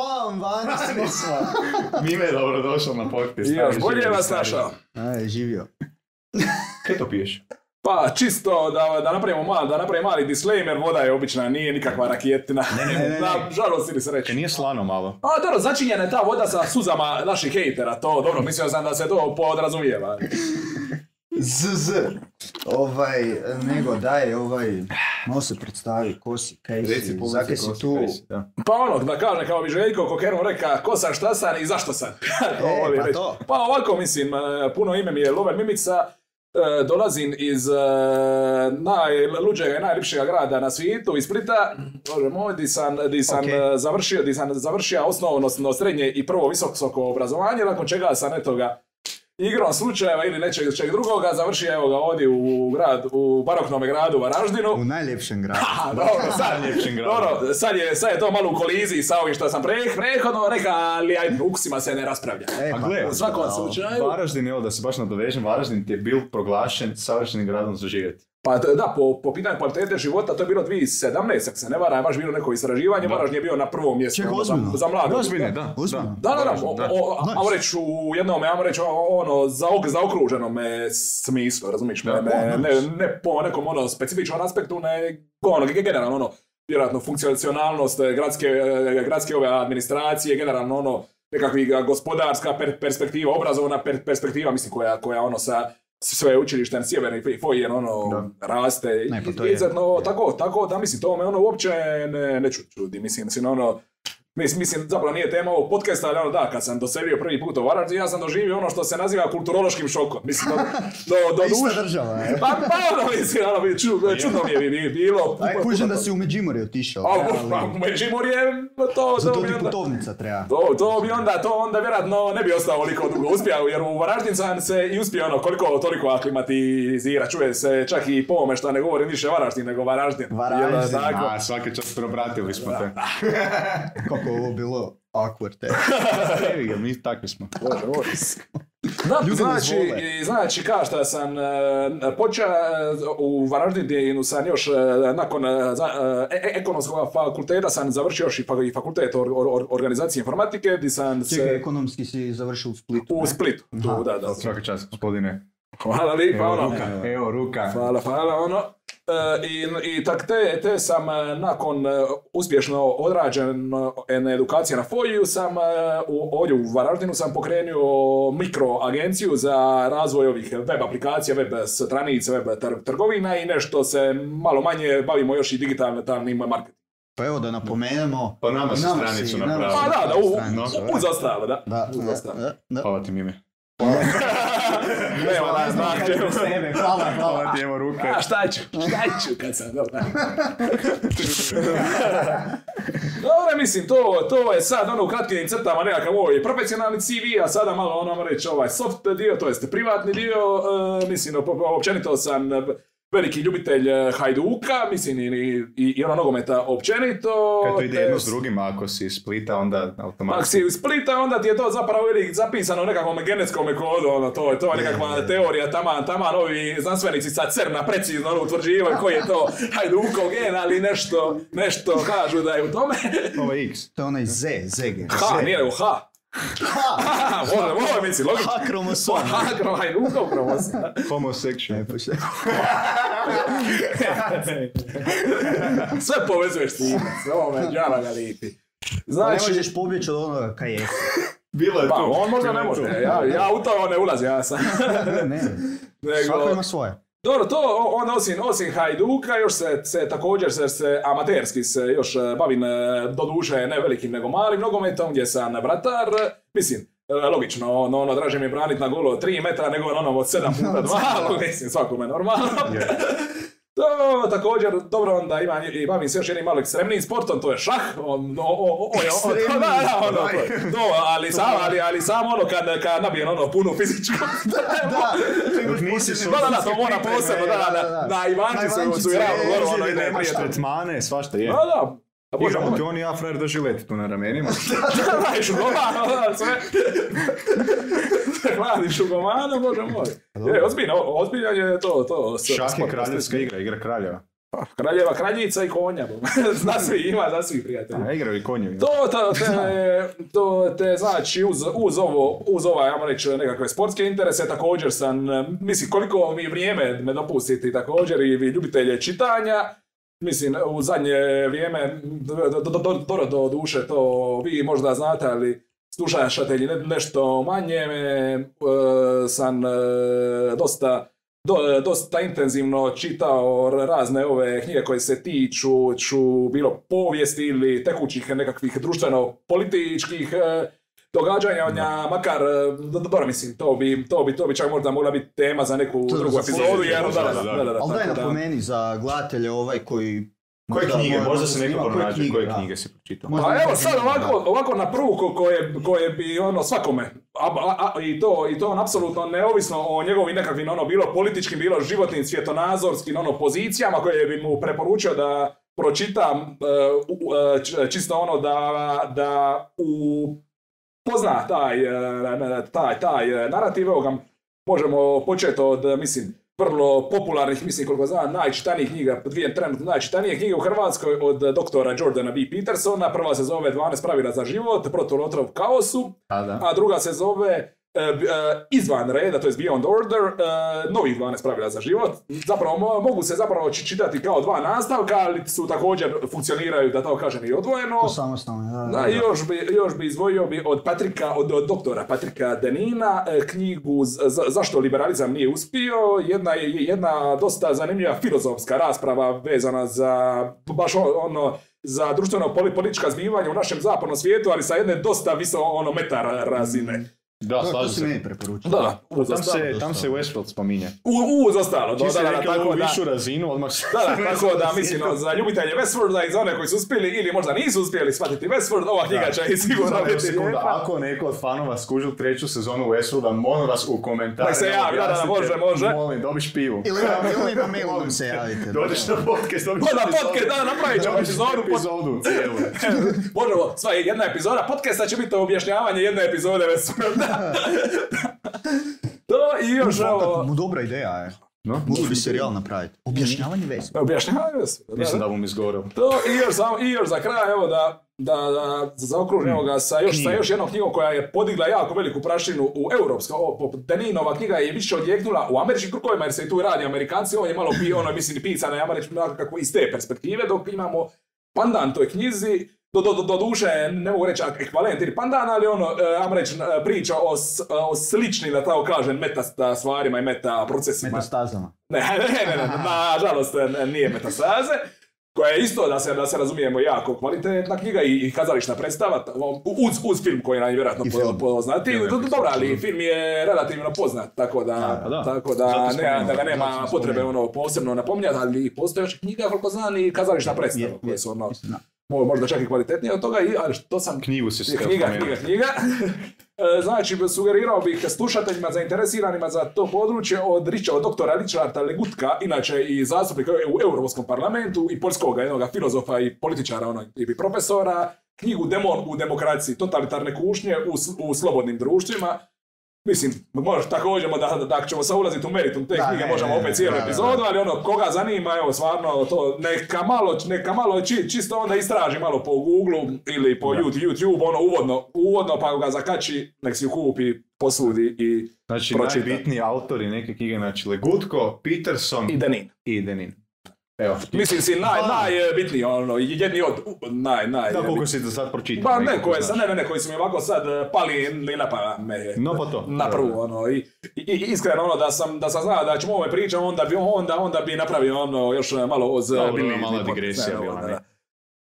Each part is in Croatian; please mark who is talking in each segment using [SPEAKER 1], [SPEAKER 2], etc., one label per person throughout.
[SPEAKER 1] bam, vani smo.
[SPEAKER 2] Mime je dobro došao na podcast.
[SPEAKER 3] Još bolje vas našao.
[SPEAKER 1] Aj, živio.
[SPEAKER 2] Kaj to piješ?
[SPEAKER 3] Pa čisto da, da napravimo mal, da napravimo mali disclaimer, voda je obična, nije nikakva raketina.
[SPEAKER 1] ne, ne, ne.
[SPEAKER 3] Na žalost ili.
[SPEAKER 2] Kaj nije slano malo?
[SPEAKER 3] A dobro, začinjena je ta voda sa suzama naših hejtera, to dobro, mislio sam da se to podrazumijeva.
[SPEAKER 1] ZZ. Ovaj, nego daj, ovaj, malo se predstavi, ko si, kaj si, zakaj si tu.
[SPEAKER 3] Pa ono, da kaže kao bi Željko Kokerom reka, ko sam, šta sam i zašto sam.
[SPEAKER 1] E, pa
[SPEAKER 3] reći.
[SPEAKER 1] to.
[SPEAKER 3] Pa ovako mislim, e, puno ime mi je Loven Mimica, e, dolazim iz e, najluđega i najljepšega grada na svijetu, iz Splita, Bože moj, di sam, di sam
[SPEAKER 1] Ok.
[SPEAKER 3] završio, di sam završio osnovno no, srednje i prvo visoko obrazovanje, nakon čega sam eto ga igrom slučajeva ili nečeg čeg drugoga završio evo ga ovdje u grad, u baroknom gradu Varaždinu.
[SPEAKER 1] U najljepšem gradu.
[SPEAKER 3] A, dobro, sad,
[SPEAKER 2] Najljepšem gradu.
[SPEAKER 3] dobro, sad je, sad je to malo u koliziji sa ovim što sam pre, prethodno rekao, ali ajde, ukusima se ne raspravlja.
[SPEAKER 1] E,
[SPEAKER 2] A
[SPEAKER 1] pa
[SPEAKER 2] gle,
[SPEAKER 3] U svakom
[SPEAKER 1] da,
[SPEAKER 3] slučaju.
[SPEAKER 2] Varaždin, evo da se baš nadovežem, Varaždin ti je bil proglašen savršenim gradom za živjeti.
[SPEAKER 3] Pa da, po, po pitanju kvalitete života, to je bilo 2017, ako se ne vara, je baš bilo neko istraživanje,
[SPEAKER 2] Da.
[SPEAKER 3] Varaždin je bio na prvom mjestu
[SPEAKER 1] Ček,
[SPEAKER 3] ono, za, za mlade.
[SPEAKER 2] Ozbiljno, da.
[SPEAKER 1] Ozbiljno?
[SPEAKER 3] Da, da, da, o, o, a-
[SPEAKER 1] Nice.
[SPEAKER 3] ajmo reći u jednom, ajmo reći ono, zaok, zaokruženom smislu, razumiješ me,
[SPEAKER 1] Da,
[SPEAKER 3] ne,
[SPEAKER 1] o,
[SPEAKER 3] ne,
[SPEAKER 1] nice.
[SPEAKER 3] ne po nekom ono specifičnom aspektu, ne, ono, ge- generalno ono, vjerojatno funkcionalnost eh, gradske, eh, gradske ove administracije, generalno ono, nekakvi ga- gospodarska per- perspektiva, obrazovna per- perspektiva, mislim, koja, koja ono sa sve učilištem sjeverni fojen ono raste
[SPEAKER 1] Ne, pa to
[SPEAKER 3] i-
[SPEAKER 1] je-
[SPEAKER 3] izuzetno
[SPEAKER 1] je.
[SPEAKER 3] tako, tako da mislim to me ono uopće ne, ne ču- čudi, mislim, mislim ono Mis- Mislim, zapravo nije tema ovog podcasta, ali ono da, kad sam doselio prvi put u Varaždin, ja sam doživio ono što se naziva kulturološkim šokom. Mislim, do, do, do duše-
[SPEAKER 1] država, e.
[SPEAKER 3] Pa, pa ono, mislim, ono, bi- ču- čudno mi je bi- bi- bilo.
[SPEAKER 1] Aj, kužim
[SPEAKER 3] puno
[SPEAKER 1] da si u Međimurje otišao.
[SPEAKER 3] A, pa,
[SPEAKER 1] ali-
[SPEAKER 3] u Međimurje, to,
[SPEAKER 1] Za
[SPEAKER 3] to
[SPEAKER 1] to
[SPEAKER 3] bi
[SPEAKER 1] ti
[SPEAKER 3] onda...
[SPEAKER 1] putovnica treba.
[SPEAKER 3] To, to bi onda, to onda vjerojatno ne bi ostao oliko dugo uspio, jer u Varaždin sam se i uspio ono koliko toliko aklimatizira, čuje se čak i po ovome što ne govorim više Varaždin nego Varaždin.
[SPEAKER 1] Varaždin,
[SPEAKER 3] Jel, tako?
[SPEAKER 2] A, svaki čas probratili smo te.
[SPEAKER 1] Kako je ovo bilo awkward.
[SPEAKER 2] Evi ga, mi takvi smo.
[SPEAKER 3] Bože, Bože. Da,
[SPEAKER 1] Ljudi
[SPEAKER 3] znači, znači kao što sam e, počeo e, u Varaždinu sam još e, nakon ekonomskog fakulteta sam završio još i, fa- i fakultet or, or- or- organizacije informatike gdje sam
[SPEAKER 1] Čekaj,
[SPEAKER 3] se
[SPEAKER 1] ekonomski si završio u Splitu.
[SPEAKER 3] u
[SPEAKER 1] ne?
[SPEAKER 3] Splitu. Tu, da, da.
[SPEAKER 2] Svaka čast, gospodine.
[SPEAKER 3] Hvala lijepa,
[SPEAKER 2] Evo
[SPEAKER 3] ono.
[SPEAKER 2] ruka, evo ruka.
[SPEAKER 3] Hvala, hvala, ono. E, I, i tak te, te sam e, nakon e, uspješno odrađen e, edukacije na FOI-u sam u, ovdje u Varaždinu sam pokrenuo mikro agenciju za razvoj ovih web aplikacija, web stranica, web tr- trgovina i nešto se malo manje bavimo još i digitalnim marketingom.
[SPEAKER 1] Pa evo da napomenemo.
[SPEAKER 2] Pa nama
[SPEAKER 1] Nama
[SPEAKER 2] stranicu
[SPEAKER 1] nama
[SPEAKER 3] Pa da, da, u, u, uz ostalo, da.
[SPEAKER 1] Da, da, da.
[SPEAKER 2] Hvala ti mime.
[SPEAKER 3] Nema nas znači.
[SPEAKER 1] Sebe, hvala, hvala.
[SPEAKER 2] ti, evo ruke.
[SPEAKER 3] A šta ću, šta ću kad sam dobro. Dobro, mislim, to, to je sad ono u kratkim crtama nekakav ovaj profesionalni CV, a sada malo ono reći ovaj soft dio, to jest privatni dio, e, mislim, op- općenito sam veliki ljubitelj e, Hajduka, mislim, i, i, i ono nogometa općenito.
[SPEAKER 2] Kad to ide
[SPEAKER 3] te-
[SPEAKER 2] jedno s drugim, ako si iz Splita, onda
[SPEAKER 3] Ako
[SPEAKER 2] automatski.
[SPEAKER 3] si iz Splita, onda ti je to zapravo ili zapisano u nekakvom genetskom kodu, ono, to, je- to je nekakva teorija, taman, taman, ovi znanstvenici sa CERNA precizno ono, utvrđivaju koji je to Hajdukov gen, ali nešto, nešto kažu da je u tome.
[SPEAKER 2] Ovo je X.
[SPEAKER 1] To je onaj Z, Zege.
[SPEAKER 3] H, nije nego H. Ha, može, može, misli, logično.
[SPEAKER 1] H kromosom.
[SPEAKER 3] Ha, kro, Hajdukov promos.
[SPEAKER 2] Homosexual.
[SPEAKER 1] E, pa šta?
[SPEAKER 3] Sve povezuješ s tim, ovo me džava ga lipi.
[SPEAKER 1] Pa ne
[SPEAKER 3] Znači,
[SPEAKER 1] možeš pobjeći od onoga kaj je.
[SPEAKER 2] Bilo je
[SPEAKER 3] pa
[SPEAKER 2] tu.
[SPEAKER 3] on možda ne može, ja, ja u to ne ulazim, ja sam.
[SPEAKER 1] Ne, ne.
[SPEAKER 3] Nego-
[SPEAKER 1] Svako ima svoje.
[SPEAKER 3] Dobro, to on osim, osim Hajduka, još se, se također se, se amaterski se još e, bavim, e, doduše ne velikim nego malim nogometom, gdje sam vratar, mislim, e, logično, ono, ono draže mi je branit na golo 3 metra nego na onom od 7 puta 2, mislim, svakome normalno. To također, dobro, onda imam i bavim se još jednim malo ekstremnijim sportom, to je šah. On, o, o, o, o, o,
[SPEAKER 1] Ekstremniji,
[SPEAKER 3] da, da, ono,
[SPEAKER 1] daj.
[SPEAKER 3] to, to, ali sam, ali, ali sam ono kad, kad nabijem ono punu fizičku.
[SPEAKER 1] Da,
[SPEAKER 2] Dok nisi
[SPEAKER 3] Da, da, da, to mora posebno, da, da, da, Ivančicu su, su dobro, ono
[SPEAKER 2] Ozljede,
[SPEAKER 3] ide
[SPEAKER 2] nemaš
[SPEAKER 3] prijatelj.
[SPEAKER 2] tretmane,
[SPEAKER 3] Da, da, a bože
[SPEAKER 2] Igramo ti on i ja, frajer, drži leti tu na ramenima.
[SPEAKER 3] Da, da, i šugomano, da, sve. Hladi šugomano, bože moj. Je, ozbiljno, ozbiljno je to, to.
[SPEAKER 2] Šah je kraljevska igra, igra kraljeva.
[SPEAKER 3] Pa, kraljeva, kraljica i konja. zna svi, ima, zna svi prijatelji.
[SPEAKER 2] A, igraju i konjevi.
[SPEAKER 3] To, to, te, to te znači uz, uz ovo, uz ovaj, ajmo reći, nekakve sportske interese, također sam, mislim, koliko mi vrijeme me dopustiti također i vi ljubitelje čitanja, mislim, u zadnje vrijeme, do, do, duše to vi možda znate, ali slušatelji ne, nešto manje, e, sam e, dosta do, dosta intenzivno čitao razne ove knjige koje se tiču ču, bilo povijesti ili tekućih nekakvih društveno-političkih događanja, makar, e, dobro mislim, to bi, to bi, to bi čak možda mogla biti tema za neku
[SPEAKER 1] To
[SPEAKER 3] drugu epizodu, jer
[SPEAKER 2] da,
[SPEAKER 3] da,
[SPEAKER 2] da,
[SPEAKER 3] da,
[SPEAKER 2] da.
[SPEAKER 3] da, da,
[SPEAKER 1] Ali daj
[SPEAKER 3] da-
[SPEAKER 1] napomeni za gledatelje ovaj koji...
[SPEAKER 2] Koje
[SPEAKER 1] možda-
[SPEAKER 2] knjige? Možda se neko
[SPEAKER 1] koje
[SPEAKER 2] pronađe, koje
[SPEAKER 1] da.
[SPEAKER 2] knjige si pročitao.
[SPEAKER 3] Pa evo sad ovako,
[SPEAKER 1] da.
[SPEAKER 3] ovako na prvu ko- koje, koje bi ono svakome, a, a- a- i to, i to on apsolutno neovisno o njegovim nekakvim ono bilo političkim, bilo životnim, svjetonazorskim ono pozicijama koje bi mu preporučio da pročitam e, u- e, čisto ono da, da u pozna taj, e, taj, taj e, narativ, evo ga možemo početi od, e, mislim, vrlo popularnih, mislim koliko znam, najčitanijih knjiga, dvije trenutno najčitanije knjige u Hrvatskoj od doktora Jordana B. Petersona. Prva se zove 12 pravila za život, protulotrov kaosu,
[SPEAKER 2] A, da.
[SPEAKER 3] a druga se zove izvan reda, to je Beyond Order, e, novih 12 pravila za život. Zapravo mo- mogu se zapravo či- čitati kao dva nastavka, ali su također funkcioniraju, da tako kažem, i odvojeno.
[SPEAKER 1] To samostalno, da,
[SPEAKER 3] Da, i još bi, još bi izdvojio bi od Patrika, od, od doktora Patrika Denina e, knjigu Z- Z- Zašto liberalizam nije uspio. Jedna je jedna dosta zanimljiva filozofska rasprava vezana za baš ono za društveno poli- politička zbivanja u našem zapadnom svijetu, ali sa jedne dosta viso ono meta ra- razine.
[SPEAKER 2] Da,
[SPEAKER 1] Da, to si
[SPEAKER 2] se.
[SPEAKER 1] meni preporučio.
[SPEAKER 3] Da, uz
[SPEAKER 2] Tam se, tam se Westworld spominje.
[SPEAKER 3] U, uz ostalo, da,
[SPEAKER 2] Ti si
[SPEAKER 3] da, da,
[SPEAKER 2] rekao
[SPEAKER 3] tako da.
[SPEAKER 2] višu razinu, odmah se...
[SPEAKER 3] Da, da, tako da mislim no, za ljubitelje Westworlda i za one koji su uspjeli ili možda nisu uspjeli shvatiti Westworld, ova knjiga
[SPEAKER 2] Da.
[SPEAKER 3] će i sigurno biti
[SPEAKER 2] sekunda, ako neko od fanova skužil treću sezonu Westworlda, molim vas u komentarima
[SPEAKER 3] Nek se javi, da, da, može, može.
[SPEAKER 2] Molim, dobiš pivu.
[SPEAKER 1] Ili na, ili na mailu nam se javite.
[SPEAKER 2] Dođeš na podcast, dobiš
[SPEAKER 3] Pa na
[SPEAKER 2] epizodu.
[SPEAKER 3] podcast, da, napravit ćemo epizodu,
[SPEAKER 2] epizodu cijelu.
[SPEAKER 3] Možemo, sva jedna epizoda podcasta će biti objašnjavanje jedne epizode Westworlda. to i još evo...
[SPEAKER 1] mu dobra ideja je.
[SPEAKER 2] No?
[SPEAKER 1] Mogli bi serijal napraviti. Objašnjavanje veze.
[SPEAKER 3] Objašnjavanje Westworlda.
[SPEAKER 2] Mislim
[SPEAKER 3] da,
[SPEAKER 2] mi zgoreo.
[SPEAKER 3] To i još, samo, i još za kraj, evo da, da, da zaokružimo ga sa još, sa još jednom knjigom koja je podigla jako veliku prašinu u europska. Deninova knjiga je više odjeknula u američkim krugovima jer se i tu radi Amerikanci, on je malo pi, ono, mislim, pisana je američki, kako iz te perspektive, dok imamo pandan toj knjizi, do, do, do, do duše, ne mogu reći ekvalent ili pandan, ali ono, e, ajmo reći, e, priča o, s- o sličnim, da tako kažem, meta stvarima i meta procesima.
[SPEAKER 1] Metastazama.
[SPEAKER 3] Ne, ne, ne, ne, nažalost ne, nije metastaze, koja je isto, da se, da se razumijemo, jako kvalitetna knjiga i, i kazališna predstava, uz, uz film koji nam je vjerojatno po- poznati. Dobro, ali film je relativno poznat, tako da,
[SPEAKER 2] pa da.
[SPEAKER 3] tako da, ne, da ga nema potrebe ono posebno napominjati, ali postoje još knjiga, koliko znam, i kazališna predstava,
[SPEAKER 1] Je,
[SPEAKER 3] koje
[SPEAKER 1] je,
[SPEAKER 3] su ono, možda čak i kvalitetnije od toga, ali što sam
[SPEAKER 2] Knjigu si se
[SPEAKER 3] knjiga, knjiga, knjiga. E, znači, sugerirao bih slušateljima zainteresiranima za to područje od, Richa, od doktora Richarda Legutka, inače i zastupnika u Europskom parlamentu i poljskog jednog filozofa i političara ono, i profesora, knjigu Demon u demokraciji, totalitarne kušnje u, u slobodnim društvima. Mislim, možeš također, da, da, da ćemo sad ulaziti u meritum te
[SPEAKER 1] Da,
[SPEAKER 3] knjige,
[SPEAKER 1] ne,
[SPEAKER 3] možemo
[SPEAKER 1] ne,
[SPEAKER 3] opet cijelu epizodu, ali ono, koga zanima, evo, stvarno, to, neka malo, neka malo či- čisto onda istraži malo po Google ili po
[SPEAKER 2] Da.
[SPEAKER 3] YouTube, YouTube, ono, uvodno, uvodno, pa ga zakači, nek si ju kupi, posudi i,
[SPEAKER 2] Znači,
[SPEAKER 3] pročita.
[SPEAKER 2] najbitniji autori neke knjige, znači Legutko, Peterson
[SPEAKER 3] i Denin.
[SPEAKER 2] i Denin. Evo,
[SPEAKER 3] Mislim si, naj, najbitniji, ono, jedni od, u- naj, naj,
[SPEAKER 2] da koliko si do sad pročitao.
[SPEAKER 3] Pa ne, koje, ne, ne, ne, koji su mi ovako sad eh, pali ni na pamet.
[SPEAKER 2] No pa to.
[SPEAKER 3] Na prvu, ono, i, i, i iskreno ono, da sam, da sam znao da ćemo o ovome pričati, onda bi, onda, onda bi napravio ono, još malo
[SPEAKER 2] Dobro,
[SPEAKER 3] ozbiljniji
[SPEAKER 2] mala
[SPEAKER 3] podcast,
[SPEAKER 2] digresija
[SPEAKER 3] ne,
[SPEAKER 2] bila,
[SPEAKER 3] ono,
[SPEAKER 2] ne.
[SPEAKER 3] da.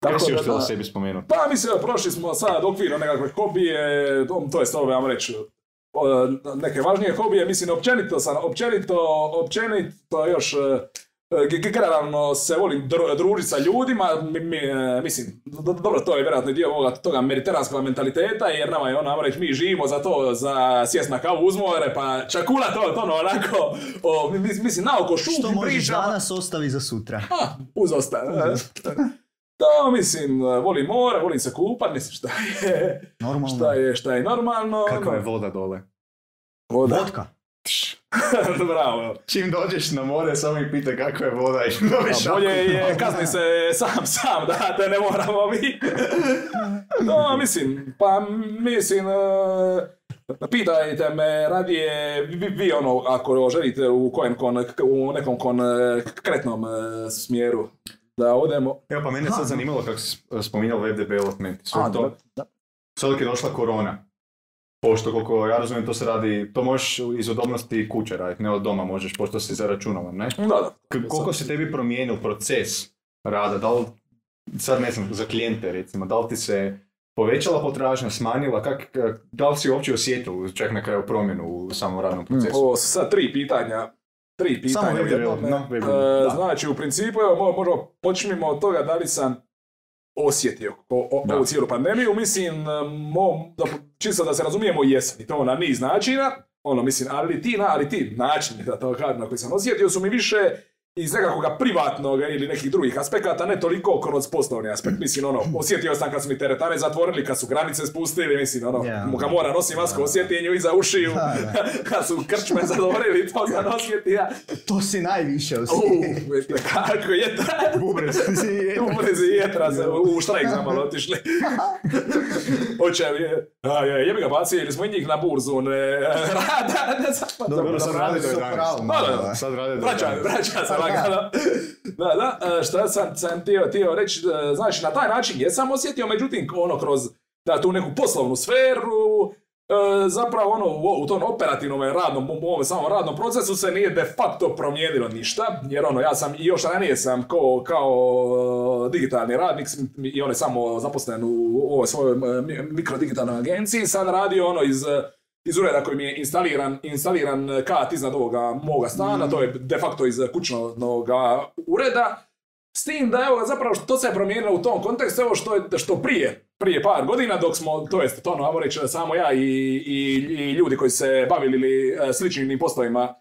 [SPEAKER 2] Kaj
[SPEAKER 3] Tako
[SPEAKER 2] si još
[SPEAKER 3] da, da.
[SPEAKER 2] sebi spomenuti?
[SPEAKER 3] Pa mislim, evo, prošli smo sad okvirno nekakve hobije, to, to je ove, ajmo reći, neke važnije hobije, mislim, općenito sam, općenito, općenito još, e, ge- ge- generalno se volim dru- družiti sa ljudima, mi, mi, e, mislim, do- dobro, to je vjerojatno dio ovoga, toga mediteranskog mentaliteta, jer nama je ono, reći, mi živimo za to, za sjest na kavu uz more, pa čakula to, to ono, onako, o, mi- mi- mislim, naoko
[SPEAKER 1] Što
[SPEAKER 3] šupi
[SPEAKER 1] možeš
[SPEAKER 3] pričamo.
[SPEAKER 1] danas ostavi za sutra.
[SPEAKER 3] Ah, uz osta- Da, mislim, volim more, volim se kupat, mislim, šta je,
[SPEAKER 1] Normalno.
[SPEAKER 3] šta je, šta je normalno.
[SPEAKER 2] Kakva je
[SPEAKER 3] ono,
[SPEAKER 2] voda dole?
[SPEAKER 3] voda.
[SPEAKER 1] Vodka.
[SPEAKER 3] Bravo.
[SPEAKER 2] Čim dođeš na more, samo ih pita kako je voda i dobiš
[SPEAKER 3] A bolje je kazni se sam sam da te ne moramo mi. No, mislim, pa mislim, e, pitajte me radije vi, vi ono, ako želite u, kojem kon, u nekom konkretnom e, smjeru da odemo.
[SPEAKER 2] Evo pa mene je sad zanimalo kako si spominjao web development. Sad, to, sad dok je došla korona, pošto koliko ja razumijem to se radi, to možeš iz udobnosti kuće raditi, ne od doma možeš, pošto si zaračunavan, ne?
[SPEAKER 3] Da, da.
[SPEAKER 2] K- koliko se tebi promijenio proces rada, da li, sad ne znam, za klijente recimo, da li ti se povećala potražnja, smanjila, kak, da li si uopće osjetio čak na kraju promjenu u samom radnom procesu?
[SPEAKER 3] Ovo su sad tri pitanja. Tri pitanja.
[SPEAKER 2] Samo development, no,
[SPEAKER 3] E. Znači, u principu, evo, mo- možemo počnimo od toga da li sam osjetio o, o- ovu cijelu pandemiju. Mislim, e, mo, da, čisto da se razumijemo, jesam. I to na niz načina. Ono, mislim, ali ti, na, ali ti načini, da to kažem, na koji sam osjetio, su mi više iz nekakvog privatnog ili nekih drugih aspekata, ne toliko kroz poslovni aspekt. Mislim, ono, osjetio sam kad su mi teretane zatvorili, kad su granice spustili, mislim, ono,
[SPEAKER 1] Ja.
[SPEAKER 3] muka mora nosi masku, osjetim ju iza ušiju, kad su krčme zatvorili, to sam osjetio.
[SPEAKER 1] To si najviše osjetio.
[SPEAKER 3] vidite kako je ta...
[SPEAKER 2] Bubrez.
[SPEAKER 3] Ubrezi jetra se u štrajk za malo otišli. Hoće, je, jebi ga baci, ili smo i njih na burzu, ne, rada, ne pa
[SPEAKER 2] Dobro, sad radi do
[SPEAKER 1] su
[SPEAKER 2] 11.
[SPEAKER 1] pravom,
[SPEAKER 3] Da, da,
[SPEAKER 1] ovaj.
[SPEAKER 2] Sad rade do
[SPEAKER 3] Vraća,
[SPEAKER 2] 11.
[SPEAKER 3] vraća se
[SPEAKER 1] Pa da.
[SPEAKER 3] Lagano. Da, da, e, šta sam, sam htio, htio reći, e, znači na taj način jesam osjetio, međutim, ono kroz da, tu neku poslovnu sferu, e, zapravo ono u, u tom operativnom radnom, u ovom samom radnom procesu se nije de facto promijenilo ništa, jer ono, ja sam i još ranije sam ko, kao digitalni radnik i on je samo zaposlen u ovoj svojoj mi- mikrodigitalnoj agenciji, sad radio ono iz iz ureda koji mi je instaliran, instaliran kat iznad ovoga moga stana, to je de facto iz kućnog ureda. S tim da evo zapravo što se je promijenilo u tom kontekstu, evo što, je, što prije, prije par godina dok smo, to jest to ono, ajmo reći samo ja i, i, i ljudi koji se bavili e, sličnim poslovima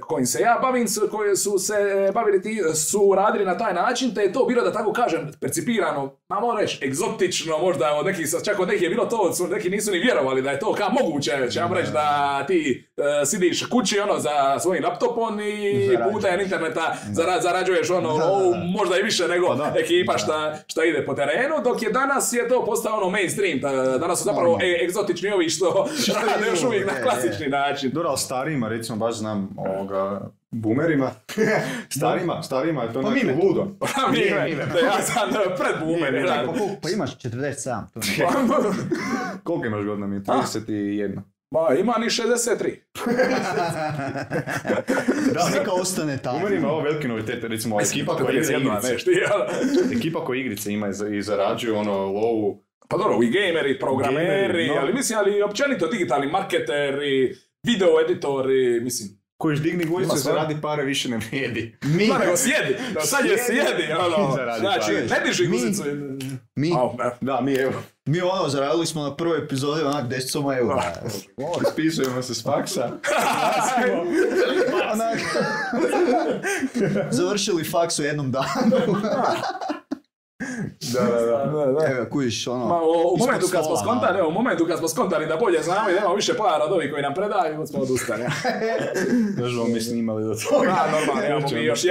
[SPEAKER 3] kojim se ja bavim, koji su se e, bavili ti, su radili na taj način, te je to bilo da tako kažem percipirano, ma moram reći, egzotično možda od nekih, čak od nekih je bilo to, su, neki nisu ni vjerovali da je to kao moguće, će vam reći da ti e, sidiš kući ono za svojim laptopom i
[SPEAKER 1] Zarađuješ.
[SPEAKER 3] putem interneta zara, zarađuješ ono,
[SPEAKER 1] Da, da,
[SPEAKER 3] o,
[SPEAKER 1] da.
[SPEAKER 3] možda i više nego
[SPEAKER 2] Pa da.
[SPEAKER 3] ekipa šta, šta ide po terenu, dok je danas je to postao ono mainstream, danas su zapravo e, egzotični ovi što rade još uvijek na klasični način.
[SPEAKER 2] Dobro, ali starijima, recimo, baš znam ovoga, boomerima, starima, starima je to
[SPEAKER 1] Pa mime.
[SPEAKER 2] ludo.
[SPEAKER 3] Pa mi, da ja sam e, pred da.
[SPEAKER 1] Pa, pa imaš 47, to ne.
[SPEAKER 2] Koliko imaš godina mi? 31.
[SPEAKER 3] Ma, ima ni 63.
[SPEAKER 1] Da, neka ostane tamo.
[SPEAKER 2] Boomerima je ovo veliki novitet, recimo, ekipa koja igra
[SPEAKER 3] 31,
[SPEAKER 2] igrice.
[SPEAKER 3] nešto?
[SPEAKER 2] Ekipa koja igrice ima i za- i zarađuju ono lowu.
[SPEAKER 3] Pa dobro, i gameri, programeri,
[SPEAKER 2] Gameri, no.
[SPEAKER 3] ali mislim, ali općenito digitalni marketeri, video editori, mislim.
[SPEAKER 2] Kojiš digni guzicu,
[SPEAKER 3] sve.
[SPEAKER 2] zaradi pare, više ne vrijedi.
[SPEAKER 1] Mi,
[SPEAKER 3] Ma nego sjedi, no, sad je sjedi, ono, znači, ne diži guzicu.
[SPEAKER 1] mi,
[SPEAKER 3] ne.
[SPEAKER 2] Da, mi evo,
[SPEAKER 1] mi ono, zaradili smo na prvoj epizodi onak 10 soma eura.
[SPEAKER 2] ispisujemo se s faksa.
[SPEAKER 1] Onak, završili faks u jednom danu.
[SPEAKER 2] Da, da, da.
[SPEAKER 3] Da.
[SPEAKER 1] Evo, kužiš, ono,
[SPEAKER 3] Ma, u, u momentu kad smo skontali,
[SPEAKER 1] malo.
[SPEAKER 3] evo, u momentu kad smo skontali da bolje znamo i da imamo više para od ovih koji nam predaju, smo odustali.
[SPEAKER 2] Znamo mi snimali do toga.
[SPEAKER 3] Da, normalno, imamo mi još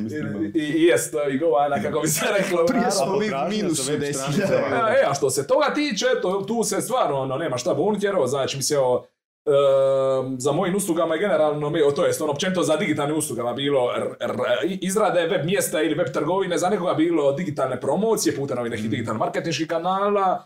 [SPEAKER 2] mi
[SPEAKER 3] I,
[SPEAKER 2] snimali.
[SPEAKER 3] i, i jest i govana, kako bi se reklo.
[SPEAKER 1] Prije smo mi
[SPEAKER 2] stranicama.
[SPEAKER 3] E, a što se toga tiče, to, tu se stvarno ono, nema šta buniti, jer evo, znači, mislim, evo, em, za mojim uslugama je generalno, to jest ono općenito za digitalnim uslugama bilo r- r- izrade web mjesta ili web trgovine, za nekoga bilo digitalne promocije putem ovih nekih digitalnih marketinških kanala,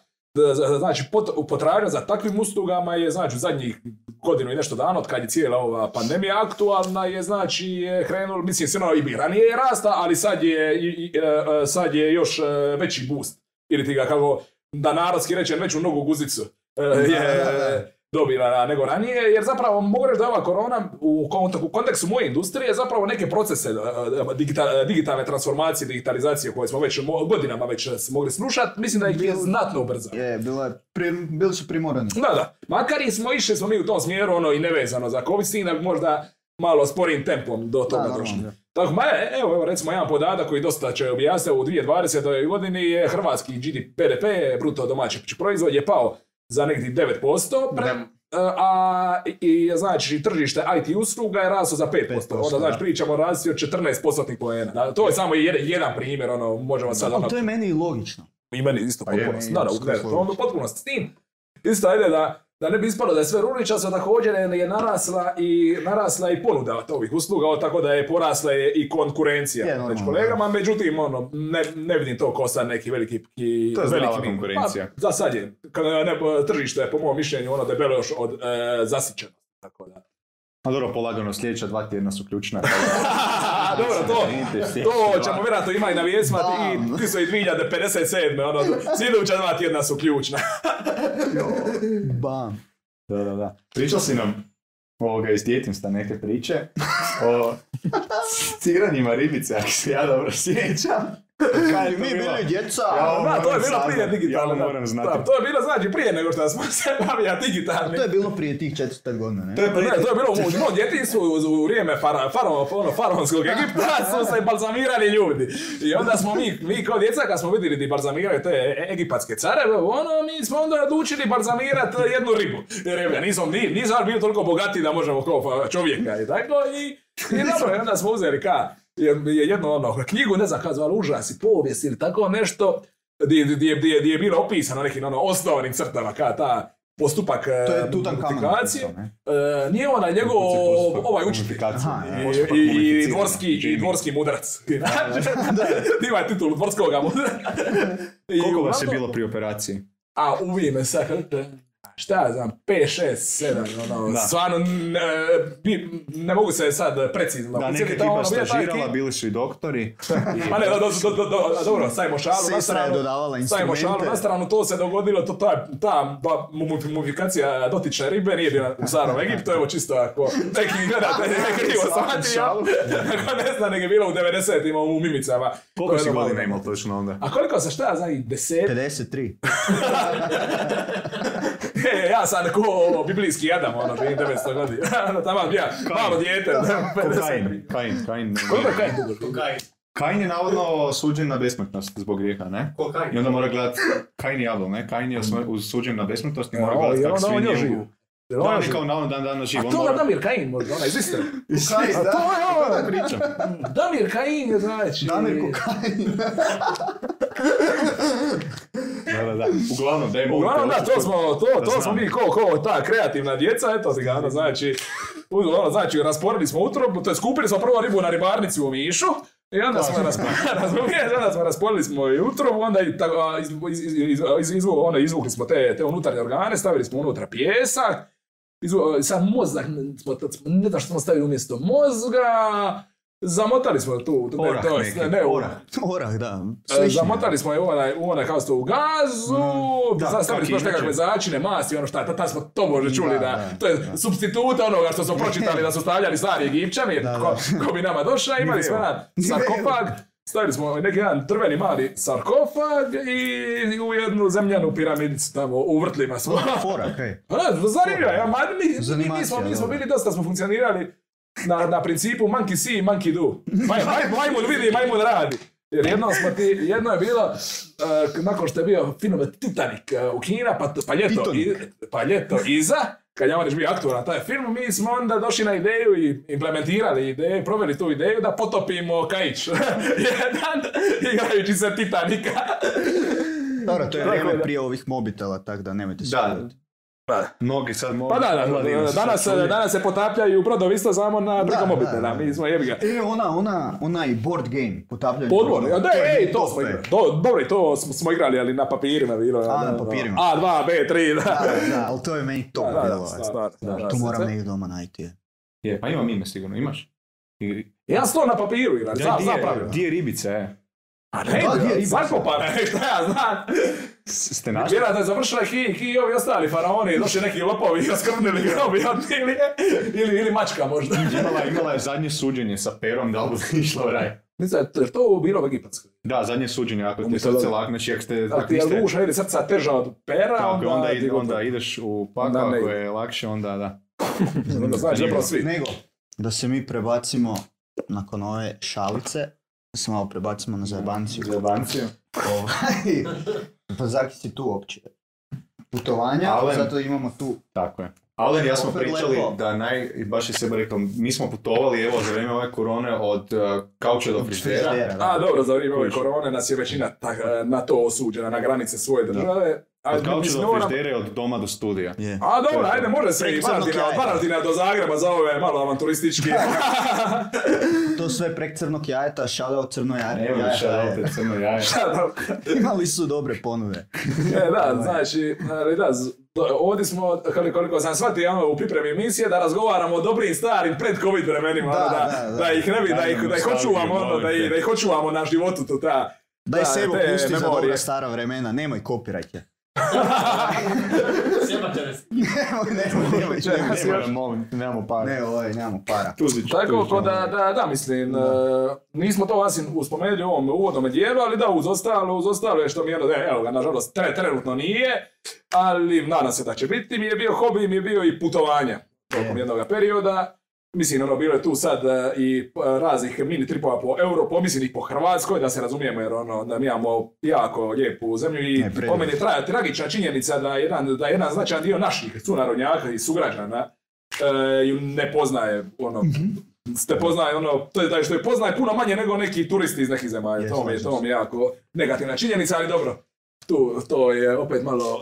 [SPEAKER 3] znači pot, potražnja za takvim uslugama je znači u zadnjih godinu i nešto dana od kad je cijela ova pandemija aktualna je znači je krenulo, mislim se ono i bi ranije je rasta, ali sad je, i- i- e, e, sad je još e, veći boost. Ili ti ga kako da narodski reče veću nogu guzicu je
[SPEAKER 1] da, da.
[SPEAKER 3] Dobila nego ranije, jer zapravo mogu reći da je ova korona u, kont- u kontekstu moje industrije zapravo neke procese e, e, digita- digitalne transformacije, digitalizacije koje smo već godinama već e, mogli slušati, mislim da ih je znatno ubrzao.
[SPEAKER 1] Je, bilo je, pri, bili su primorani.
[SPEAKER 3] Da, da. Makar i smo išli smo mi u tom smjeru, ono i nevezano za COVID, s da možda malo sporim tempom do toga
[SPEAKER 1] Da,
[SPEAKER 3] došli. Tako, ma, e, evo, evo, recimo, jedan podatak koji dosta će objasniti u 2020. godini je hrvatski GDP, BDP, bruto domaći proizvod, je pao za negdje 9%, pre, a i, znači tržište IT usluga je raslo za 5%.
[SPEAKER 1] 5%,
[SPEAKER 3] Onda znači pričamo o razlici od 14% poena. Da, to je samo jedan, jedan primjer, ono, možemo sad ono,
[SPEAKER 1] to je meni i logično.
[SPEAKER 3] i meni isto
[SPEAKER 2] Pa je,
[SPEAKER 3] potpuno, da, da,
[SPEAKER 1] složno.
[SPEAKER 3] ono potpuno s tim. Isto ajde da, da ne bi ispalo da je sve ruričasto, također je, narasla i narasla i ponuda ovih usluga, tako da je porasla je i konkurencija
[SPEAKER 1] Je,
[SPEAKER 3] među kolegama, međutim, ono, ne, ne vidim to ko sad neki veliki... I,
[SPEAKER 2] To je
[SPEAKER 3] veliki
[SPEAKER 2] konkurencija.
[SPEAKER 3] Pa, za sad je. Ne, tržište je, po mom mišljenju, ono debelo još od e, zasićeno. Tako da.
[SPEAKER 2] A dobro, polagano, sljedeća dva tjedna su ključna.
[SPEAKER 3] A, dobro, to, to ćemo vjerojatno ima i na vijestima i
[SPEAKER 1] Bam.
[SPEAKER 3] ti su i 2057. Ono, sljedeća dva tjedna su ključna.
[SPEAKER 1] Bam.
[SPEAKER 2] Da, da, da. Pričao si nam ovoga iz djetinstva neke priče o ciranjima ribice, ako se ja dobro sjećam. Kaj
[SPEAKER 1] Mi
[SPEAKER 2] bilo?
[SPEAKER 1] bili djeca.
[SPEAKER 2] Ja,
[SPEAKER 3] Da, to je bilo prije
[SPEAKER 2] saznati,
[SPEAKER 3] digitalne.
[SPEAKER 2] ja
[SPEAKER 3] da.
[SPEAKER 2] moram znati.
[SPEAKER 3] Da, to je bilo znači prije nego što smo se bavili digitalni.
[SPEAKER 1] To je bilo prije tih 400 godina, ne?
[SPEAKER 2] To je
[SPEAKER 3] Ne,
[SPEAKER 2] prije...
[SPEAKER 3] to je bilo u mom djetinstvu u, u vrijeme fara, faro, ono, faraonskog Egipta su se balzamirali ljudi. I onda smo mi, mi kao djeca kad smo vidjeli di balzamiraju te e- egipatske careve, ono, mi smo onda odlučili balzamirati jednu ribu. Jer je, nismo, ni, nismo bili toliko bogati da možemo kao čovjeka i tako. I, i dobro, onda smo uzeli ka, je- je jednu ono, knjigu, ne znam kako zvala, užas i povijest ili tako nešto, gdje, gdje, gdje, gdje je bilo opisano nekim ono, osnovnim crtama, ka ta postupak
[SPEAKER 1] To je
[SPEAKER 3] e, multiplikacije. E, nije ona njegov ovaj učitelj. I,
[SPEAKER 2] Postupak
[SPEAKER 3] i, i
[SPEAKER 2] mumificiranja.
[SPEAKER 3] dvorski, i dvorski mudrac. Ima titul dvorskoga mudraca. I
[SPEAKER 2] Koliko vas je bilo pri operaciji?
[SPEAKER 3] A uvi me sad, šta ja znam, 5, 6, 7, ono,
[SPEAKER 2] Da.
[SPEAKER 3] stvarno, ne, ne mogu se sad precizno
[SPEAKER 2] Da, neka ekipa
[SPEAKER 3] ono,
[SPEAKER 2] stažirala, bili su i doktori.
[SPEAKER 3] Ma ne, do, do, do, dobro, stavimo šalu na stranu.
[SPEAKER 1] dodavala
[SPEAKER 3] Stavimo šalu
[SPEAKER 1] instrumente.
[SPEAKER 3] na stranu, to se dogodilo, to, ta, ta mumifikacija dotične ribe nije bila u starom Egiptu, evo čisto ako neki gledate, ne krivo shvatio, ako ne zna, nego je bilo u 90-ima u mimicama.
[SPEAKER 2] Koliko si godina imao točno onda?
[SPEAKER 3] A koliko se šta ja znam, i deset?
[SPEAKER 1] 53.
[SPEAKER 3] E, ja sam ko ovo, biblijski Adam, ono, živim 900 godina. Ono, tamo bija, malo dijete.
[SPEAKER 2] Kain, Kain, Kain.
[SPEAKER 3] Koliko je Kain dugo?
[SPEAKER 2] Kain je navodno suđen na besmrtnost zbog grijeha, ne?
[SPEAKER 4] Ko kaj?
[SPEAKER 2] I onda mora gledat, Kain i Abel, ne? Kain je suđen na besmrtnost i mora gledat kako svi
[SPEAKER 3] živ? Jel
[SPEAKER 2] Da,
[SPEAKER 3] on
[SPEAKER 2] on je
[SPEAKER 3] živ?
[SPEAKER 2] kao na dan danas živ,
[SPEAKER 3] A
[SPEAKER 2] on
[SPEAKER 3] to je
[SPEAKER 2] mora...
[SPEAKER 3] Damir Kain, možda, onaj iz Istre.
[SPEAKER 1] Kaj,
[SPEAKER 3] A to je
[SPEAKER 2] Da
[SPEAKER 3] on!
[SPEAKER 2] pričam.
[SPEAKER 3] Damir Kain, znači...
[SPEAKER 1] Damir Kokain.
[SPEAKER 2] Da, da, da. Uglavnom, dajmo...
[SPEAKER 3] Uglavnom, da, to smo, to,
[SPEAKER 2] Da
[SPEAKER 3] to smo mi ko, ko ta kreativna djeca, eto ti ga, ono, znači, ono, znači, rasporedili smo utrobu, to je skupili smo prvo ribu na ribarnici u Mišu, i onda smo, rasporedili, razumiješ, onda smo rasporedili smo i utrobu, onda i, iz, iz, iz, iz, iz, izvu- ono, izvukli smo te, te unutarnje organe, stavili smo unutra pijesak, izvu, sad mozak, ne znam što smo stavili umjesto mozga, zamotali smo tu,
[SPEAKER 2] Orah
[SPEAKER 3] to,
[SPEAKER 2] neki,
[SPEAKER 3] ne, ne,
[SPEAKER 2] orah.
[SPEAKER 1] Orah, da.
[SPEAKER 3] E,
[SPEAKER 1] Slično.
[SPEAKER 3] Zamotali smo je u onaj, u onaj kao u gazu,
[SPEAKER 2] da,
[SPEAKER 3] sad stavili smo još nekakve začine, masti, ono šta, tad smo to možda čuli
[SPEAKER 1] Da,
[SPEAKER 3] da,
[SPEAKER 1] da.
[SPEAKER 3] to je substitut onoga što smo pročitali da su stavljali stari Egipćani,
[SPEAKER 1] Da,
[SPEAKER 3] ko,
[SPEAKER 1] da.
[SPEAKER 3] ko bi nama došao, imali smo jedan sarkofag, stavili smo neki jedan drveni mali sarkofag i u jednu zemljanu piramidicu tamo u vrtlima smo.
[SPEAKER 1] Fora, kaj.
[SPEAKER 3] A, Zanimljivo, ja, ma, mi, mi, smo, mi smo bili dosta smo funkcionirali na, na principu monkey see, monkey do. Maj, maj, majmun vidi, majmun radi. Jer jedno, smo ti, jedno je bilo, uh, nakon što je bio film Titanic uh, u Kina, pa, pa, ljeto, i, pa ljeto iza, kad on još bio aktualan taj film, mi smo onda došli na ideju i implementirali ideju, proveli tu ideju da potopimo Kaić. Jedan, igrajući se Titanika.
[SPEAKER 1] Dobro, to je vrijeme prije ovih mobitela, tako da nemojte se
[SPEAKER 2] Da,
[SPEAKER 1] čuditi.
[SPEAKER 2] mnogi sad mogu...
[SPEAKER 3] Pa da, da,
[SPEAKER 2] omladina se
[SPEAKER 3] danas, danas se potapljaju brodovi isto samo na drugom
[SPEAKER 1] da,
[SPEAKER 3] mobitelu,
[SPEAKER 1] da.
[SPEAKER 3] mi smo jebi ga.
[SPEAKER 1] E, ona, ona, onaj board game, potapljanje.
[SPEAKER 3] Podvor, ja, da,
[SPEAKER 1] je
[SPEAKER 3] ej, to
[SPEAKER 1] top,
[SPEAKER 3] smo igrali. To, dobro, i to smo, smo igrali, ali na papirima bilo.
[SPEAKER 1] A,
[SPEAKER 3] da,
[SPEAKER 1] na
[SPEAKER 3] da,
[SPEAKER 1] papirima.
[SPEAKER 3] A, 2, B, 3, da.
[SPEAKER 1] Da, da, ali to je meni top
[SPEAKER 3] Da, da,
[SPEAKER 1] bilo.
[SPEAKER 3] da,
[SPEAKER 1] Da,
[SPEAKER 3] da, da,
[SPEAKER 1] moram
[SPEAKER 3] da.
[SPEAKER 1] negdje doma najti. je.
[SPEAKER 2] Je, pa imam ime sigurno, imaš? I,
[SPEAKER 3] Ja sam to na papiru igrali,
[SPEAKER 2] Da,
[SPEAKER 3] znam,
[SPEAKER 2] di je-
[SPEAKER 3] pravila.
[SPEAKER 2] di je ribice, e?
[SPEAKER 3] A ne,
[SPEAKER 1] ribica?
[SPEAKER 3] zakopana, šta ja znam.
[SPEAKER 2] Ste našli?
[SPEAKER 3] Vjerojatno je završila hi, hi i ovi ostali faraoni, došli neki lopovi i raskrvnili grob i. Ili, ili mačka možda.
[SPEAKER 2] Imala, imala je zadnje suđenje sa perom, da li bi išla u raj?
[SPEAKER 3] Da je to bilo u Egipatskoj.
[SPEAKER 2] Da, zadnje suđenje, ako ti srce lagne, ako ste...
[SPEAKER 3] Ako ti je duša ili srca teža od pera,
[SPEAKER 2] tako,
[SPEAKER 3] onda,
[SPEAKER 2] onda, ide, onda ideš u pakao,
[SPEAKER 3] ne
[SPEAKER 2] ako je lakše, onda da.
[SPEAKER 3] Onda znači zapravo svi.
[SPEAKER 1] Nego, da se mi prebacimo nakon ove šalice, da se malo prebacimo na zajebanciju.
[SPEAKER 2] Zajebanciju.
[SPEAKER 1] Ovaj, pa zaki si tu uopće. Putovanja,
[SPEAKER 2] Alen.
[SPEAKER 1] zato imamo tu
[SPEAKER 2] Tako je. Alen ja smo pričali
[SPEAKER 1] lepo.
[SPEAKER 2] da naj, i baš je sebe rekao, mi smo putovali evo za vrijeme ove korone od uh, kauča do friždera.
[SPEAKER 3] A dobro, za vrijeme ove korone nas je većina ta- na to osuđena, na granice svoje države.
[SPEAKER 2] Od
[SPEAKER 3] mislim,
[SPEAKER 2] do i od doma do studija.
[SPEAKER 1] Je.
[SPEAKER 3] A dobro, ajde, može se i
[SPEAKER 1] crnog
[SPEAKER 3] Varatina, do Zagreba za ove malo avanturistički.
[SPEAKER 1] To sve prek crnog jajeta, shoutout crno jaje.
[SPEAKER 2] Evo opet crno jaje.
[SPEAKER 1] Imali su dobre ponude.
[SPEAKER 3] E, da, znači, ali da, ovdje smo, koliko, koliko sam shvatio, ono, u pripremi emisije, da razgovaramo o dobrim, starim, pred-covid vremenima,
[SPEAKER 1] Da,
[SPEAKER 3] ono, da,
[SPEAKER 1] da, da.
[SPEAKER 3] da ih ne bi, da ih, da ih očuvamo, ono, da ih, da ih očuvamo na životu, to ta,
[SPEAKER 1] Daj
[SPEAKER 3] Da,
[SPEAKER 1] sebo pusti za dobra stara vremena, nemoj copyright
[SPEAKER 2] nemamo para.
[SPEAKER 1] Ne, ovaj, nemamo para.
[SPEAKER 2] Tuzić,
[SPEAKER 3] Tako
[SPEAKER 2] tuzić,
[SPEAKER 3] da, da, da, mislim, e, nismo to Vasin uspomenuli u ovom uvodnom dijelu, ali da, uz ostalo, uz ostalo je što mi je, ono, evo ga, nažalost, tre, trenutno nije, ali nadam se da će biti, mi je bio hobi, mi je bio i putovanje tokom
[SPEAKER 1] Je.
[SPEAKER 3] jednog perioda. Mislim, ono, bilo je tu sad e, i e, raznih mini tripova po Europu, mislim i po Hrvatskoj, da se razumijemo, jer ono, da mi imamo jako lijepu zemlju i po meni je tra, tragična činjenica da jedan, da jedan značajan dio naših sunarodnjaka i sugrađana e, ju ne poznaje, ono, te poznaje ono, to je da što je poznaje puno manje nego neki turisti iz nekih zemalja. To mi je, to mi je jako negativna činjenica, ali dobro. Tu, to je opet malo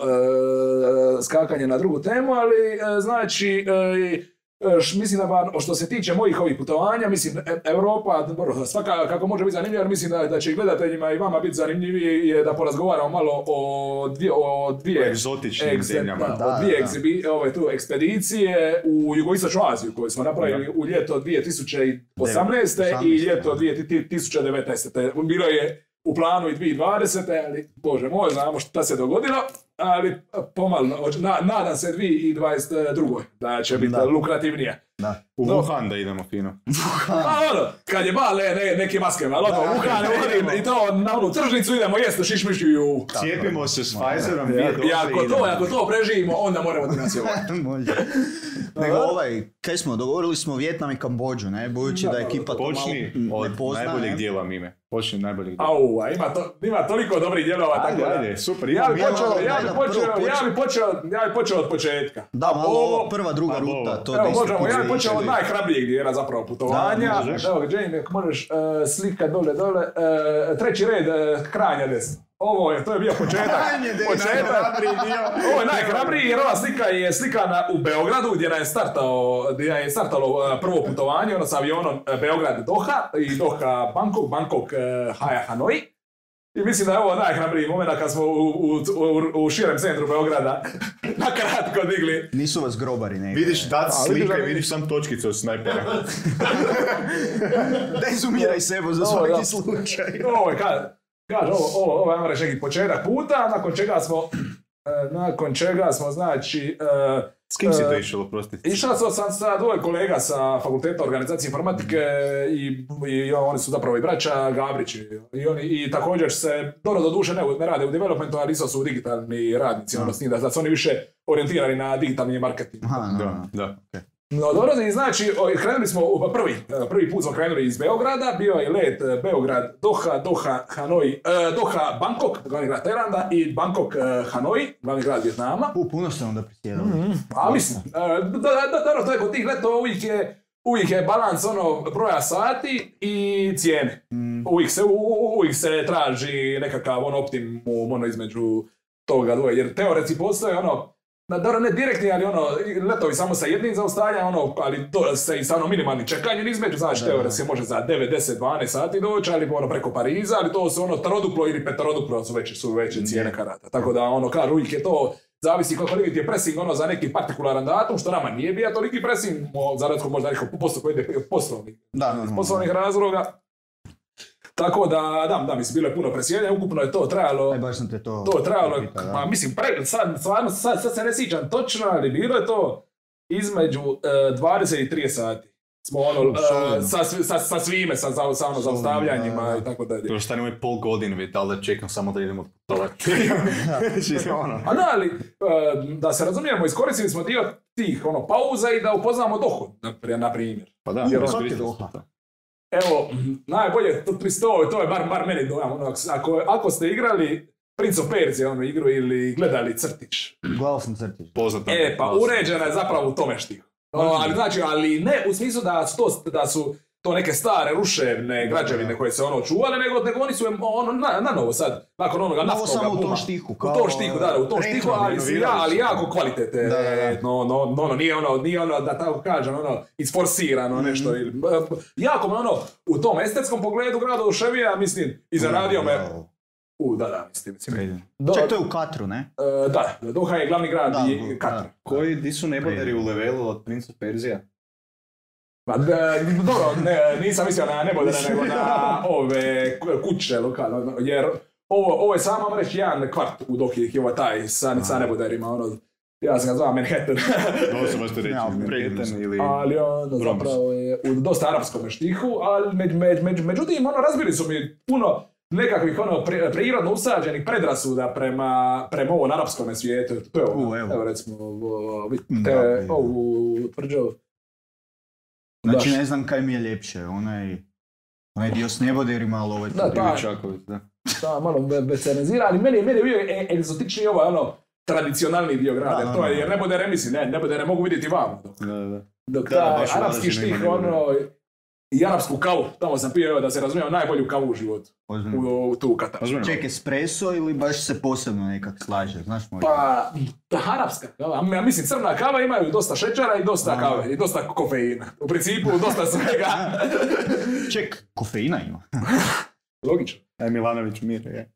[SPEAKER 3] e, skakanje na drugu temu, ali e, znači, e, mislim da ba, što se tiče mojih ovih putovanja, mislim, E- Europa, dobro, svaka kako može biti zanimljiva, jer mislim da, da će i gledateljima i vama biti zanimljivije je da porazgovaramo malo o dvije, o dvije
[SPEAKER 2] egzotičnim
[SPEAKER 3] egze-
[SPEAKER 2] zemljama.
[SPEAKER 3] da,
[SPEAKER 1] Da,
[SPEAKER 3] o dvije
[SPEAKER 1] da.
[SPEAKER 3] egzibi, ove tu ekspedicije u jugoistočnu Aziju koju smo napravili u ljeto 2018. i ljeto 2019. Te Bilo je u planu i 2020. ali bože moj, znamo šta se dogodilo, ali pomalno, na, nadam se 2022. da će biti
[SPEAKER 1] Da.
[SPEAKER 3] lukrativnije.
[SPEAKER 1] Da.
[SPEAKER 2] U
[SPEAKER 3] No.
[SPEAKER 2] Wuhan da idemo fino.
[SPEAKER 3] A ono, kad je bale ne, neki maske, ali ono, Wuhan, i to na onu tržnicu idemo jesti šišmišu i u...
[SPEAKER 2] Cijepimo se s Pfizerom,
[SPEAKER 3] I
[SPEAKER 2] dvije doze
[SPEAKER 3] ako to, ako to preživimo, onda moramo ti.
[SPEAKER 1] Može. Nego ovaj, kaj smo, dogovorili smo Vjetnam i Kambođu, ne? Budući da,
[SPEAKER 3] Da,
[SPEAKER 1] ekipa to malo
[SPEAKER 2] Počni
[SPEAKER 1] m,
[SPEAKER 2] od
[SPEAKER 1] ne pozna,
[SPEAKER 2] najboljeg dijela mime. Počni od najboljeg dijela.
[SPEAKER 3] Au, ima, to, ima toliko dobrih dijelova, tako da...
[SPEAKER 2] ajde, super,
[SPEAKER 3] Ja bi počeo,
[SPEAKER 1] imamo-
[SPEAKER 3] ja počeo,
[SPEAKER 1] prvo
[SPEAKER 3] ja bi
[SPEAKER 1] počeo.
[SPEAKER 3] ja bi počeo od početka.
[SPEAKER 1] Da, malo
[SPEAKER 3] Ovo-
[SPEAKER 1] ovo prva, druga
[SPEAKER 2] Pa,
[SPEAKER 1] ruta, to
[SPEAKER 3] Evo,
[SPEAKER 1] da isto
[SPEAKER 3] možemo, ja bi počeo od najhrabrijeg dijela zapravo putovanja.
[SPEAKER 1] Da, možeš.
[SPEAKER 3] Evo Jane, ako možeš e, slika dole, dole. e, treći red, e, krajnja desna. Ovo je, to je bio početak. Početak. Ovo je najhrabriji jer ova slika je slikana u Beogradu gdje nam je startao, gdje je startalo prvo putovanje, ono sa avionom Beograd-Doha i Doha-Bangkok, Bangkok, e, Haja, Hanoi. I mislim da je ovo najhrabriji moment kad smo u, u, u, u širem centru Beograda na kratko digli.
[SPEAKER 1] Nisu vas grobari, ne?
[SPEAKER 2] Vidiš dat
[SPEAKER 3] A, vidiš vidiš-
[SPEAKER 2] vidiš sam točkice od snajpera.
[SPEAKER 1] Daj zoomiraj sebo za
[SPEAKER 3] Ovo,
[SPEAKER 1] svaki
[SPEAKER 3] da.
[SPEAKER 1] slučaj.
[SPEAKER 3] Ovo je, ka- kaže, ovo, ovo, ovo ajmo reći neki početak puta, nakon čega smo, e, nakon čega smo, znači, e,
[SPEAKER 2] S kim si to
[SPEAKER 3] E,
[SPEAKER 2] išao, oprostiti?
[SPEAKER 3] Išao sam sam sa dvoje kolega sa fakulteta organizacije informatike i, i oni su zapravo i braća Gabrići. I, oni, i također se, dobro do duše ne, ne rade u developmentu, ali isto su digitalni radnici, ono s tim da, da su oni više orijentirani na digitalni marketing.
[SPEAKER 1] Aha, no,
[SPEAKER 2] Da,
[SPEAKER 1] no.
[SPEAKER 2] da.
[SPEAKER 3] No dobro, znači, krenuli smo, prvi, e, prvi put smo krenuli iz Beograda, bio je let e, Beograd, Doha, Doha, Hanoi, e, Doha, Bangkok, glavni grad Tajlanda i Bangkok, e, Hanoi, glavni grad Vjetnama.
[SPEAKER 1] U, puno ste onda prisjedali.
[SPEAKER 3] A mislim, e, da, da, dobro, to je kod tih letova uvijek je, uvijek je balans ono broja sati i cijene. Uvijek se, u- uvijek se traži nekakav ono optimum ono između toga dvoje, jer teoretski postoje ono, na, dobro, ne direktni, ali ono, letovi samo sa jednim zaustavljanjem, ono, ali to se i sa ono minimalnim čekanjem između, znači teoretski može za 9, 10, 12 sati doći, ali ono preko Pariza, ali to su ono troduplo ili peteroduplo su veće, su veće cijene karata. Tako da ono, kažu, uvijek je to, zavisi koliko ti je pressing ono za neki partikularan datum, što nama nije bio toliki pressing, za razliku možda nekog poslovnih, poslovnih razloga. Tako da, da, da, mislim, bilo je puno presjedanja, ukupno je to trajalo,
[SPEAKER 1] Aj, baš sam te to...
[SPEAKER 3] to je trajalo,
[SPEAKER 1] da.
[SPEAKER 3] ma mislim, pre, sad, stvarno, sad, sad se ne sjećam točno, ali bilo je to između e, 20 i 30 sati. Smo ono,
[SPEAKER 1] U, solidno.
[SPEAKER 3] sa, sa, sa svime, sa, sa, sa ono, zaustavljanjima i tako dalje.
[SPEAKER 2] To stanemo je pol godine, već, da čekam samo da idemo. Znači, ono.
[SPEAKER 3] A da, ali, e, da se razumijemo, iskoristili smo dio tih ono, pauza i da upoznamo dohod, na, na primjer.
[SPEAKER 2] Pa da,
[SPEAKER 3] Jer
[SPEAKER 2] iskoristili
[SPEAKER 3] Evo, najbolje, to, to, to je bar, bar meni dojam, ono, ako, ako ste igrali Prince of Persia onu igru ili gledali crtić.
[SPEAKER 1] Gledao sam crtić.
[SPEAKER 2] Poznato.
[SPEAKER 3] E, pa uređena je zapravo u tome štihu. O, ali znači, ali ne u smislu da su to, da su to neke stare ruševne građevine koje se ono čuvale, nego, nego oni su ono na, na novo sad, nakon onoga
[SPEAKER 1] Novo
[SPEAKER 3] naftnoga
[SPEAKER 1] samo u tom
[SPEAKER 3] buma.
[SPEAKER 1] štihu.
[SPEAKER 3] U
[SPEAKER 1] kao
[SPEAKER 3] tom štihu, da, da, u tom štihu, ali, su, ja,
[SPEAKER 2] renovirali
[SPEAKER 3] ali jako kvalitete,
[SPEAKER 1] Da, da, da.
[SPEAKER 3] no, no, no, no, nije ono, nije ono, da tako kažem, ono, isforsirano nešto, ili, b- b- jako me ono, u tom estetskom pogledu grada Oduševija, mislim, iznenadio me, u, da, da, mislim, mislim, do,
[SPEAKER 1] Čak to je u Katru, ne?
[SPEAKER 3] e, da, Doha je glavni grad
[SPEAKER 1] Da,
[SPEAKER 3] i
[SPEAKER 1] da.
[SPEAKER 3] Katar.
[SPEAKER 2] Koji, di su neboderi u levelu od Prince of Perzija?
[SPEAKER 3] Da, dobro, ne, nisam mislio na nebodere, nego na ove kuće lokalno, jer ovo, ovo je samo, vam reći, jedan kvart u Dohi, je ovo taj sa, sa neboderima, ono, ja sam ga zvao Manhattan,
[SPEAKER 2] Ovo se možete reći,
[SPEAKER 1] Ja,
[SPEAKER 2] Manhattan ili...
[SPEAKER 3] ali ono zapravo je u dosta arapskom štihu, ali među, među, među, međutim, ono, razbili su mi puno nekakvih ono pri- prirodno usađenih predrasuda prema, prema ovom arapskom svijetu. To je ovo,
[SPEAKER 1] U, evo.
[SPEAKER 3] evo recimo, ovo, vidite, ovu tvrđavu.
[SPEAKER 1] Znači ne znam kaj mi je ljepše, onaj... Onaj dio s neboderima, ali ovo je
[SPEAKER 3] Da, ta-
[SPEAKER 2] Čaković, da.
[SPEAKER 3] Da, malo be- becenezira, ali meni, meni je bio e- egzotičniji ovaj ono tradicionalni dio grada.
[SPEAKER 1] Da,
[SPEAKER 3] to je, jer
[SPEAKER 1] da.
[SPEAKER 3] ne bude remisli, ne, ne bude ne mogu vidjeti vam.
[SPEAKER 2] Da, da.
[SPEAKER 3] dok
[SPEAKER 2] Da,
[SPEAKER 3] taj arapski štih, ono, i arapsku kavu, tamo sam pio, evo, da se razumijem, najbolju kavu u životu,
[SPEAKER 1] Ozbiljno.
[SPEAKER 3] u, u tu u Kataru.
[SPEAKER 1] Ček, espresso ili baš se posebno nekak slaže, znaš možda?
[SPEAKER 3] Pa, ta arapska kava, ja mislim crna kava imaju dosta šećera i dosta
[SPEAKER 1] Da.
[SPEAKER 3] kave i dosta kofeina. U principu dosta svega.
[SPEAKER 1] Ček, kofeina ima.
[SPEAKER 3] Logično.
[SPEAKER 2] Aj, Milanović mir, je.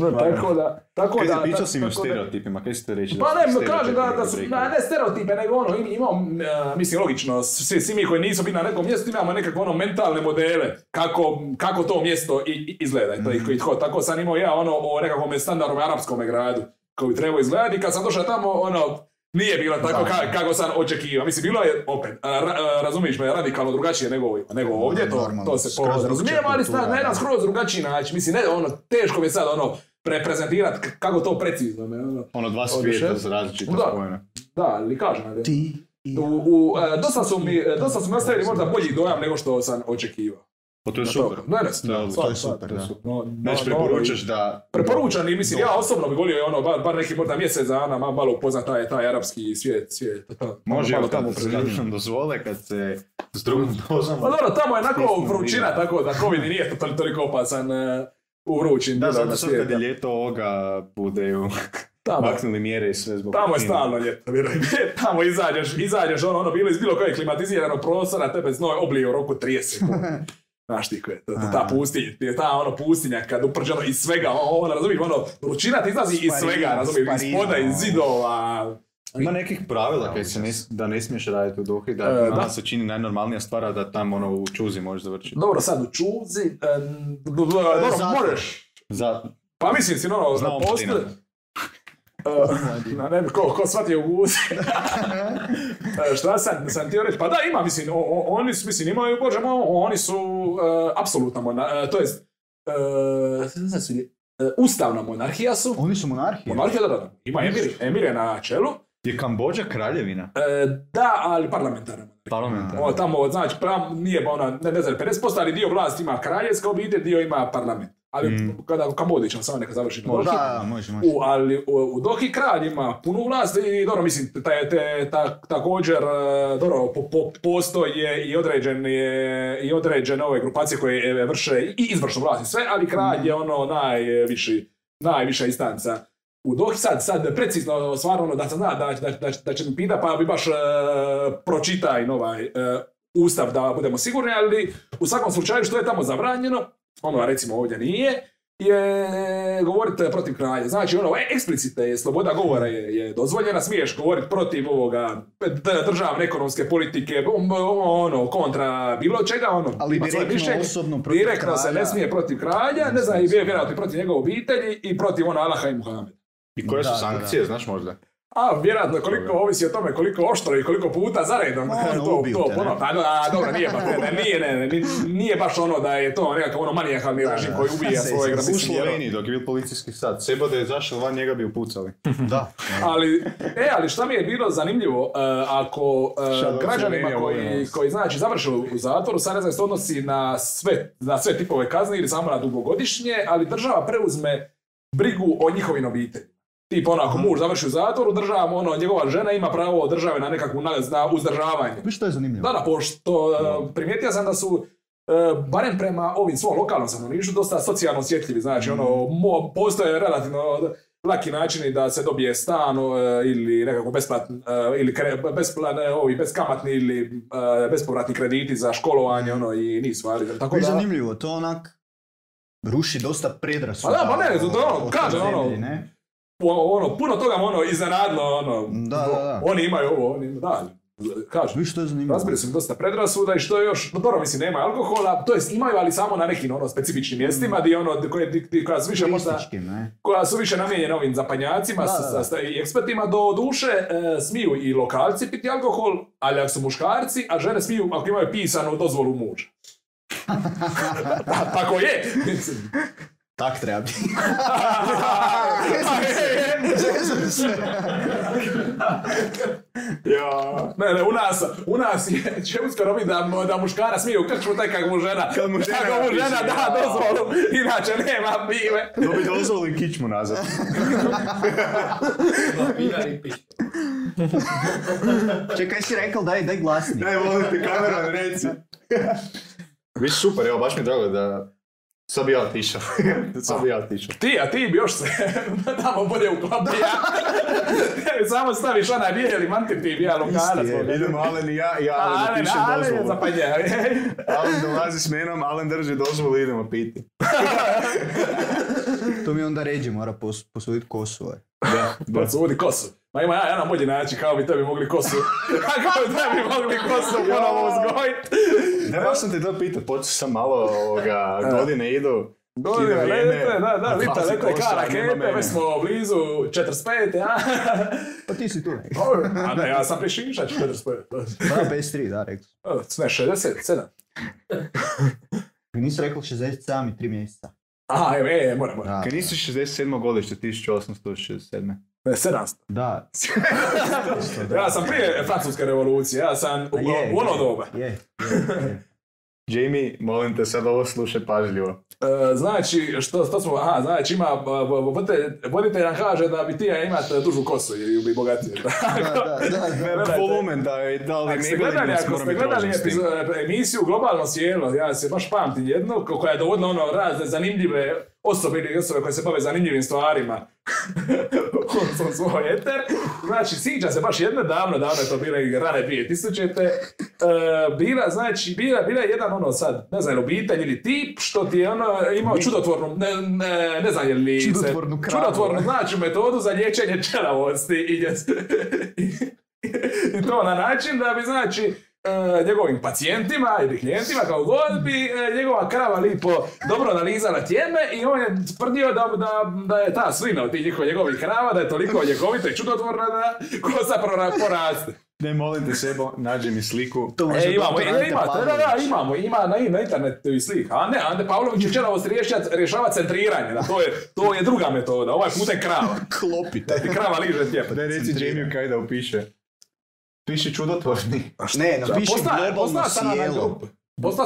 [SPEAKER 3] No, tako da, tako da,
[SPEAKER 2] pričao si mi o stereotipima, kaj ste reći?
[SPEAKER 3] Pa ne, kažem da, da su, na, ne stereotipe, nego ono, im- imamo, e, mislim, logično, svi, svi mi koji nisu bili na nekom mjestu imamo nekakve ono mentalne modele kako, kako to mjesto i, i izgleda. I to, i, i tko- tako sam imao ja ono o nekakvom standardnom arapskom gradu koji treba izgledati kad sam došao tamo, ono, nije bilo tako ka- kako sam očekivao. Mislim, bilo je, opet, ra, razumiješ me, radikalno drugačije nego, nego ovdje, to,
[SPEAKER 1] Normalno,
[SPEAKER 3] to se razumijemo, ali sta- na jedan
[SPEAKER 1] da.
[SPEAKER 3] skroz drugačiji način. Mislim, ne, ono, teško mi je sad, ono, preprezentirati k- kako to precizno me, ono.
[SPEAKER 2] Ono dva svijeta za različita
[SPEAKER 3] Da.
[SPEAKER 2] spojena.
[SPEAKER 3] Da, ali kažem, ali-
[SPEAKER 1] Ti
[SPEAKER 3] u, u, e, dosta, su mi, e, dosta su mi ostavili možda bolji dojam nego što sam očekivao.
[SPEAKER 2] Pa to je super.
[SPEAKER 3] Ne, ne,
[SPEAKER 2] To je
[SPEAKER 3] stvarno,
[SPEAKER 1] To super, da.
[SPEAKER 3] No,
[SPEAKER 2] Znači, preporučaš da...
[SPEAKER 3] Preporučan i mislim, ja osobno bi volio ono, bar, bar neki možda mjesec dana ma- malo upoznat taj, taj arapski svijet. svijet to,
[SPEAKER 2] Može,
[SPEAKER 3] malo tamo
[SPEAKER 2] kad nam dozvole, kad se s drugom dozom...
[SPEAKER 3] Pa dobro, tamo je onako vrućina, tako da COVID nije to tol- toliko opasan e, u vrućim
[SPEAKER 2] Da, zato sad kad je ljeto ovoga budeju
[SPEAKER 3] Tamo,
[SPEAKER 2] maknuli mjere i sve zbog...
[SPEAKER 3] tamo je stalno ljeto, vjeruj mi. Tamo izađeš, izađeš ono, ono, bilo iz bilo kojeg klimatiziranog prostora, tebe znoj oblije u roku 30 sekundi. Znaš ti ko je, to, to, ta pustinja, ta ono pustinja kad uprđeno iz svega, ono, razumiješ, ono, vrućina ti izlazi iz svega, razumiješ, iz poda, iz
[SPEAKER 1] ono.
[SPEAKER 3] zidova,
[SPEAKER 2] Ima nekih pravila kaj se ne, da ne smiješ raditi u Dohi, da
[SPEAKER 3] E, da.
[SPEAKER 2] se čini najnormalnija stvar da tam ono u čuzi možeš završiti.
[SPEAKER 3] Dobro, sad u čuzi, b- dobro, možeš. Pa mislim si, ono,
[SPEAKER 2] Znamo
[SPEAKER 3] postoje...
[SPEAKER 2] Martina.
[SPEAKER 3] Uh, na ne ko, ko shvatio u guzi. E, šta sam, sam htio reći? Pa da, ima, mislim, o- o- oni su, mislim, imaju, bože moj, oni su uh, apsolutna monarhija, to jest, uh, uh, ustavna monarhija su.
[SPEAKER 1] Oni su monarhije.
[SPEAKER 3] Monarhija, da, da, da. Ima emir, emir je na čelu.
[SPEAKER 2] je Kambođa kraljevina?
[SPEAKER 3] E, da, ali parlamentarna monarhija.
[SPEAKER 2] Parlamentarna.
[SPEAKER 3] Ono, tamo, znači, prav, nije ona, ne, ne znam, 50%, ali dio vlasti ima kraljevska obitelj, dio ima parlament. Ali
[SPEAKER 2] Mm.
[SPEAKER 3] kada ćemo samo neka završi na
[SPEAKER 1] Da, može, može.
[SPEAKER 3] U, ali u, u Dohi kralj ima punu vlast i dobro, mislim, te, te, ta, također, e, dobro, po, po, postoje i određene, i određene ove grupacije koje e, vrše i izvršnu vlast i sve, ali kralj je ono najviši, najviša instanca. U Dohi sad, sad precizno stvarno ono da se zna da, da, da, da će mi pita pa bi baš e, pročitaj ovaj e, ustav da budemo sigurni, ali u svakom slučaju što je tamo zabranjeno, ono recimo ovdje nije, je govoriti protiv kralja. Znači, ono, e, eksplicite je sloboda govora je, je dozvoljena, smiješ govoriti protiv ovoga državne ekonomske politike, ono, kontra bilo čega, ono,
[SPEAKER 1] Ali direktno, osobno protiv
[SPEAKER 3] Direktno se
[SPEAKER 1] kralja.
[SPEAKER 3] ne smije protiv kralja, ne znam, i vjerojatno protiv njegove obitelji i protiv ono Alaha i Muhameda.
[SPEAKER 2] I koje su
[SPEAKER 1] Da, da,
[SPEAKER 2] sankcije, znaš možda?
[SPEAKER 3] A, vjerojatno koliko ovisi o tome koliko oštro i koliko puta zaredom
[SPEAKER 1] Ono,
[SPEAKER 3] to,
[SPEAKER 1] ubiju
[SPEAKER 3] to
[SPEAKER 1] te, ne?
[SPEAKER 3] ponovno. A, a, dobro, nije baš, ne, nije, ne, ne, nije baš ono da je to nekakav ono manijakalni režim
[SPEAKER 1] da.
[SPEAKER 3] koji ubija svojeg
[SPEAKER 1] se-
[SPEAKER 2] U Sloveniji dok je bil policijski sad, Sebo da je zašao van njega bi upucali.
[SPEAKER 1] Da.
[SPEAKER 3] Ali, e, ali šta mi je bilo zanimljivo, e, ako
[SPEAKER 2] out
[SPEAKER 3] građanima koji, koji znači završe u zatvoru, sad ne znam se odnosi na sve, na sve tipove kazne ili samo na dugogodišnje, ali država preuzme brigu o njihovim obiteljima. Tip ono, ako muž završi u zatvoru, država, ono, njegova žena ima pravo od države na nekakvu na, na uzdržavanje.
[SPEAKER 1] Viš što je zanimljivo?
[SPEAKER 3] Da, da, pošto e, primijetio sam da su e, barem prema ovim svom lokalnom stanovništvu dosta socijalno osjetljivi, znači ono, mo- postoje relativno laki načini da se dobije stan e, ili nekako besplatni, ili kre, besplatni, ovi beskamatni ili bespovratni krediti za školovanje, ono, i niz stvari. Tako da,
[SPEAKER 1] zanimljivo, to onak ruši dosta predrasuda.
[SPEAKER 3] Pa da, pa ne, to ono, kažem, ono,
[SPEAKER 1] ne?
[SPEAKER 3] Ono, puno toga ono iznenadilo, ono,
[SPEAKER 1] Da, da, da.
[SPEAKER 3] oni imaju ovo, oni, da, kažem.
[SPEAKER 1] Viš što je zanimljivo?
[SPEAKER 3] Razbili su mi dosta predrasuda i što je još, no dobro mislim nema alkohola, to jest imaju ali samo na nekim ono specifičnim mjestima gdje ono, koje, di- koja su više možda, koja su više namijenjena ovim zapanjacima
[SPEAKER 1] Da,
[SPEAKER 3] sa- sa- i ekspertima, do duše e, smiju i lokalci piti alkohol, ali ako su muškarci, a žene smiju ako imaju pisanu dozvolu muža. Tako je.
[SPEAKER 1] Tak treba biti.
[SPEAKER 3] Ja. Ne, ne, u nas, u nas je, će uskoro biti da, da muškara smije u krčmu tek kako mu žena,
[SPEAKER 2] Kad mu žena
[SPEAKER 3] kako mu žena da
[SPEAKER 2] ja.
[SPEAKER 3] dozvolu, inače nema pive.
[SPEAKER 2] Dobi dozvolu i kičmu nazad.
[SPEAKER 1] Čekaj, si rekao daj, daj glasnije.
[SPEAKER 2] Daj, molim te, kamera, reci. Viš super, evo, baš mi je drago da sad bi ja otišao. sad bi ja otišao.
[SPEAKER 3] Ti, a ti bi još se tamo bolje uklopio. Samo staviš onaj bijeli mantir ti bija lokalac.
[SPEAKER 1] Isti je,
[SPEAKER 2] Idemo Alen i ja, i Alen
[SPEAKER 3] Ale,
[SPEAKER 2] napišem
[SPEAKER 3] ale,
[SPEAKER 2] dozvolu.
[SPEAKER 3] zapanje.
[SPEAKER 2] Alen dolazi s menom, Alen drži dozvolu i idemo piti.
[SPEAKER 1] To mi onda ređe mora pos, posuditi kosu. ovaj.
[SPEAKER 2] Da, da.
[SPEAKER 3] Podsudi kosu. Ma ima ja jedan bolji način kako bi tebi mogli kosu. kako bi tebi mogli kosu ponovo uzgojit.
[SPEAKER 2] Ne, baš sam te to pitat, počeo sam malo ovoga, godine idu.
[SPEAKER 3] Godine, lete, da, da,
[SPEAKER 2] a
[SPEAKER 3] lete
[SPEAKER 2] kosa,
[SPEAKER 3] kara
[SPEAKER 2] nema
[SPEAKER 3] rakete, već smo blizu 45, a?
[SPEAKER 1] Pa ti si tu. ne?
[SPEAKER 3] A ne, ja sam prišišać 45.
[SPEAKER 1] Da, bez tri, da, sam.
[SPEAKER 3] Ne, 67.
[SPEAKER 1] Mi nisi rekao 67 i 3 mjeseca.
[SPEAKER 3] Aha, evo, e, moram, moram.
[SPEAKER 2] Kad nisi 67. godište, 1867.
[SPEAKER 3] Ne, 700.
[SPEAKER 1] da.
[SPEAKER 3] Ja sam prije francuske revolucije, ja sam u,
[SPEAKER 1] je,
[SPEAKER 3] u ono
[SPEAKER 1] je,
[SPEAKER 3] doba.
[SPEAKER 1] Je, je, je.
[SPEAKER 2] Jamie, molim te sad ovo slušaj pažljivo.
[SPEAKER 3] E, znači, što, što smo, aha, znači ima, voditelj, nam kaže da bi ti ja imat dužu kosu ili bi bogatije.
[SPEAKER 1] Da, da, da, da.
[SPEAKER 2] Volumen da je, da li ne
[SPEAKER 3] gledali, ako ste gledali emisiju Globalno sjelo, ja se baš pamtim jednu ko- koja je dovodila ono razne zanimljive osobe ili osobe koje se bave zanimljivim stvarima u svom svoj eter. Znači, sjećam se baš jedne davno, davno je to bilo i rane 2000-te. E, bila, znači, bila, bila je jedan ono sad, ne znam, obitelj ili tip, što ti je ono imao čudotvornu, ne, ne, ne znam je li se-
[SPEAKER 1] Čudotvornu kravu.
[SPEAKER 3] čudotvornu, znači metodu za liječenje čelavosti i, i, i to na način da bi znači e, njegovim pacijentima ili klijentima kao god bi e, njegova krava lipo dobro analizala tjeme i on je tvrdio da, da, da je ta slina od tih njihov- njegovih krava da je toliko ljekovita i čudotvorna da kosa prora- poraste.
[SPEAKER 2] Ne, molim te sebo, nađi mi sliku.
[SPEAKER 1] To
[SPEAKER 3] E, imamo, e, ima, da, da, da, imamo, ima na, na internetu i slika. A ne, Ante Pavlović će čelavost rješava, centriranje, da, to, je, to je druga metoda, ovaj putem krava.
[SPEAKER 1] Klopite.
[SPEAKER 3] Da ti krava liže tijep.
[SPEAKER 2] Daj reci Jamie kaj da upiše. Piši čudotvorni.
[SPEAKER 1] Ne, napiši globalno sjelo.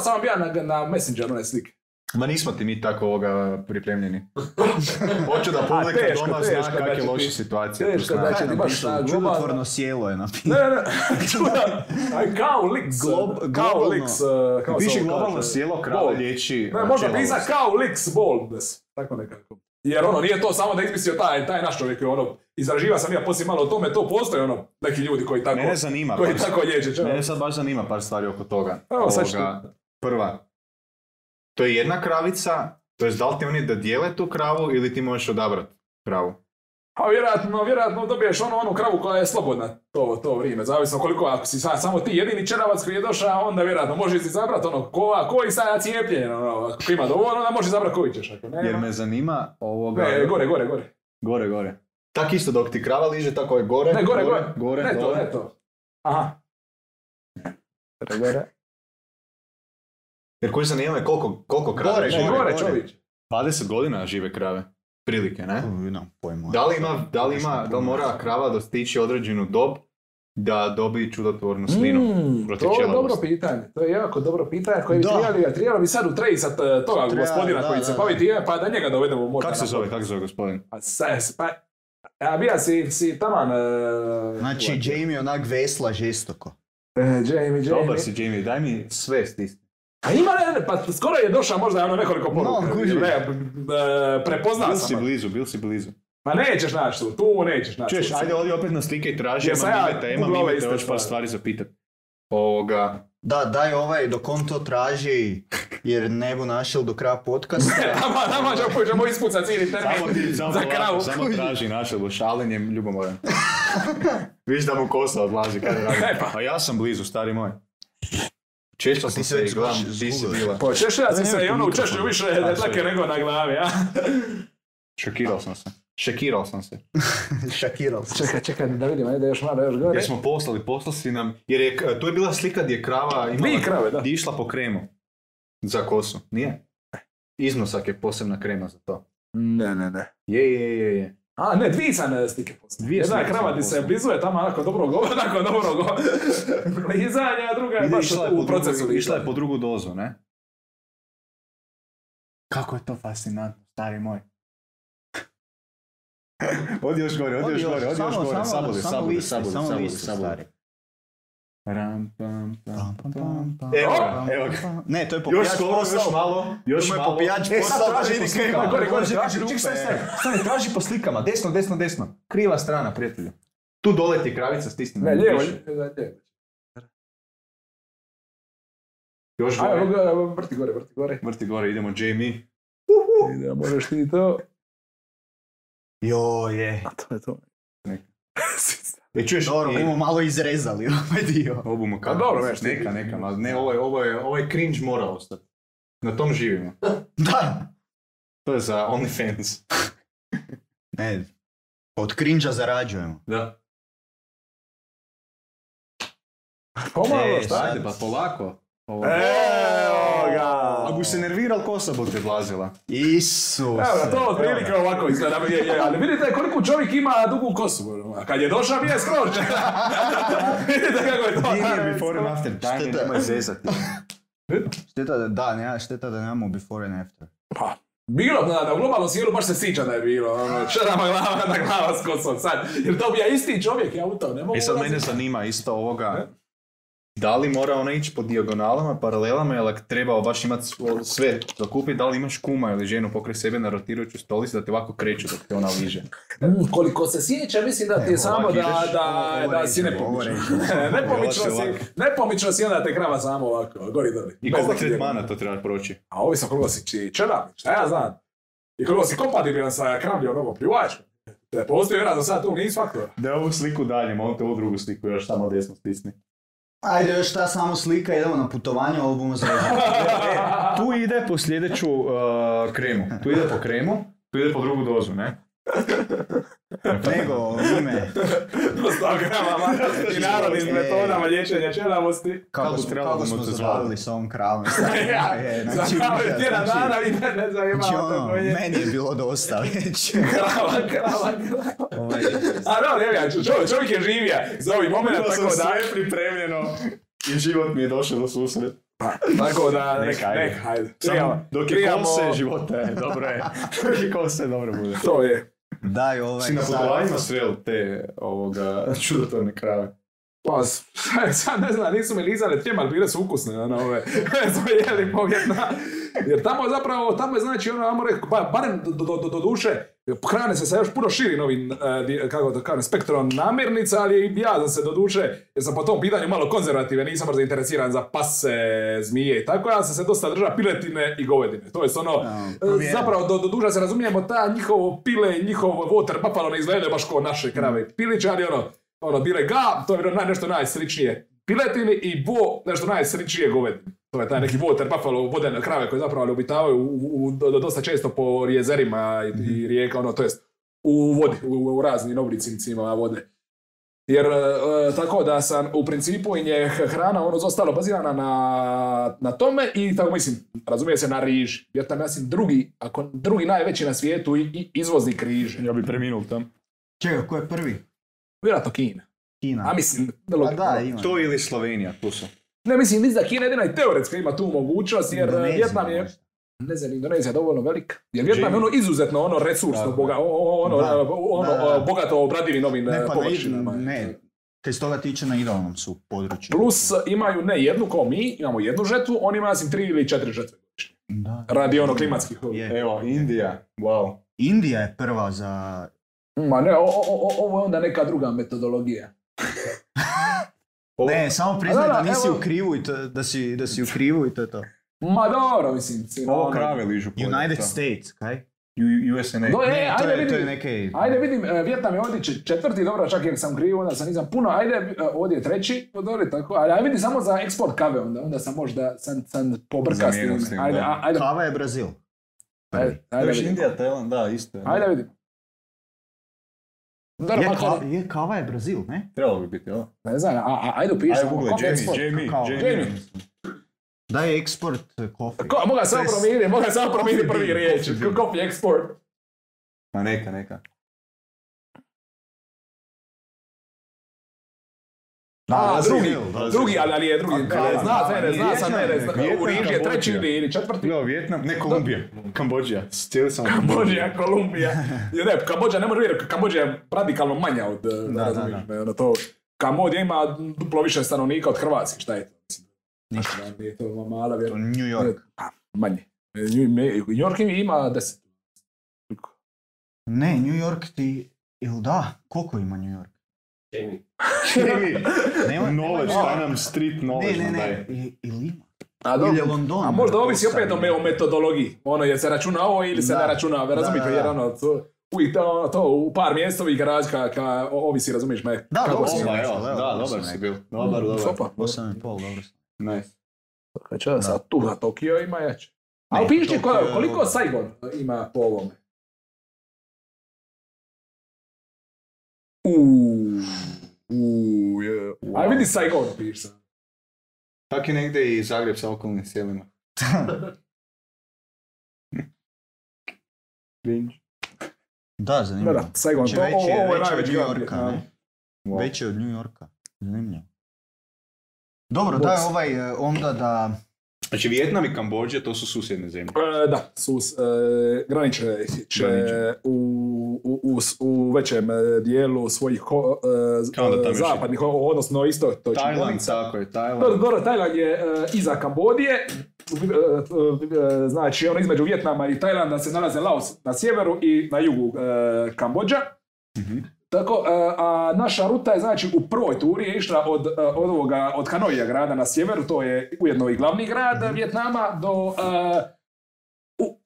[SPEAKER 3] sam vam ja na, na Messenger one slike.
[SPEAKER 2] Ma nismo ti mi tako ovoga pripremljeni. Hoću da publika
[SPEAKER 3] teško,
[SPEAKER 2] doma
[SPEAKER 3] teško
[SPEAKER 2] zna kak je loša situacija.
[SPEAKER 3] teško da će ti baš na
[SPEAKER 1] Čudotvorno sjelo je napisano.
[SPEAKER 3] Ne, ne, čudan. Aj, kao liks.
[SPEAKER 1] Glob-
[SPEAKER 3] kao liks. uh, Kao
[SPEAKER 2] Piši globalno sjelo krava liječi
[SPEAKER 3] Ne, možda pisa kao liks boldness. Tako nekako. Jer ono, nije to samo da izmislio taj, taj naš čovjek, ono, izraživa sam ja poslije malo o tome, to postoje ono, neki ljudi koji tako,
[SPEAKER 2] Mene zanima
[SPEAKER 3] koji
[SPEAKER 2] par
[SPEAKER 3] tako liječe.
[SPEAKER 2] Mene sad baš zanima par stvari oko toga.
[SPEAKER 3] Evo, sad
[SPEAKER 2] Ovoga, Prva, to je jedna kravica, to je da li ti oni da dijele tu kravu ili ti možeš odabrati kravu?
[SPEAKER 3] Pa vjerojatno, vjerojatno dobiješ onu, onu kravu koja je slobodna to, to vrijeme, zavisno koliko, ako si sa- samo ti jedini čeravac koji je došao, onda vjerojatno možeš izabrati ono, ko, koji sad cijepljen, ono, ako ima dovoljno, onda možeš izabrati koji ćeš, ako nema.
[SPEAKER 2] Jer me zanima ovoga...
[SPEAKER 3] Ne, gore, gore, gore.
[SPEAKER 2] Gore, gore. Tak isto dok ti krava liže, tako je gore,
[SPEAKER 3] Ne, gore, gore.
[SPEAKER 2] gore,
[SPEAKER 3] ne to,
[SPEAKER 2] dole.
[SPEAKER 3] ne to. Aha. Gore, gore.
[SPEAKER 2] Jer koji zanima me koliko, koliko krave
[SPEAKER 1] Gore,
[SPEAKER 2] žive.
[SPEAKER 3] Ne,
[SPEAKER 1] gore,
[SPEAKER 3] gore,
[SPEAKER 1] gore.
[SPEAKER 3] čovječe.
[SPEAKER 2] 20 godina žive krave. Prilike, ne?
[SPEAKER 1] Nemam pojma.
[SPEAKER 2] Da li ima, da li ima, da li mora krava dostići određenu dob da dobi čudotvornu slinu
[SPEAKER 3] Mm,
[SPEAKER 2] protiv
[SPEAKER 3] to je dobro pitanje. To je jako dobro pitanje koje bi trebali, trebalo bi sad utrejsat eh, toga
[SPEAKER 1] Treba,
[SPEAKER 3] gospodina
[SPEAKER 1] da,
[SPEAKER 3] koji
[SPEAKER 1] da,
[SPEAKER 3] se bavi time, pa da njega dovedemo možda.
[SPEAKER 2] Kako se zove, kako se zove gospodin?
[SPEAKER 3] Pa, sa- pa, a bija si, si taman... eh,
[SPEAKER 1] Znači,
[SPEAKER 3] ovaj,
[SPEAKER 1] Jamie onak vesla žestoko.
[SPEAKER 3] eh, Jamie, Jamie.
[SPEAKER 2] Dobar si Jamie, daj mi sve stisni.
[SPEAKER 3] A ima ne, ne, pa skoro je došao možda ono nekoliko poruka.
[SPEAKER 1] No, kužiš.
[SPEAKER 3] ne, eh, prepoznao
[SPEAKER 2] Bil si
[SPEAKER 3] sam.
[SPEAKER 2] blizu, bil si blizu.
[SPEAKER 3] Ma nećeš naći tu, tu nećeš naći.
[SPEAKER 2] Čuješ, ajde ovdje opet na slike i traži,
[SPEAKER 3] ja
[SPEAKER 2] tema,
[SPEAKER 3] googlao
[SPEAKER 2] imate
[SPEAKER 3] iste
[SPEAKER 2] još par
[SPEAKER 3] stvari.
[SPEAKER 2] stvari za pitat. Ovoga,
[SPEAKER 1] Da, daj ovaj, dok on to traži, jer ne bu našel do kraja podcasta.
[SPEAKER 3] Nama, nama ćemo, ćemo ispucat cijeli termin
[SPEAKER 2] samo ti, samo
[SPEAKER 3] za kravu.
[SPEAKER 2] samo traži naše šalenje ljubomoran. Viš da mu kosa odlazi kada radi.
[SPEAKER 3] E pa.
[SPEAKER 2] A ja sam blizu, stari moj. Češljao sam
[SPEAKER 1] si
[SPEAKER 2] se i gledam, di si bila.
[SPEAKER 3] Pa si
[SPEAKER 1] Da,
[SPEAKER 3] se i ono u češlju više dlake nego na glavi, a?
[SPEAKER 2] Šokirao sam se. Šekirao sam se.
[SPEAKER 1] Šakirao se.
[SPEAKER 3] Čekaj, čekaj, da vidimo, ajde još malo, još gore.
[SPEAKER 2] Jer smo poslali, poslali si nam, jer je, tu je bila slika gdje je krava imala,
[SPEAKER 3] Dvije krave, da.
[SPEAKER 2] gdje je išla po kremu. Za kosu, nije? Iznosak je posebna krema za to.
[SPEAKER 3] Ne, ne, ne.
[SPEAKER 2] Je, je, je, je.
[SPEAKER 3] A, ne, dvije sam slike poslije.
[SPEAKER 2] Dvije
[SPEAKER 3] Jedna
[SPEAKER 2] slike
[SPEAKER 3] krava
[SPEAKER 2] sam
[SPEAKER 3] ti se blizuje tamo onako dobro go, onako dobro go. Blizanja, a druga je baš
[SPEAKER 2] išla je
[SPEAKER 3] u
[SPEAKER 2] po
[SPEAKER 3] procesu.
[SPEAKER 2] drugu, išla je po drugu dozu, ne? Kako je to fascinantno, stari moj. odi još gore, odi još gore, odi još gore, saboli, saboli, saboli, saboli, saboli. Ram, pam, pam,
[SPEAKER 1] Pam, pam,
[SPEAKER 2] Evo ga, evo ga.
[SPEAKER 1] Ne, to je
[SPEAKER 2] Još
[SPEAKER 1] popijač
[SPEAKER 2] skoro, još
[SPEAKER 1] posao.
[SPEAKER 2] malo, još
[SPEAKER 1] je
[SPEAKER 2] malo.
[SPEAKER 1] popijač
[SPEAKER 2] E, sad
[SPEAKER 1] posao,
[SPEAKER 2] traži po slikama. Gore, gore, traži,
[SPEAKER 1] rupe.
[SPEAKER 2] ček, stani, stani, stani, traži po slikama, desno, desno, desno. Kriva strana, prijatelju. Tu dole ti je kravica, stisni.
[SPEAKER 3] Ne, lijevo, lijevo.
[SPEAKER 2] Još
[SPEAKER 3] Ajde,
[SPEAKER 2] gore.
[SPEAKER 3] go- vrti gore, vrti gore.
[SPEAKER 2] Vrti gore, idemo Jamie.
[SPEAKER 3] Ide, možeš ti to.
[SPEAKER 1] Jo, je.
[SPEAKER 3] A to je to.
[SPEAKER 2] E, čuješ,
[SPEAKER 1] Dobro,
[SPEAKER 2] i-
[SPEAKER 1] budemo malo izrezali ovaj dio.
[SPEAKER 2] Ovo mu
[SPEAKER 3] A dobro, nešto.
[SPEAKER 2] Neka, neka, ma ne, ovo je, ovo je, ovo je cringe mora ostati. Na tom živimo.
[SPEAKER 1] Da.
[SPEAKER 2] To je za OnlyFans.
[SPEAKER 1] Ne, od cringe zarađujemo.
[SPEAKER 2] Da.
[SPEAKER 3] Pomalo,
[SPEAKER 1] E,
[SPEAKER 3] šta?
[SPEAKER 2] Ajde, pa polako. Ovo.
[SPEAKER 3] Evo
[SPEAKER 2] Ako se nerviral, kosa bu te vlazila.
[SPEAKER 1] Isuse.
[SPEAKER 3] Evo to otprilike ovako izgleda, je, je, ali vidite koliko čovjek ima dugu kosu. ono, A kad je došao, bio je skroz. vidite kako je to.
[SPEAKER 2] Nije before and after, daj mi, nemoj zezati.
[SPEAKER 1] Šteta da, da, nema, šteta da nemamo before and after.
[SPEAKER 3] Pa, bilo, da, da u globalnom svijetu baš se sjeća da je bilo. Ono, čerama glava na glava s kosom sad. Jer to bi ja isti čovjek, ja u to ne mogu
[SPEAKER 2] I E, sad mene zanima isto ovoga. Da li mora ona ići po dijagonalama, paralelama, ili ako trebao baš imati sve zakupiti, da li imaš kuma ili ženu pokraj sebe na rotirajuću stolicu da te ovako kreću dok te ona liže?
[SPEAKER 3] Mm, koliko se sjeća, mislim da ti je
[SPEAKER 2] E,
[SPEAKER 3] samo da,
[SPEAKER 2] ideš,
[SPEAKER 3] da,
[SPEAKER 1] ovo
[SPEAKER 3] da si nepomično.
[SPEAKER 1] ovo reći.
[SPEAKER 3] nepomično,
[SPEAKER 2] Ovo se
[SPEAKER 3] si,
[SPEAKER 2] ovako.
[SPEAKER 3] nepomično si onda te krava samo ovako, gori doli.
[SPEAKER 2] I koliko tretmana to treba proći?
[SPEAKER 3] A ovisno koliko si čeravnik, šta ja znam. I koliko si kompatibilan sa kravljom novom plivačkom. Da postoji vjerojatno sad tu niz faktora.
[SPEAKER 2] Da ovu sliku dalje, molim te ovu drugu sliku još samo desno stisni.
[SPEAKER 1] Ajde, još ta samo slika, idemo na putovanje, ovo bomo zrežali.
[SPEAKER 2] Tu ide po sljedeću uh, kremu. Tu ide po kremu, tu ide po drugu dozu, ne?
[SPEAKER 1] Nego, ime,
[SPEAKER 3] Po 100 gramama i narodnim
[SPEAKER 1] E.
[SPEAKER 3] metodama liječenja čelavosti.
[SPEAKER 1] kako,
[SPEAKER 2] Kako
[SPEAKER 1] kako smo zabavili s ovom kravom.
[SPEAKER 3] Ja,
[SPEAKER 1] Je,
[SPEAKER 3] za
[SPEAKER 1] znači, užas,
[SPEAKER 3] tjedan
[SPEAKER 1] znači-
[SPEAKER 3] dana i mene ne zanima
[SPEAKER 1] Znači ono, meni je bilo dosta već.
[SPEAKER 3] Krava, krava, krava.
[SPEAKER 1] Ovaj,
[SPEAKER 3] A dobro, evo ja, čovjek, čovjek je živija za ovih momenta, tako da...
[SPEAKER 2] sve pripremljeno i život mi je došao do susret.
[SPEAKER 3] Tako da, nek,
[SPEAKER 2] Neka, ajde.
[SPEAKER 3] nek, hajde.
[SPEAKER 2] Samo dok je kose, života je, dobro je. Dok je kose, dobro bude.
[SPEAKER 3] To je.
[SPEAKER 1] Daj ovaj
[SPEAKER 2] Si na
[SPEAKER 1] sad.
[SPEAKER 2] putovanjima srel te ovoga čudotvorne krave.
[SPEAKER 3] Pa, sad ne znam, nisu mi lizale tjem, ali bile su ukusne, ono, ove, smo jeli povjetna. Jer tamo je zapravo, tamo je znači, ono, ajmo reći, ba, barem do, do, do, do duše, hrane se sa još puno širim ovim, e, kako da kažem, spektrom namirnica, ali i ja sam se do duše, jer sam po tom pitanju malo konzervativan, nisam baš zainteresiran za pase, zmije i tako, ja sam se dosta držao piletine i govedine. To je ono,
[SPEAKER 1] Ja,
[SPEAKER 3] e,
[SPEAKER 1] provjerim.
[SPEAKER 3] zapravo do, do duša se razumijemo, ta njihovo pile i njihov water buffalo ne izgledaju baš kao naše krave. Piličari, ono, ono, bile ga, to je bilo naj, nešto najsličnije piletini i vo, nešto najsličnije govedini. To je taj neki water buffalo, vodene krave koje zapravo obitavaju u, u, u- do- dosta često po jezerima i, i rijeka, ono, to jest u vodi, u, u raznim obricincima vode. Jer, e, tako da sam, u principu im je hrana ono zostalo bazirana na, na tome i tako mislim, razumije se na riži. Jer tam mislim drugi, ako drugi najveći na svijetu i, i izvoznik riže.
[SPEAKER 2] Ja bi preminuo tam.
[SPEAKER 1] Čekaj, ko je prvi?
[SPEAKER 3] Vjerojatno Kina.
[SPEAKER 1] Kina.
[SPEAKER 3] A mislim,
[SPEAKER 1] Pa
[SPEAKER 3] log-
[SPEAKER 1] da, ima.
[SPEAKER 2] To ili Slovenija, tu su.
[SPEAKER 3] ne mislim, mislim da Kina jedina i teoretska ima tu mogućnost, jer
[SPEAKER 1] Indonezija
[SPEAKER 3] Vjetnam je,
[SPEAKER 1] možda.
[SPEAKER 3] ne znam, Indonezija je dovoljno velika. Jer Vjetnam je ono izuzetno ono resursno, boga, o- ono,
[SPEAKER 1] Da.
[SPEAKER 3] ono,
[SPEAKER 1] Da, da, da.
[SPEAKER 3] bogato obradivim ovim
[SPEAKER 1] Ne,
[SPEAKER 3] eh,
[SPEAKER 1] pa na,
[SPEAKER 3] površinama.
[SPEAKER 1] ne, kaj se toga tiče na idealnom su području.
[SPEAKER 3] Plus imaju ne jednu kao mi, imamo jednu žetvu, oni imaju mislim tri ili četiri žetve.
[SPEAKER 1] Da.
[SPEAKER 3] Radi ono klimatskih.
[SPEAKER 1] Je.
[SPEAKER 2] Evo, Indija, wow.
[SPEAKER 1] Indija je prva za...
[SPEAKER 3] Ma ne, o- o- o- ovo je onda neka druga metodologija.
[SPEAKER 2] Ovo-
[SPEAKER 1] Ne, samo priznaj
[SPEAKER 3] da,
[SPEAKER 1] da,
[SPEAKER 3] da,
[SPEAKER 1] nisi
[SPEAKER 3] evo-
[SPEAKER 1] u krivu i to, da, si, da si u krivu i to je to.
[SPEAKER 3] Ma dobro, mislim.
[SPEAKER 2] Ovo
[SPEAKER 3] ono-
[SPEAKER 2] krave ližu.
[SPEAKER 1] United
[SPEAKER 2] to.
[SPEAKER 1] States, kaj?
[SPEAKER 2] U- USNA.
[SPEAKER 3] Do, e,
[SPEAKER 1] Ne, to
[SPEAKER 3] ajde
[SPEAKER 1] je, to je
[SPEAKER 3] vidim,
[SPEAKER 1] neke...
[SPEAKER 3] ajde vidim, e, Vjetnam je ovdje če- četvrti, dobro, čak ako sam krivo, onda sam nisam puno, ajde, e, ovdje je treći, no dobro, tako, ali ajde vidim samo za eksport kave, onda, onda sam možda, sam, sam pobrkao s
[SPEAKER 2] tim,
[SPEAKER 3] Ajde, ajde,
[SPEAKER 1] Kava je Brazil.
[SPEAKER 3] ajde, ajde, vidim.
[SPEAKER 2] Indija, Tajland, da, isto je.
[SPEAKER 3] Ajde vidim. Dobro,
[SPEAKER 1] Je,
[SPEAKER 3] pa
[SPEAKER 1] ka,
[SPEAKER 3] to-
[SPEAKER 1] je, kava je Brazil, ne?
[SPEAKER 2] Trebalo bi biti, jel?
[SPEAKER 3] ne znam, a, a, ajde upiši
[SPEAKER 2] Ajde, Google,
[SPEAKER 3] eksport.
[SPEAKER 2] Jamie, Jamie. Jamie.
[SPEAKER 3] Jamie.
[SPEAKER 1] Da je eksport eh, kofi.
[SPEAKER 3] Ko, moga samo promijeniti, moga samo promijeniti
[SPEAKER 1] coffee
[SPEAKER 3] prvi riječ,
[SPEAKER 1] coffee
[SPEAKER 3] export.
[SPEAKER 2] Ma neka, neka.
[SPEAKER 3] A,
[SPEAKER 1] Brazil,
[SPEAKER 3] drugi,
[SPEAKER 1] Brazil.
[SPEAKER 3] drugi, ali, ali je drugi,
[SPEAKER 1] A,
[SPEAKER 3] ne,
[SPEAKER 1] kava,
[SPEAKER 3] zna se, ne,
[SPEAKER 1] kava,
[SPEAKER 3] zna sam, ne, ne, u Riži je treći ili, četvrti.
[SPEAKER 2] Gledao Vjetnam, ne Kolumbija. Kambodža. Cijeli sam
[SPEAKER 3] Kambodža, Kolumbija. Ne, Kambodža ne može vidjeti, Kambodža je radikalno manja od, da,
[SPEAKER 1] da,
[SPEAKER 3] razumiješ,
[SPEAKER 1] da.
[SPEAKER 3] ne, ono to, Kambodža ima duplo više stanovnika od Hrvatske, šta je to?
[SPEAKER 1] Ništa.
[SPEAKER 3] nije to mala
[SPEAKER 1] To
[SPEAKER 3] vjera.
[SPEAKER 1] New York.
[SPEAKER 3] Pa, manje. New New York ima deset.
[SPEAKER 1] Ne, New York ti... Ili da? Koliko ima New York?
[SPEAKER 2] Jamie.
[SPEAKER 1] Nema,
[SPEAKER 2] Knowledge,
[SPEAKER 1] nema-
[SPEAKER 2] daj nam street
[SPEAKER 1] Ne,
[SPEAKER 2] knowledge.
[SPEAKER 1] ne, ne. I- Ili ima.
[SPEAKER 3] A,
[SPEAKER 1] Ili je
[SPEAKER 3] dobro.
[SPEAKER 1] London.
[SPEAKER 3] A možda ovisi opet o, me- o metodologiji. Ono, je se računa ovo ili se
[SPEAKER 1] Da.
[SPEAKER 3] ne računa, razumite,
[SPEAKER 1] Da, da,
[SPEAKER 3] jer
[SPEAKER 1] da.
[SPEAKER 3] ono, to, uvijek to, to u par mjesta uvijek razlika, ka, ovisi, razumiješ me,
[SPEAKER 1] Da,
[SPEAKER 3] kako
[SPEAKER 1] dobro
[SPEAKER 3] si.
[SPEAKER 1] si
[SPEAKER 2] Oba, evo, da,
[SPEAKER 1] dobro
[SPEAKER 2] dobar si bil. Dobar, dobar.
[SPEAKER 3] Sopa.
[SPEAKER 1] 8 i pol, dobro sam.
[SPEAKER 2] Nice.
[SPEAKER 3] Kaj će sad tu, a Tokio ima jače. A
[SPEAKER 1] Ne,
[SPEAKER 3] piši
[SPEAKER 1] Tokio-
[SPEAKER 3] koliko Saigon ima po ovome? Uuu, uuu, je. Aj vidi Saigon sad.
[SPEAKER 2] Tak je negdje i Zagreb sa okolnim sjelima.
[SPEAKER 1] Da,
[SPEAKER 3] Da,
[SPEAKER 1] zanimljivo.
[SPEAKER 3] da, Saigon,
[SPEAKER 1] Znači,
[SPEAKER 3] to,
[SPEAKER 1] veći
[SPEAKER 3] ovo,
[SPEAKER 1] je-
[SPEAKER 3] ovo je
[SPEAKER 1] veći od
[SPEAKER 3] najveći
[SPEAKER 1] New. Yorka, ne?
[SPEAKER 2] Wow.
[SPEAKER 1] Veći od New Yorka. Zanimljivo. Dobro,
[SPEAKER 3] Boks.
[SPEAKER 1] daj ovaj eh, onda da...
[SPEAKER 2] Znači, Vjetnam i Kambodža, to su susjedne zemlje.
[SPEAKER 3] E, da, su, e, graniče će
[SPEAKER 2] Graniče.
[SPEAKER 3] u, u, u, u većem e, dijelu svojih ho, e,
[SPEAKER 2] još
[SPEAKER 3] zapadnih, o- odnosno isto to
[SPEAKER 2] Tajland, tako je, Tajland.
[SPEAKER 3] dobro, Tajland je e, iza Kambodije, e, znači ono između Vjetnama i Tajlanda se nalaze Laos na sjeveru i na jugu Kambodža.
[SPEAKER 2] Mhm.
[SPEAKER 3] Tako, a naša ruta je znači u prvoj turi je išla od, od ovoga, od Hanoija grada na sjeveru, to je ujedno i glavni grad Vjetnama, do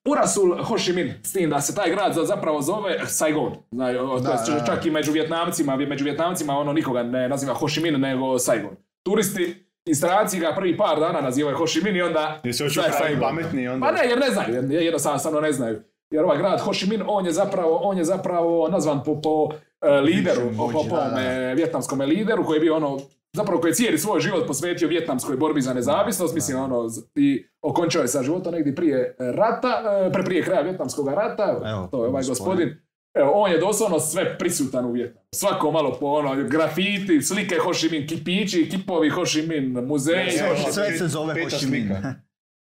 [SPEAKER 3] Urasul Ho Chi Minh, s tim da se taj grad za- zapravo zove Saigon. Znači, o, to
[SPEAKER 1] Da,
[SPEAKER 3] je
[SPEAKER 1] da, da.
[SPEAKER 3] čak i među Vjetnamcima, među Vjetnamcima ono nikoga ne naziva Ho Chi Minh nego Saigon. Turisti i stranci ga prvi par dana nazivaju Ho Chi Minh i onda...
[SPEAKER 2] Pravi
[SPEAKER 3] Saigon.
[SPEAKER 2] pametni i onda...
[SPEAKER 3] Pa ne, jer ne znaju, jednostavno samo ne znaju. Jer ovaj grad Ho Chi Minh, on je zapravo, on je zapravo nazvan po, po e, lideru, po, po, po
[SPEAKER 1] da,
[SPEAKER 3] vjetnamskom lideru koji je bio ono, zapravo koji je cijeli svoj život posvetio vjetnamskoj borbi za nezavisnost, mislim ono, i okončao je sa životom negdje prije rata, e, pre prije kraja vjetnamskog rata, evo, to je ovaj
[SPEAKER 1] gospodin.
[SPEAKER 3] gospodin. Evo, on je doslovno sve prisutan u Vjetnamu. Svako malo po ono, grafiti, slike Ho Chi Minh, kipići, kipovi Ho Chi Minh, muzeji,
[SPEAKER 2] ne,
[SPEAKER 3] Chi
[SPEAKER 1] Sve se zove Ho Chi Minh.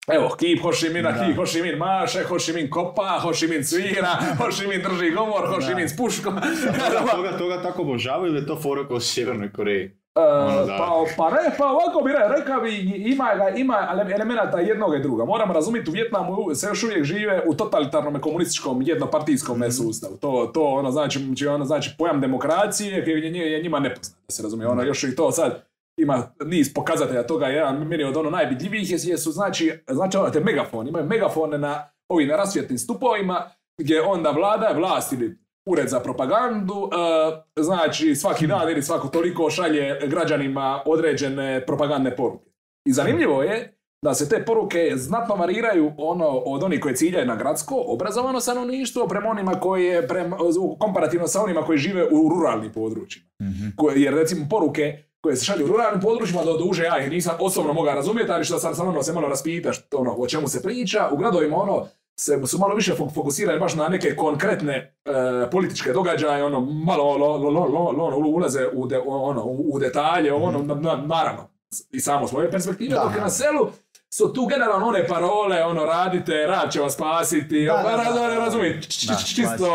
[SPEAKER 3] Evo, kip Ho Chi Minha,
[SPEAKER 1] Da.
[SPEAKER 3] kip Ho Chi Minh maše, Ho Chi Minh kopa, Ho Chi Minh svira, Ho Chi Minh drži govor, Ho Chi. Minh s puškom.
[SPEAKER 2] Toga, toga, toga tako obožavaju ili je to fora kao u Sjevernoj Koreji? Ono
[SPEAKER 3] pa, pa ne, pa ovako bi re- rekao bi, ima, ga, ima ele- elemenata jednog i druga. Moramo razumjeti, u Vjetnamu se još uvijek žive u totalitarnom komunističkom jednopartijskom
[SPEAKER 2] Mhm.
[SPEAKER 3] sustavu. To, to ono znači, znači, ono znači pojam demokracije je, nji- je njima nepoznat, da se razumije. Ono, još i to sad ima niz pokazatelja toga, jedan meni od ono najvidljivijih je, jesu znači, znači ono, te megafon, imaju megafone na ovim rasvjetnim stupovima gdje onda vlada, vlast ili ured za propagandu, e, znači svaki dan ili svako toliko šalje građanima određene propagandne poruke. I zanimljivo je da se te poruke znatno variraju ono od onih koje ciljaju na gradsko, obrazovano stanovništvo prema onima koje, prema, komparativno sa onima koji žive u ruralnim područjima.
[SPEAKER 1] Mhm.
[SPEAKER 3] Koje, jer recimo poruke koje se šalju u ruralnim područjima, do duže ja ih nisam osobno mogao razumjeti, ali što sam samo ono se malo raspitaš ono, o čemu se priča, u gradovima ono, se su malo više fok- fokusirani baš na neke konkretne e, političke događaje, ono, malo lo, lo, lo, lo- lo- ono, ulaze u, de, ono, u, u detalje, ono, na- na- naravno, i samo svoje perspektive,
[SPEAKER 1] Da.
[SPEAKER 3] dok je na selu su tu generalno one parole, ono, radite, rad će vas spasiti,
[SPEAKER 1] Da, da, da,
[SPEAKER 3] raz-
[SPEAKER 1] da, da.
[SPEAKER 3] razumijete, č-
[SPEAKER 1] Da,
[SPEAKER 3] č- čisto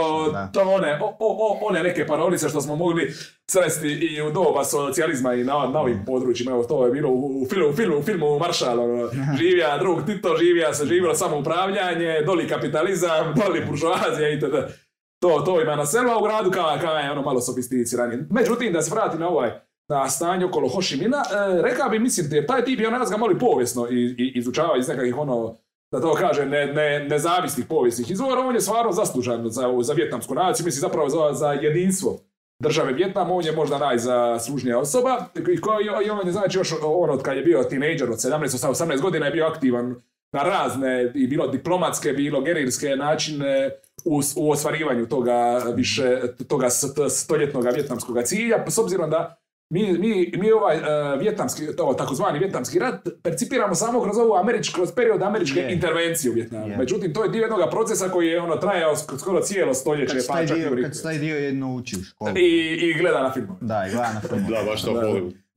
[SPEAKER 3] to one, o, o, one neke parolice što smo mogli sresti i u doba socijalizma i na, na ovim područjima, evo to je bilo u, u filmu, u filmu, u filmu Maršal, ono, živija drug Tito, živija se živjelo samo upravljanje, doli kapitalizam, doli buržoazija itd. To, to ima na selu, a u gradu kao, kao je ono malo sofisticiranije. Međutim, da se vrati na ovaj na stanje okolo Hošimina, e, rekao bi, mislim, da je taj tip ono nas ga moli povijesno i, i, izučava iz nekakvih ono, da to kaže, ne, ne, nezavisnih povijesnih izvora, on je stvarno zaslužan za, za vjetnamsku naciju, mislim zapravo za, za jedinstvo države Vjetnam, on je možda najzaslužnija osoba i, koji, i on je znači još on od kad je bio tinejdžer od 17 18 godina je bio aktivan na razne i bilo diplomatske, bilo gerilske načine u, u ostvarivanju toga više toga st- stoljetnog vjetnamskog cilja, s obzirom da mi, mi, mi ovaj uh, vjetnamski, to takozvani vjetnamski rat percipiramo samo kroz ovu američku, kroz period američke
[SPEAKER 1] Je.
[SPEAKER 3] intervencije u Vjetnamu.
[SPEAKER 1] Je.
[SPEAKER 3] Međutim, to je dio jednog procesa koji je ono trajao sk- skoro cijelo stoljeće,
[SPEAKER 1] Kad se
[SPEAKER 3] pa
[SPEAKER 1] taj
[SPEAKER 3] čak i u
[SPEAKER 1] dio, kad taj dio jedno uči u školi.
[SPEAKER 3] I, i gleda na filmove.
[SPEAKER 1] Da, i gleda na filmu.
[SPEAKER 2] Da, baš to
[SPEAKER 3] Da.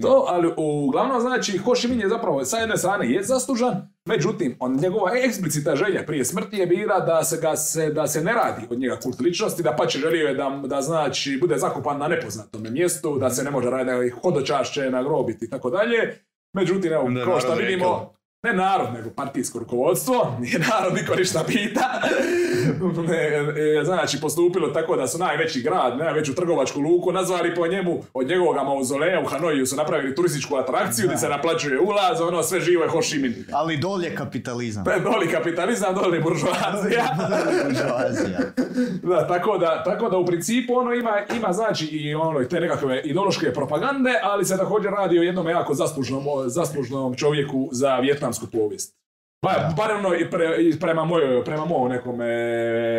[SPEAKER 3] To, ali uglavnom znači Ho Chi Minh je zapravo sa jedne strane je zaslužan, međutim on, njegova eksplicita želja prije smrti je bila da se, ga se, da se ne radi od njega kult ličnosti, da pače želio je da, da znači bude zakopan na nepoznatom mjestu, da se ne može raditi hodočašće, nagrobiti i tako dalje. Međutim, evo, kao što vidimo. Ne narod, nego partijsko rukovodstvo, nije narod niko ništa pita. ne, e, znači, postupilo tako da su najveći grad, najveću trgovačku luku nazvali po njemu, od njegovog mauzoleja u Hanoiju su napravili turističku atrakciju gdje se naplaćuje ulaz, ono sve živo je Ho Chi Minh.
[SPEAKER 1] Ali dolje kapitalizam.
[SPEAKER 3] Pa Doli kapitalizam, doli buržoazija.
[SPEAKER 1] Buržoazija.
[SPEAKER 3] Da, tako da, tako da u principu ono ima, ima znači i ono i te nekakve ideološke propagande, ali se također radi o jednom jako zaslužnom, zaslužnom čovjeku za vjetnamsku povijest. Ba,
[SPEAKER 1] Da.
[SPEAKER 3] barem ono i, pre, i prema mojoj, prema mojom nekome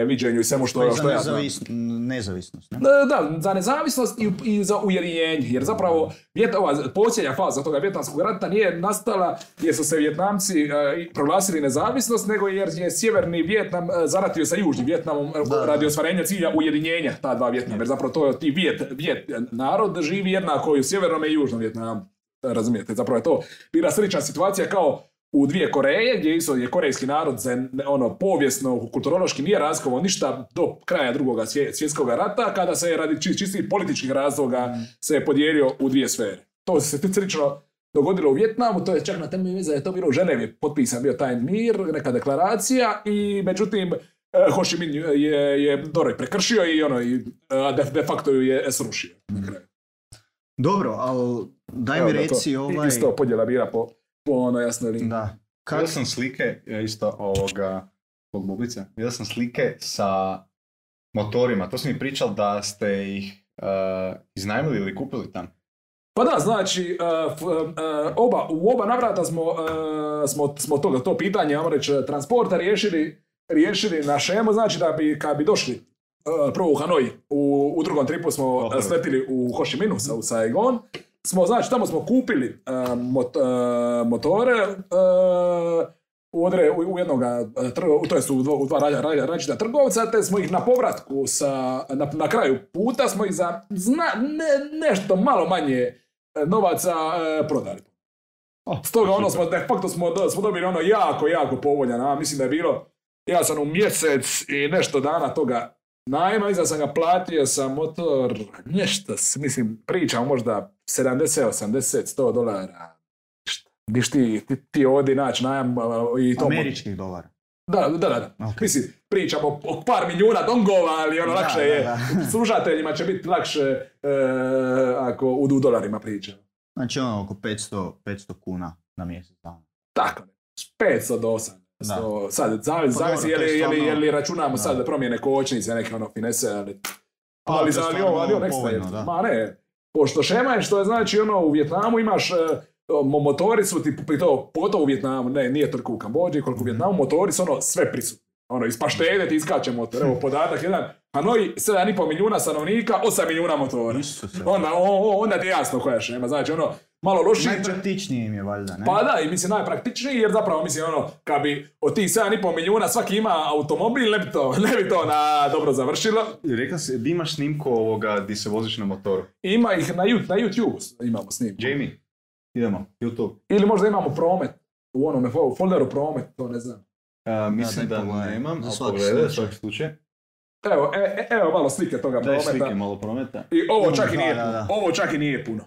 [SPEAKER 3] viđenju i svemu
[SPEAKER 1] To
[SPEAKER 3] što,
[SPEAKER 1] je
[SPEAKER 3] što
[SPEAKER 1] za
[SPEAKER 3] ja znam.
[SPEAKER 1] nezavis- nezavisnost. Ne?
[SPEAKER 3] Da, da, za nezavisnost i, i za ujedinjenje, jer zapravo vjet, ova posljednja faza toga vjetnamskog rata nije nastala jer su se Vjetnamci e, proglasili nezavisnost, nego jer je sjeverni Vjetnam e, zaratio sa južnim Vjetnamom e,
[SPEAKER 1] Da.
[SPEAKER 3] radi ostvarenja cilja ujedinjenja ta dva Vjetnama, jer zapravo to je ti Vjet, Vjet narod živi jednako i u sjevernom i južnom Vjetnamu. Razumijete, zapravo je to bila slična situacija kao u dvije Koreje, gdje isto je korejski narod se ne- ono povijesno, kulturološki nije razlikovao ništa do kraja drugog svjetskog rata, kada se radi či- čistih političkih razloga se je podijelio u dvije sfere. To se slično dogodilo u Vjetnamu, to je čak na temelju veze, je to bilo u Ženevi, potpisan bio taj mir, neka deklaracija i međutim eh, Ho Chi Minh je, je dobro prekršio i ono i eh, de, de facto ju je srušio.
[SPEAKER 1] Dobro, ali daj
[SPEAKER 3] Evo
[SPEAKER 1] mi
[SPEAKER 3] da to-
[SPEAKER 1] reci ovaj...
[SPEAKER 3] Isto podjela bira po ono jasnoj liniji.
[SPEAKER 1] Da.
[SPEAKER 2] Vidio sam slike, ja isto ovoga, zbog bublice, vidio sam slike sa motorima. To si mi pričal da ste ih uh, iznajmili ili kupili tam.
[SPEAKER 3] Pa da, znači, uh, f- uh, oba, u oba navrata smo, uh, smo, smo toga, to pitanje, ajmo reći, transporta riješili, riješili na šemu, znači da bi, kad bi došli uh, prvo u Hanoi, u, u drugom tripu smo uh, sletili u Ho Chi Minhu, sa- u Saigon, smo, znači, tamo smo kupili uh, mot, uh, motore, uh, u, odre, u, u uh, trgo- to jest u dva, u dva ra- ra- različita trgovca, te smo ih na povratku sa, na, na kraju puta smo ih za zna, ne, nešto malo manje novaca prodali. Stoga ono smo, de facto smo, smo dobili ono jako, jako povoljan, a mislim da je bilo, ja sam u mjesec i nešto dana toga najma, iza sam ga platio sa motor, nešto, mislim, pričam možda 70, 80, 100 dolara. Diš ti, ti, ti ovdje naći najam i to...
[SPEAKER 1] Američkih dolara.
[SPEAKER 3] Da, da, da. da.
[SPEAKER 1] Ok.
[SPEAKER 3] Mislim, pričamo o, o par milijuna dongova, ali ono
[SPEAKER 1] Da,
[SPEAKER 3] lakše
[SPEAKER 1] da,
[SPEAKER 3] je.
[SPEAKER 1] da.
[SPEAKER 3] Slušateljima će biti lakše e, ako u, u dolarima pričamo.
[SPEAKER 1] Znači ono oko 500, 500 kuna na mjesec dana.
[SPEAKER 3] Tako, 500 do 800.
[SPEAKER 1] Da.
[SPEAKER 3] Sad, zavisi,
[SPEAKER 1] Pa
[SPEAKER 3] zavisi je, li,
[SPEAKER 1] je
[SPEAKER 3] li,
[SPEAKER 1] stvarno-
[SPEAKER 3] je li računamo
[SPEAKER 1] Da.
[SPEAKER 3] sad promjene kočnice, neke ono finese, ali...
[SPEAKER 1] Pa,
[SPEAKER 3] ali, ali,
[SPEAKER 1] stvarno
[SPEAKER 3] ovo, ali
[SPEAKER 1] da.
[SPEAKER 3] Ma ne, pošto šema je što je znači ono u Vjetnamu imaš e, mo- motori su ti to pogotovo u Vjetnamu, ne, nije toliko u Kambođi, koliko u Vjetnamu, motori su ono sve prisutni. Ono, iz paštede ti iskače motor. Evo, podatak jedan. Hanoi, 7,5 milijuna stanovnika, 8 milijuna motora. Onda, o, o, onda ti je jasno koja je šema. Znači, ono, malo lošiji.
[SPEAKER 1] Najpraktičniji im je valjda, ne?
[SPEAKER 3] Pa da, i mislim najpraktičniji jer zapravo mislim ono, kad bi od tih 7,5 milijuna svaki ima automobil, ne bi to, ne bi to na dobro završilo.
[SPEAKER 2] Rekla si, di imaš snimku ovoga di se voziš na motoru?
[SPEAKER 3] Ima ih na, na YouTube imamo snimku.
[SPEAKER 2] Jamie, idemo, YouTube.
[SPEAKER 3] Ili možda imamo promet u onome fo- folderu promet, to ne znam.
[SPEAKER 2] A, mislim da,
[SPEAKER 1] pogledaj.
[SPEAKER 2] nemam, ali pogledaj, svaki slučaj.
[SPEAKER 3] Evo, e, e, evo malo slike toga
[SPEAKER 2] Daj
[SPEAKER 3] prometa.
[SPEAKER 2] slike malo prometa.
[SPEAKER 3] I ovo čak i
[SPEAKER 1] Da,
[SPEAKER 3] nije
[SPEAKER 1] da,
[SPEAKER 3] puno.
[SPEAKER 1] da.
[SPEAKER 3] Ovo čak i nije puno.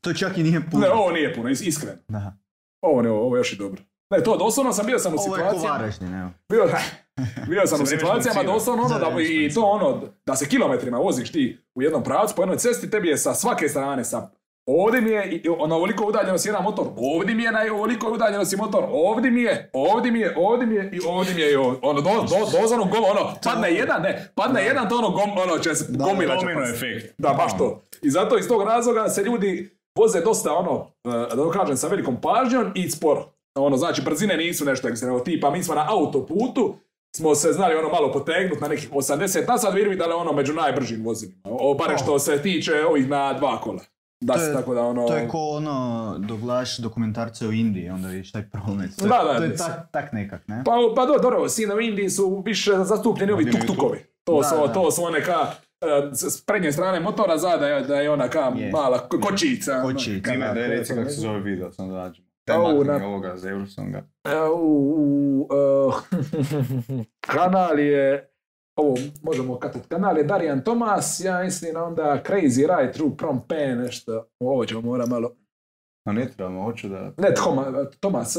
[SPEAKER 1] To čak i nije puno.
[SPEAKER 3] Ne, ovo nije puno, is- iskreno.
[SPEAKER 1] Da.
[SPEAKER 3] Ovo ne, ovo još i dobro. Ne, to doslovno sam bio sam u
[SPEAKER 1] Ovo
[SPEAKER 3] situacijama.
[SPEAKER 1] Evo.
[SPEAKER 3] Bio, bio sam u situacijama doslovno ono da, i to ono, da se kilometrima voziš ti u jednom pravcu po jednoj cesti, tebi je sa svake strane sa Ovdje mi je na ovoliko udaljenosti jedan motor, ovdje mi je na ovoliko udaljenosti motor, ovdje mi je, ovdje mi je, ovdje mi je i ovdje mi je i ovdje. Ono, do, do, dozano gom, ono, padne jedan, ne, padne jedan, to ono, gom, ono, će se, gomila će
[SPEAKER 2] efekt.
[SPEAKER 3] Da, baš to. I zato iz tog razloga se ljudi voze dosta ono, e, da to kažem, sa velikom pažnjom i sporo. Ono, znači, brzine nisu nešto ekstremno. Tipa, mi smo na autoputu, smo se znali ono malo potegnuti na nekih 80 na sad, vidi da je ono među najbržim vozilima. O, barem što se tiče ovih na dva kola. Da,
[SPEAKER 1] To
[SPEAKER 3] se
[SPEAKER 1] je-
[SPEAKER 3] tako da ono...
[SPEAKER 1] To je ko ono, dok gledaš dokumentarce o Indiji, onda vidiš taj promet. To,
[SPEAKER 3] Da, da,
[SPEAKER 1] to je tak, tak nekak, ne?
[SPEAKER 3] Pa, pa do, dobro, sine u Indiji su više zastupljeni ovi tuk-tukovi. To,
[SPEAKER 1] Da,
[SPEAKER 3] su,
[SPEAKER 1] da.
[SPEAKER 3] to su one ka, e, s s prednje strane motora, zada je, da je ona ka
[SPEAKER 1] Je.
[SPEAKER 3] mala ko- kočica.
[SPEAKER 1] Kočica.
[SPEAKER 2] Time,
[SPEAKER 1] da, je
[SPEAKER 2] reci kako se zove video, sam da nađem.
[SPEAKER 3] Au, na-
[SPEAKER 2] ovoga za Eurosonga.
[SPEAKER 3] E, u, u, e, kanal je, ovo možemo katat, kanal je Darijan Tomas, ja mislim onda Crazy Ride Through Prom Pen, nešto, ovo ćemo mora malo,
[SPEAKER 2] A ne trebamo, hoću da...
[SPEAKER 3] ne Toma, Tomas,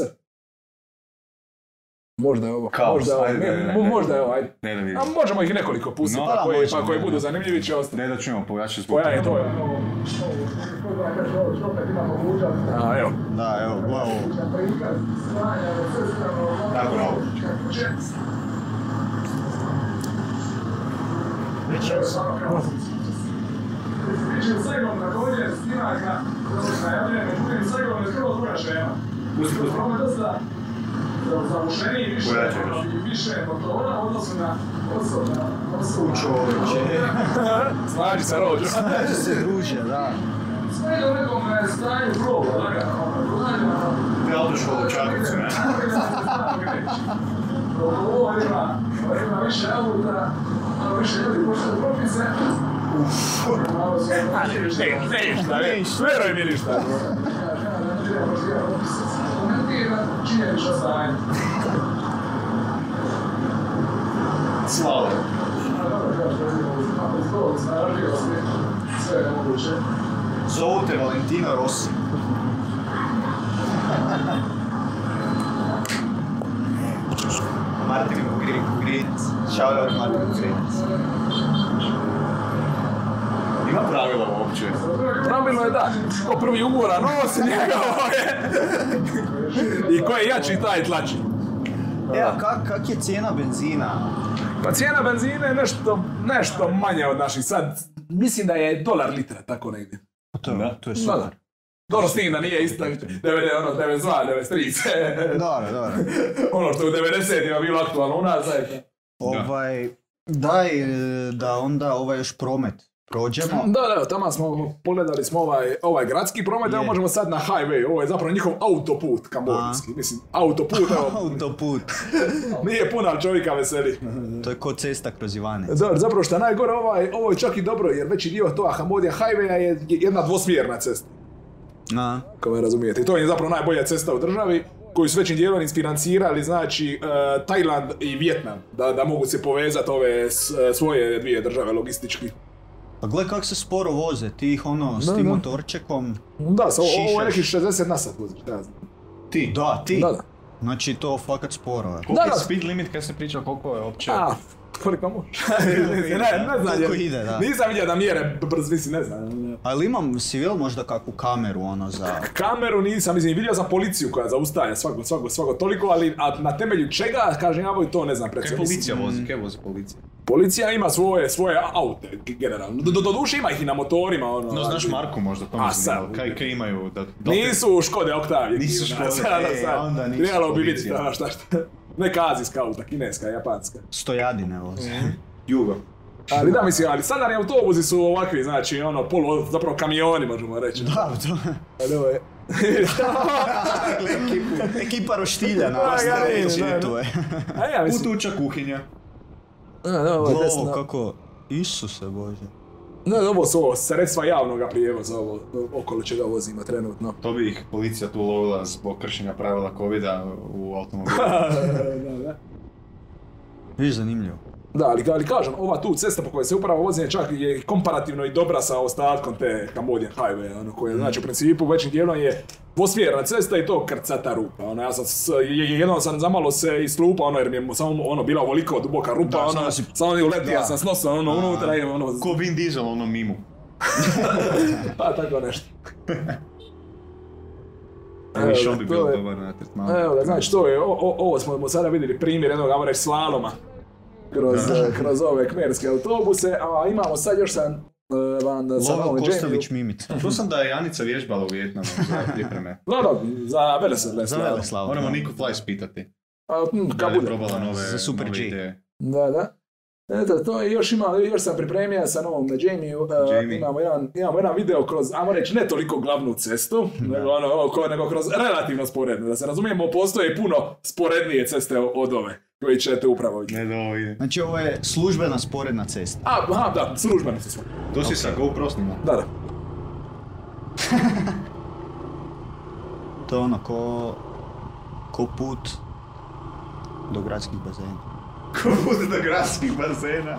[SPEAKER 3] možda je ovo,
[SPEAKER 2] Kaos,
[SPEAKER 3] možda je ovo,
[SPEAKER 2] ajde,
[SPEAKER 3] ne,
[SPEAKER 2] ne, ne,
[SPEAKER 3] mo-
[SPEAKER 2] ne.
[SPEAKER 3] možda je ovo, ajde.
[SPEAKER 2] Ne da vidim.
[SPEAKER 3] A možemo ih nekoliko pustiti,
[SPEAKER 2] No,
[SPEAKER 3] pa,
[SPEAKER 1] da,
[SPEAKER 3] koji, pa koji budu zanimljivi će ostati.
[SPEAKER 2] Ne da ćemo pojačati zbog
[SPEAKER 3] Pojavi, to
[SPEAKER 2] toga.
[SPEAKER 3] je. A, evo.
[SPEAKER 1] Da, evo, gle ovo.
[SPEAKER 2] Tako, no. Pusti, pusti. Pojačaj još.
[SPEAKER 1] Čovječe.
[SPEAKER 3] Snađi se rođu.
[SPEAKER 1] Kaže se druže, da.
[SPEAKER 2] Te autoškolu u Čakovcu, ne?
[SPEAKER 3] Ne, ništa, ne, veruj mi ništa.
[SPEAKER 1] Слава. Zote Valentino Rossi. Martin Grint. Shout out Martin Grint.
[SPEAKER 2] Ima pravila uopće.
[SPEAKER 3] Pravilo je da, ko prvi umora nosi njegovo je. I ko je jači, taj tlači.
[SPEAKER 1] E, a kak, kak je cijena benzina?
[SPEAKER 3] Pa cijena benzine je nešto, nešto manja od naših sad. Mislim da je dolar litra, tako negdje.
[SPEAKER 1] Pa to, je-
[SPEAKER 2] Da.
[SPEAKER 1] to je super.
[SPEAKER 3] da. Dobro, s tim da nije isto, 90, ono, 92, 93,
[SPEAKER 1] Dobro, dobro.
[SPEAKER 3] ono što je u 90-ima bilo aktualno u nas, zajedno.
[SPEAKER 1] Ovaj, daj e, da onda ovaj još promet prođemo.
[SPEAKER 3] Da, da, tamo smo, pogledali smo ovaj, ovaj gradski promet, evo možemo sad na highway, ovo je zapravo njihov autoput kambodžanski, mislim, autoput, evo,
[SPEAKER 1] Autoput.
[SPEAKER 3] nije pun, ali čovjeka veseli.
[SPEAKER 1] To je ko cesta kroz Ivanec.
[SPEAKER 3] Da, zapravo što najgore, ovaj, ovo je čak i dobro, jer veći dio toga Hambodija highwaya je jedna dvosmjerna cesta,
[SPEAKER 1] A,
[SPEAKER 3] ako me razumijete. I to je zapravo najbolja cesta u državi, koju su većim dijelom isfinancirali, znači, uh, Tajland i Vjetnam, da, da mogu se povezati ove s- svoje dvije države logistički.
[SPEAKER 1] Pa gle kak se sporo voze, ti ih ono s
[SPEAKER 3] Da,
[SPEAKER 1] tim
[SPEAKER 3] da.
[SPEAKER 1] motorčekom.
[SPEAKER 3] Da, so, ovo je nekih 60 na sat voziš, da, znam.
[SPEAKER 2] Ti.
[SPEAKER 1] Da, ti.
[SPEAKER 3] Da, da.
[SPEAKER 1] Znači to fakat sporo je.
[SPEAKER 2] Koliko je speed limit kad se priča koliko je uopće?
[SPEAKER 3] Koliko može? ne, ne znam.
[SPEAKER 1] Koliko
[SPEAKER 3] jer
[SPEAKER 1] ide, da.
[SPEAKER 3] Nisam vidio da mjere brz, mislim, ne znam.
[SPEAKER 1] Ali imam, si možda kakvu kameru ono za...
[SPEAKER 3] Kameru nisam, mislim, vidio sam policiju koja zaustaje svako, svako, svako toliko, ali a na temelju čega, kažnjavaju, to ne znam
[SPEAKER 2] Kaj policija vozi? Kaj vozi policija?
[SPEAKER 3] Policija ima svoje, svoje aute, generalno. Do, do, do duše ima ih i na motorima, ono.
[SPEAKER 2] No, znaš Marku možda, to
[SPEAKER 3] sad.
[SPEAKER 2] zanimalo. Kaj, kaj imaju? Da, da
[SPEAKER 3] Nisu Škode Octavia.
[SPEAKER 2] Nisu Škode,
[SPEAKER 1] e, onda nisu
[SPEAKER 3] Trebalo bi vidjeti, ono šta šta. Neka azijska auta, kineska, japanska.
[SPEAKER 1] Stojadine voze.
[SPEAKER 2] Jugo.
[SPEAKER 3] Ali da, mislim, ali sadarni autobusi su ovakvi, znači, ono, polu, zapravo kamioni, možemo reći.
[SPEAKER 1] Da, to
[SPEAKER 3] Ali ovo je...
[SPEAKER 1] Dakle, ekipu, ekipa roštilja na vas
[SPEAKER 3] da, da.
[SPEAKER 1] to je.
[SPEAKER 3] A ja mislim...
[SPEAKER 2] Putuća kuhinja.
[SPEAKER 3] Da, da, ovo je
[SPEAKER 1] Ovo
[SPEAKER 3] desno.
[SPEAKER 1] kako, Isuse Bože.
[SPEAKER 3] Ne, ovo su ovo sredstva javnog prijevoza, ovo, okolo čega vozimo trenutno.
[SPEAKER 2] To bi ih policija tu lovila zbog kršenja pravila covida u automobilu.
[SPEAKER 3] da, da.
[SPEAKER 1] Viš zanimljivo.
[SPEAKER 3] Da, ali, ali kažem, ova tu cesta po kojoj se upravo vozim je čak je komparativno i dobra sa ostatkom te Cambodian Highway, ono koje, znači u principu većim dijelom je dvosmjerna cesta i to krcata rupa. Ono, ja sam, s, je- je- jednom sam zamalo se islupao, ono, jer mi je samo ono, bila ovoliko duboka rupa,
[SPEAKER 1] Da,
[SPEAKER 3] ono,
[SPEAKER 1] samo si-
[SPEAKER 3] samo je uletio sam s nosom, ono, unutra i ono,
[SPEAKER 2] Ko Vin Diesel u onom mimu.
[SPEAKER 3] pa tako nešto.
[SPEAKER 2] Evo, on bi bio
[SPEAKER 3] to je-
[SPEAKER 2] dobar na tretmanu.
[SPEAKER 3] Evo znači to je, o, o- ovo smo sada vidjeli primjer jednog, ajmo reći, slaloma kroz, eh, kroz ove kmerske autobuse, a imamo sad još sam uh, van
[SPEAKER 1] Kostović Mimica.
[SPEAKER 2] Tu sam da je Janica vježbala u Vjetnamu za pripreme.
[SPEAKER 3] Da, da, za Veleslave.
[SPEAKER 1] Za Veleslavu.
[SPEAKER 2] Moramo Niku Fly pitati.
[SPEAKER 3] A, hm,
[SPEAKER 2] Da je
[SPEAKER 3] bude.
[SPEAKER 2] probala nove,
[SPEAKER 1] Za Super
[SPEAKER 2] nove
[SPEAKER 1] G.
[SPEAKER 2] ideje.
[SPEAKER 3] Da, da. Eto, to je još ima, još sam pripremio sa novom Jamie, uh,
[SPEAKER 2] Jamie.
[SPEAKER 3] imamo, jedan, imamo jedan video kroz, ajmo reći, ne toliko glavnu cestu, nego, ono, oko- nego kroz relativno sporednu. Da se razumijemo, postoje puno sporednije ceste od ove, koji ćete upravo vidjeti.
[SPEAKER 2] Ne da ovo ide.
[SPEAKER 1] Znači ovo je službena sporedna cesta.
[SPEAKER 3] A, aha, da, službeno su sve.
[SPEAKER 2] To si sa GoPro snima.
[SPEAKER 3] Da, da.
[SPEAKER 1] To je ono ko, ko put do gradskih bazena.
[SPEAKER 2] Ko bude do gradskih bazena?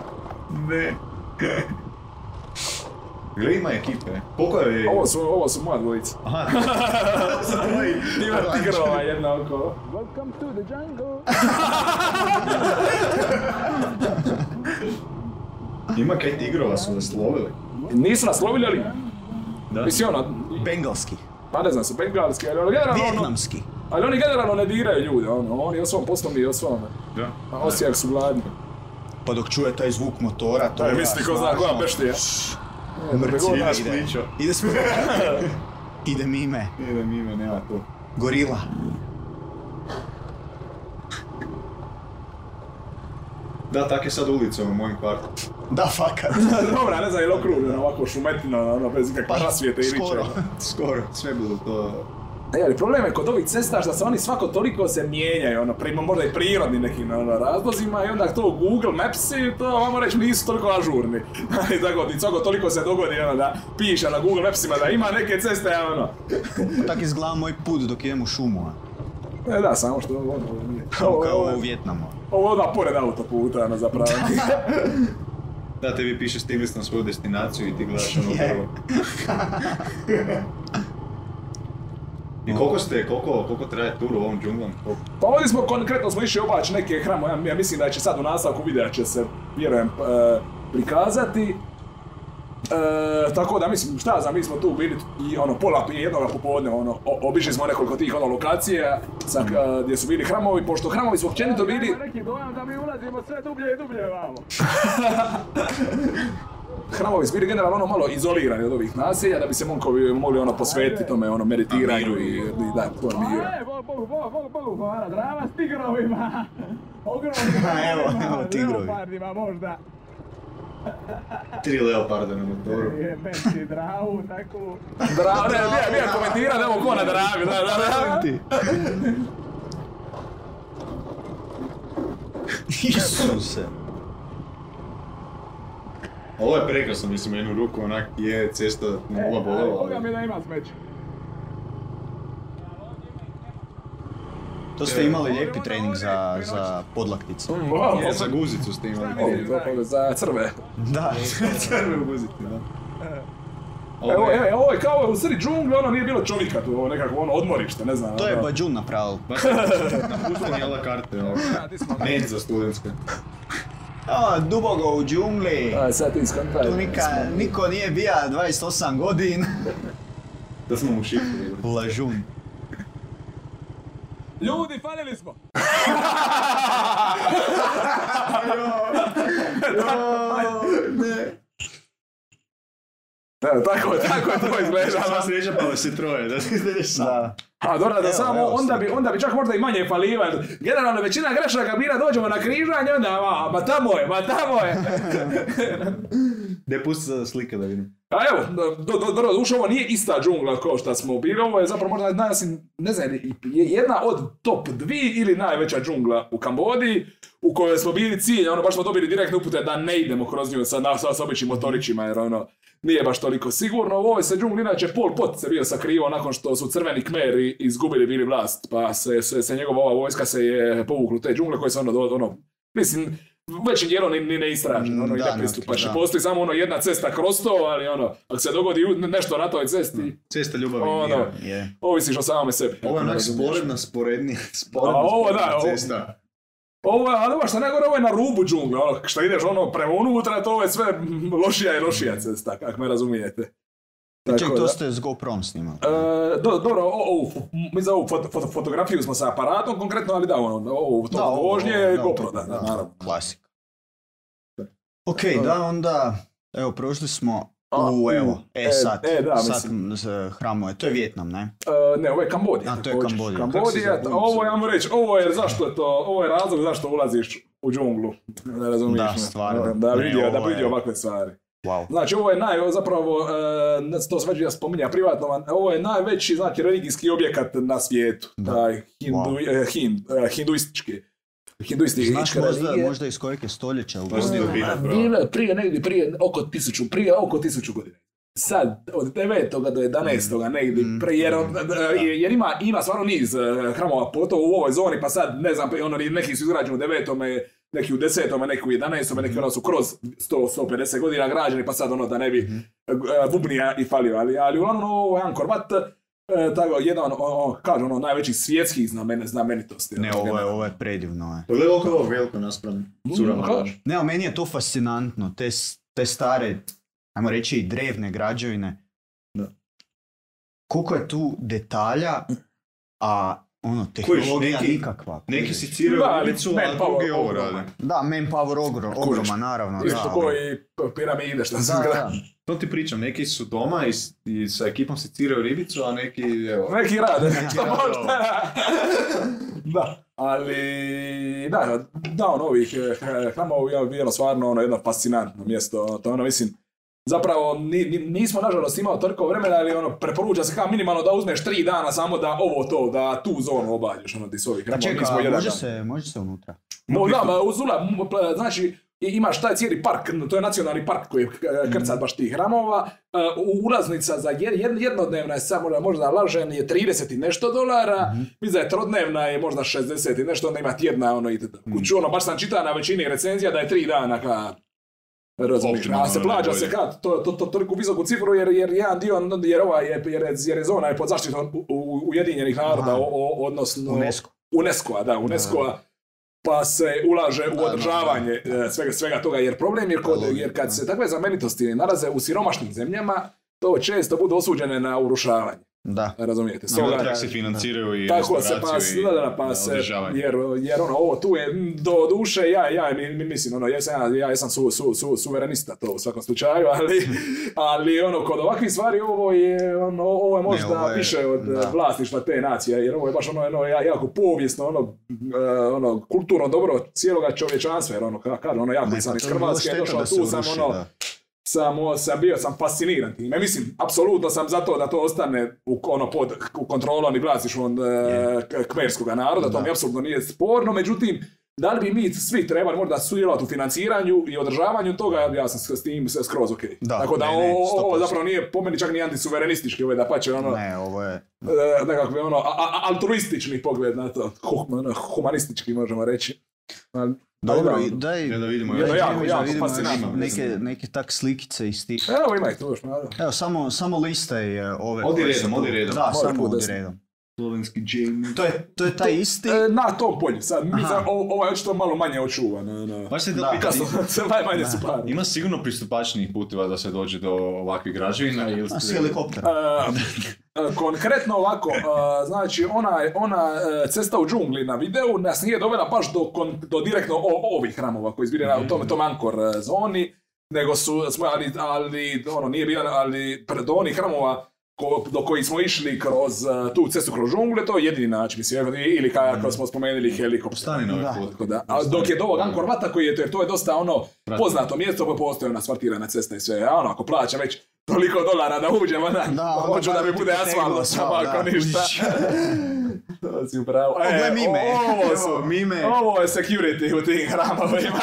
[SPEAKER 2] Ne. Gle ima ekipe. Koliko je...
[SPEAKER 3] Ovo su, ovo su moja dvojica.
[SPEAKER 2] Aha. Ovaj...
[SPEAKER 3] Ima tigrova jedna okolo. Welcome to the jungle.
[SPEAKER 2] Ima kaj tigrova su vas lovili.
[SPEAKER 3] Nisu nas lovili, ali...
[SPEAKER 2] Da.
[SPEAKER 3] Mislim, ono,
[SPEAKER 1] Bengalski.
[SPEAKER 3] pa ne znam, su bengalski, ali ono, generalno, ono,
[SPEAKER 1] Vjetnamski.
[SPEAKER 3] Ali oni generalno ne diraju ljude, ono, oni o svom poslu mi o svome.
[SPEAKER 2] Da.
[SPEAKER 3] A osim ako su gladni.
[SPEAKER 1] Pa dok čuje taj zvuk motora, to
[SPEAKER 3] To je misli ko zna koja beštija. E,
[SPEAKER 1] Mrci ide. Ide s Ide mime.
[SPEAKER 2] Ide mime, nema to.
[SPEAKER 1] Gorila.
[SPEAKER 2] Da, tak je sad ulica u mojem kvartu.
[SPEAKER 1] Da, fakat.
[SPEAKER 3] Dobra, ne znam, je li okruženo ovako šumetina, ono, bez ikakve rasvijete i
[SPEAKER 1] Pa, skoro.
[SPEAKER 2] Skoro, sve bilo to...
[SPEAKER 3] E, ali problem je kod ovih cesta što se oni svako toliko se mijenjaju, ono, prima možda i prirodni nekim ono, razlozima i onda to Google Mapsi, to vamo reći nisu toliko ažurni. I tako, i svako toliko se dogodi ono, da piše na Google Mapsima da ima neke ceste, ono.
[SPEAKER 1] Tak izgleda moj put dok idem u šumu. a.
[SPEAKER 3] E da, samo što ovo, ovo nije.
[SPEAKER 1] Kao
[SPEAKER 3] Ovo,
[SPEAKER 1] kao
[SPEAKER 3] ovo,
[SPEAKER 1] u Vjetnamu.
[SPEAKER 3] ovo je odmah pored autoputa, ono, zapravo.
[SPEAKER 2] Da, tebi piše stigli ste na svoju destinaciju i ti gledaš ono prvo. I koliko ste, koliko, koliko traje tur u ovom džunglom?
[SPEAKER 3] Pa ovdje smo konkretno smo išli obaći neke hramo, ja, ja mislim da će sad u nastavku videa će se, vjerujem, e, prikazati. E, tako da mislim, šta ja znam, mi smo tu bili i ono pola prije jednoga popodne, ono, obišli smo nekoliko tih ono lokacija sa, e, gdje su bili hramovi, pošto hramovi su općenito bili... neki dojam da mi ulazimo sve dublje i dublje vamo. hramovi su bili generalno ono malo izolirani od ovih naselja da bi se monkovi mogli ono posvetiti tome ono meditiranju i, i da, to je miru.
[SPEAKER 4] E, Bogu, Bogu, Bogu, hvala, drava s tigrovima. Ogromnim
[SPEAKER 1] Evo, evo tigrovi.
[SPEAKER 4] Leopardima možda.
[SPEAKER 2] Tri leoparda na motoru.
[SPEAKER 4] Jebem ti dravu, takvu.
[SPEAKER 3] Dra, ne, bija, bija komentira da ovo ko na dravi, da, da, da.
[SPEAKER 1] Isuse.
[SPEAKER 2] Ovo je prekrasno, mislim, jednu ruku onak je cesta nula bolela.
[SPEAKER 4] Boga mi da ima smeće.
[SPEAKER 1] To ste imali lijepi trening za, za podlaktice.
[SPEAKER 3] Wow,
[SPEAKER 2] Je, za guzicu ste imali.
[SPEAKER 3] Ovo, to je za crve.
[SPEAKER 1] Da.
[SPEAKER 2] Crve u guzici, da.
[SPEAKER 3] Evo, evo, ovo je kao u sredi džungle, ono nije bilo čovjeka tu, ovo nekako ono odmorište, ne znam.
[SPEAKER 1] To je
[SPEAKER 3] ono.
[SPEAKER 1] Bađun napravil.
[SPEAKER 2] Baš napuštanje ala karte, ovo. Med za studentske.
[SPEAKER 1] A, dubogo u džungli.
[SPEAKER 3] Aj, sad ti skontaj.
[SPEAKER 1] Tu nika, niko nije bija 28 godin.
[SPEAKER 2] Da smo mu šifrili.
[SPEAKER 1] Lažun.
[SPEAKER 4] Ljudi, falili smo.
[SPEAKER 3] E, tako, tako je to izgledalo.
[SPEAKER 2] Sreća pa je troje, da ti ideš sam.
[SPEAKER 1] Da.
[SPEAKER 3] A dobro, da samo, onda bi, onda bi čak možda i manje jer generalno većina grešaka bila dođemo na križanje, onda, ma, ma tamo je, ma tamo je.
[SPEAKER 2] Ne pusti sada slike da vidim.
[SPEAKER 3] A evo, do, do, do, duše, ovo nije ista džungla kao što smo bili, ovo je zapravo možda naj, ne znam, je jedna od top dvi ili najveća džungla u Kambodiji, u kojoj smo bili cilj, ono, baš smo dobili direktne upute da ne idemo kroz nju sa, sa, sa običnim motorićima, jer ono, nije baš toliko sigurno. U ovoj se džungli, inače, Pol Pot se bio sakrivao nakon što su crveni kmeri izgubili bili vlast, pa se, se, se njegova ova vojska se je povukla u te džungle koje se ono, ono, mislim, većim dijelom ni, ni ne istraženo, ono, i
[SPEAKER 1] Da,
[SPEAKER 3] ne pristupaš.
[SPEAKER 1] da.
[SPEAKER 3] Postoji samo ono jedna cesta kroz to, ali ono, ako se dogodi nešto na toj cesti,
[SPEAKER 2] Cesta ljubavi
[SPEAKER 3] Ono.
[SPEAKER 2] i.
[SPEAKER 1] Je.
[SPEAKER 3] ovisiš o samome sebi.
[SPEAKER 2] Ovo je onak sporedna, sporednija,
[SPEAKER 3] A
[SPEAKER 2] sporedna,
[SPEAKER 3] ovo da,
[SPEAKER 2] sporedna
[SPEAKER 3] ovo-
[SPEAKER 2] cesta.
[SPEAKER 3] Ovo je, ali ovo što najgore, ovo je na rubu džungle, ono, što ideš ono prema unutra, to je sve lošija i lošija cesta, kako me razumijete.
[SPEAKER 1] Ček,
[SPEAKER 3] Tako
[SPEAKER 1] to
[SPEAKER 3] da.
[SPEAKER 1] ste s GoProm snimali.
[SPEAKER 3] E, do, dobro, o- ovu, mi za ovu foto, foto- fotografiju smo sa aparatom konkretno, ali da, ono, ovo, to
[SPEAKER 1] Da,
[SPEAKER 3] vožnje,
[SPEAKER 1] da,
[SPEAKER 3] GoPro,
[SPEAKER 1] to-
[SPEAKER 3] da, da, naravno.
[SPEAKER 1] Klasika. Ok, da onda, evo, prošli smo u,
[SPEAKER 3] u,
[SPEAKER 1] evo, e,
[SPEAKER 3] e,
[SPEAKER 1] sad,
[SPEAKER 3] e, da,
[SPEAKER 1] sad
[SPEAKER 3] mislim.
[SPEAKER 1] z- hramove, to je Vjetnam, ne?
[SPEAKER 3] E, ne, ovo je Kambodija.
[SPEAKER 1] A, to je. Kambodija.
[SPEAKER 3] Kambodija, ovo ja mu reći, ovo je zašto je to, ovo je razlog zašto ulaziš u džunglu. Ne razumiješ
[SPEAKER 1] Da,
[SPEAKER 3] me?
[SPEAKER 1] stvarno.
[SPEAKER 3] Da
[SPEAKER 1] Ne,
[SPEAKER 3] vidio, da
[SPEAKER 1] je-
[SPEAKER 3] vidio ovakve stvari.
[SPEAKER 1] Wow.
[SPEAKER 3] Znači, ovo je naj, zapravo, ne- to sve ću ja spominja privatno, ovo je najveći, znači, religijski objekat na svijetu.
[SPEAKER 1] Da.
[SPEAKER 3] Taj hindu,
[SPEAKER 1] Wow.
[SPEAKER 3] hind, hinduistički. Hinduistički
[SPEAKER 1] Znaš možda,
[SPEAKER 3] religije.
[SPEAKER 1] možda iz kojeg je stoljeća u
[SPEAKER 2] nije bilo, bro.
[SPEAKER 3] Bile prije negdje, prije oko tisuću, prije oko tisuću godina. Sad, od 9. do 11. negdje,
[SPEAKER 1] Mm.
[SPEAKER 3] prije, jer, on- jer ima, ima stvarno niz eh, hramova, pogotovo u ovoj zoni, pa sad, ne znam, ono, neki su izgrađeni u 9. neki u 10. neki u 11. neki ono su kroz 100-150 godina građeni, pa sad ono da ne bi
[SPEAKER 1] Mhm.
[SPEAKER 3] eh, bubnija i falio, ali, ali uglavnom ovo je Angkor Wat, eh, tako, jedan, o, o, kažu, ono, najvećih svjetskih znamen, znamenitosti.
[SPEAKER 1] Ne,
[SPEAKER 3] ono,
[SPEAKER 1] ovo je, ovo je predivno. Je.
[SPEAKER 2] Pogledaj koliko je ovo veliko naspram curama.
[SPEAKER 3] kažeš.
[SPEAKER 1] Ne, ali meni je to fascinantno, te, te stare, ajmo reći i drevne građevine.
[SPEAKER 2] Da.
[SPEAKER 1] Koliko je tu detalja, a ono, tehnologija
[SPEAKER 2] neki-
[SPEAKER 1] nikakva.
[SPEAKER 2] Neki si ciraju
[SPEAKER 3] Da,
[SPEAKER 2] ribicu, a drugi ovo rade.
[SPEAKER 1] Da, manpower ogrom,
[SPEAKER 3] Kužiš.
[SPEAKER 1] ogroman, naravno.
[SPEAKER 3] Isto
[SPEAKER 1] da,
[SPEAKER 3] ko
[SPEAKER 1] ali-
[SPEAKER 3] i piramide što se
[SPEAKER 1] Da,
[SPEAKER 3] izgradi.
[SPEAKER 1] da.
[SPEAKER 2] To ti pričam, neki su doma i, s- i sa ekipom seciraju ribicu, a neki, evo,
[SPEAKER 3] Neki rade, što
[SPEAKER 2] rade
[SPEAKER 3] da, ali da, da, ono ovih eh, hramova je bilo stvarno ono jedno fascinantno mjesto, to ono mislim, zapravo ni, ni- nismo nažalost imali toliko vremena, ali ono preporuča se kao minimalno da uzmeš tri dana samo da ovo to, da tu zonu obađeš, ono ti s ovih nismo jedan
[SPEAKER 1] može
[SPEAKER 3] dan.
[SPEAKER 1] se, može se unutra?
[SPEAKER 3] Mo, da, ma, uz Ula, m, pl- znači, i- imaš taj cijeli park, to je nacionalni park koji je krcat baš tih hramova. E, Ulaznica za jed, jed- jednodnevna je samo, možda lažem, je 30 i nešto dolara, mislim da je trodnevna je možda 60 i nešto, onda ima tjedna ono itd. Kuću, ono, baš sam čitao na većini recenzija da je tri dana ka Razumiješ, a se plaća se kad, to, to, to, toliko visoku cifru jer, jer jedan dio, jer ova je, jer, je- jer je zona je pod zaštitom Ujedinjenih naroda,
[SPEAKER 1] Aha.
[SPEAKER 3] o, o- odnosno
[SPEAKER 1] UNESCO.
[SPEAKER 3] UNESCO-a, da, UNESCO-a, pa se ulaže u održavanje e, svega, svega toga, jer problem je kod, jer kad se takve znamenitosti nalaze u siromašnim zemljama, to često budu osuđene na urušavanje,
[SPEAKER 1] Da.
[SPEAKER 3] razumijete?
[SPEAKER 2] Stoga
[SPEAKER 3] Stoga-
[SPEAKER 2] tak se financiraju i
[SPEAKER 3] tako se pa,
[SPEAKER 2] restauraciju i
[SPEAKER 3] da, da, pa
[SPEAKER 2] da,
[SPEAKER 3] se, jer, jer ono, ovo tu je, do duše, ja, ja, mi, mi- mislim, ono, jesam, ja, ja jesam su, su, su, suverenista to u svakom slučaju, ali, ali ono, kod ovakvih stvari ovo je, ono, ovo je možda
[SPEAKER 1] ovo je-
[SPEAKER 3] više od
[SPEAKER 1] da.
[SPEAKER 3] vlasništva te nacije, jer ovo je baš ono, ono ja- jako povijesno, ono, e, ono, kulturno dobro cijeloga čovječanstva, jer ono, ka- kaže, ono, jako
[SPEAKER 1] Ne,
[SPEAKER 3] sam
[SPEAKER 1] pa
[SPEAKER 3] iz Hrvatske, došao
[SPEAKER 1] da se
[SPEAKER 3] tu, sam ono,
[SPEAKER 1] da.
[SPEAKER 3] Sam, sam bio sam fasciniran time. Mislim, apsolutno sam za to da to ostane u, ono, pod u kontrolom i vlasništvom e, k- kmerskog naroda, to
[SPEAKER 1] Da.
[SPEAKER 3] mi apsolutno nije sporno, međutim, da li bi mi svi trebali možda sudjelovati u financiranju i održavanju toga, ja sam s- tim skroz ok.
[SPEAKER 1] Da,
[SPEAKER 3] Tako da
[SPEAKER 1] ne, ne,
[SPEAKER 3] ovo, ovo
[SPEAKER 1] 100%.
[SPEAKER 3] zapravo nije po meni čak ni antisuverenistički, ovo je da pače ono,
[SPEAKER 1] Ne, ovo je...
[SPEAKER 3] e, nekakvi ono, a- a- altruistični pogled na to, ono, humanistički možemo reći. Ali-
[SPEAKER 1] Dobro, i
[SPEAKER 3] da.
[SPEAKER 1] daj...
[SPEAKER 2] Ne da vidimo
[SPEAKER 3] jako,
[SPEAKER 2] još.
[SPEAKER 3] jako,
[SPEAKER 1] da
[SPEAKER 3] jako
[SPEAKER 1] vidimo neke, neke tak slikice iz tih...
[SPEAKER 3] Evo ima ih tu još malo.
[SPEAKER 1] Evo, samo, samo listaj e, ove...
[SPEAKER 2] Odi redom, odi redom.
[SPEAKER 1] Da, samo odi redom.
[SPEAKER 2] Slovenski Jamie.
[SPEAKER 1] To je, to je taj isti...
[SPEAKER 3] E, na tom polju, sad, mi za, o, ovaj je očito malo manje očuvan. Ono.
[SPEAKER 2] Baš se da,
[SPEAKER 1] Da.
[SPEAKER 3] najmanje su pari.
[SPEAKER 2] ima sigurno pristupačnijih puteva da se dođe do ovakvih građevina ili
[SPEAKER 1] A, s helikoptera.
[SPEAKER 3] E, konkretno ovako, e, znači ona, ona e, cesta u džungli na videu nas nije dovela baš do, kon- do direktno o- ovih hramova koji izbire na tom, tom Ankor zoni, nego su, smo, ali, ali ono, nije bio, ali pred onih hramova ko, do kojih smo išli kroz tu cestu kroz džungle, to je jedini način, mislim, ili kako smo spomenuli helikopter.
[SPEAKER 2] Stani na ovaj
[SPEAKER 3] a dok je do ovog Angkor Vata koji je, to, jer to je dosta ono poznato mjesto, pa postoji ona asfaltirana cesta i sve, a ono, ako plaćam već toliko dolara da uđem, onda,
[SPEAKER 1] Da,
[SPEAKER 3] pa hoću da mi bude
[SPEAKER 1] asfalt,
[SPEAKER 3] samo ako ništa. to si upravo.
[SPEAKER 1] O, gle mime.
[SPEAKER 3] Ovo su,
[SPEAKER 1] mime.
[SPEAKER 3] Ovo je security u tim hramovima.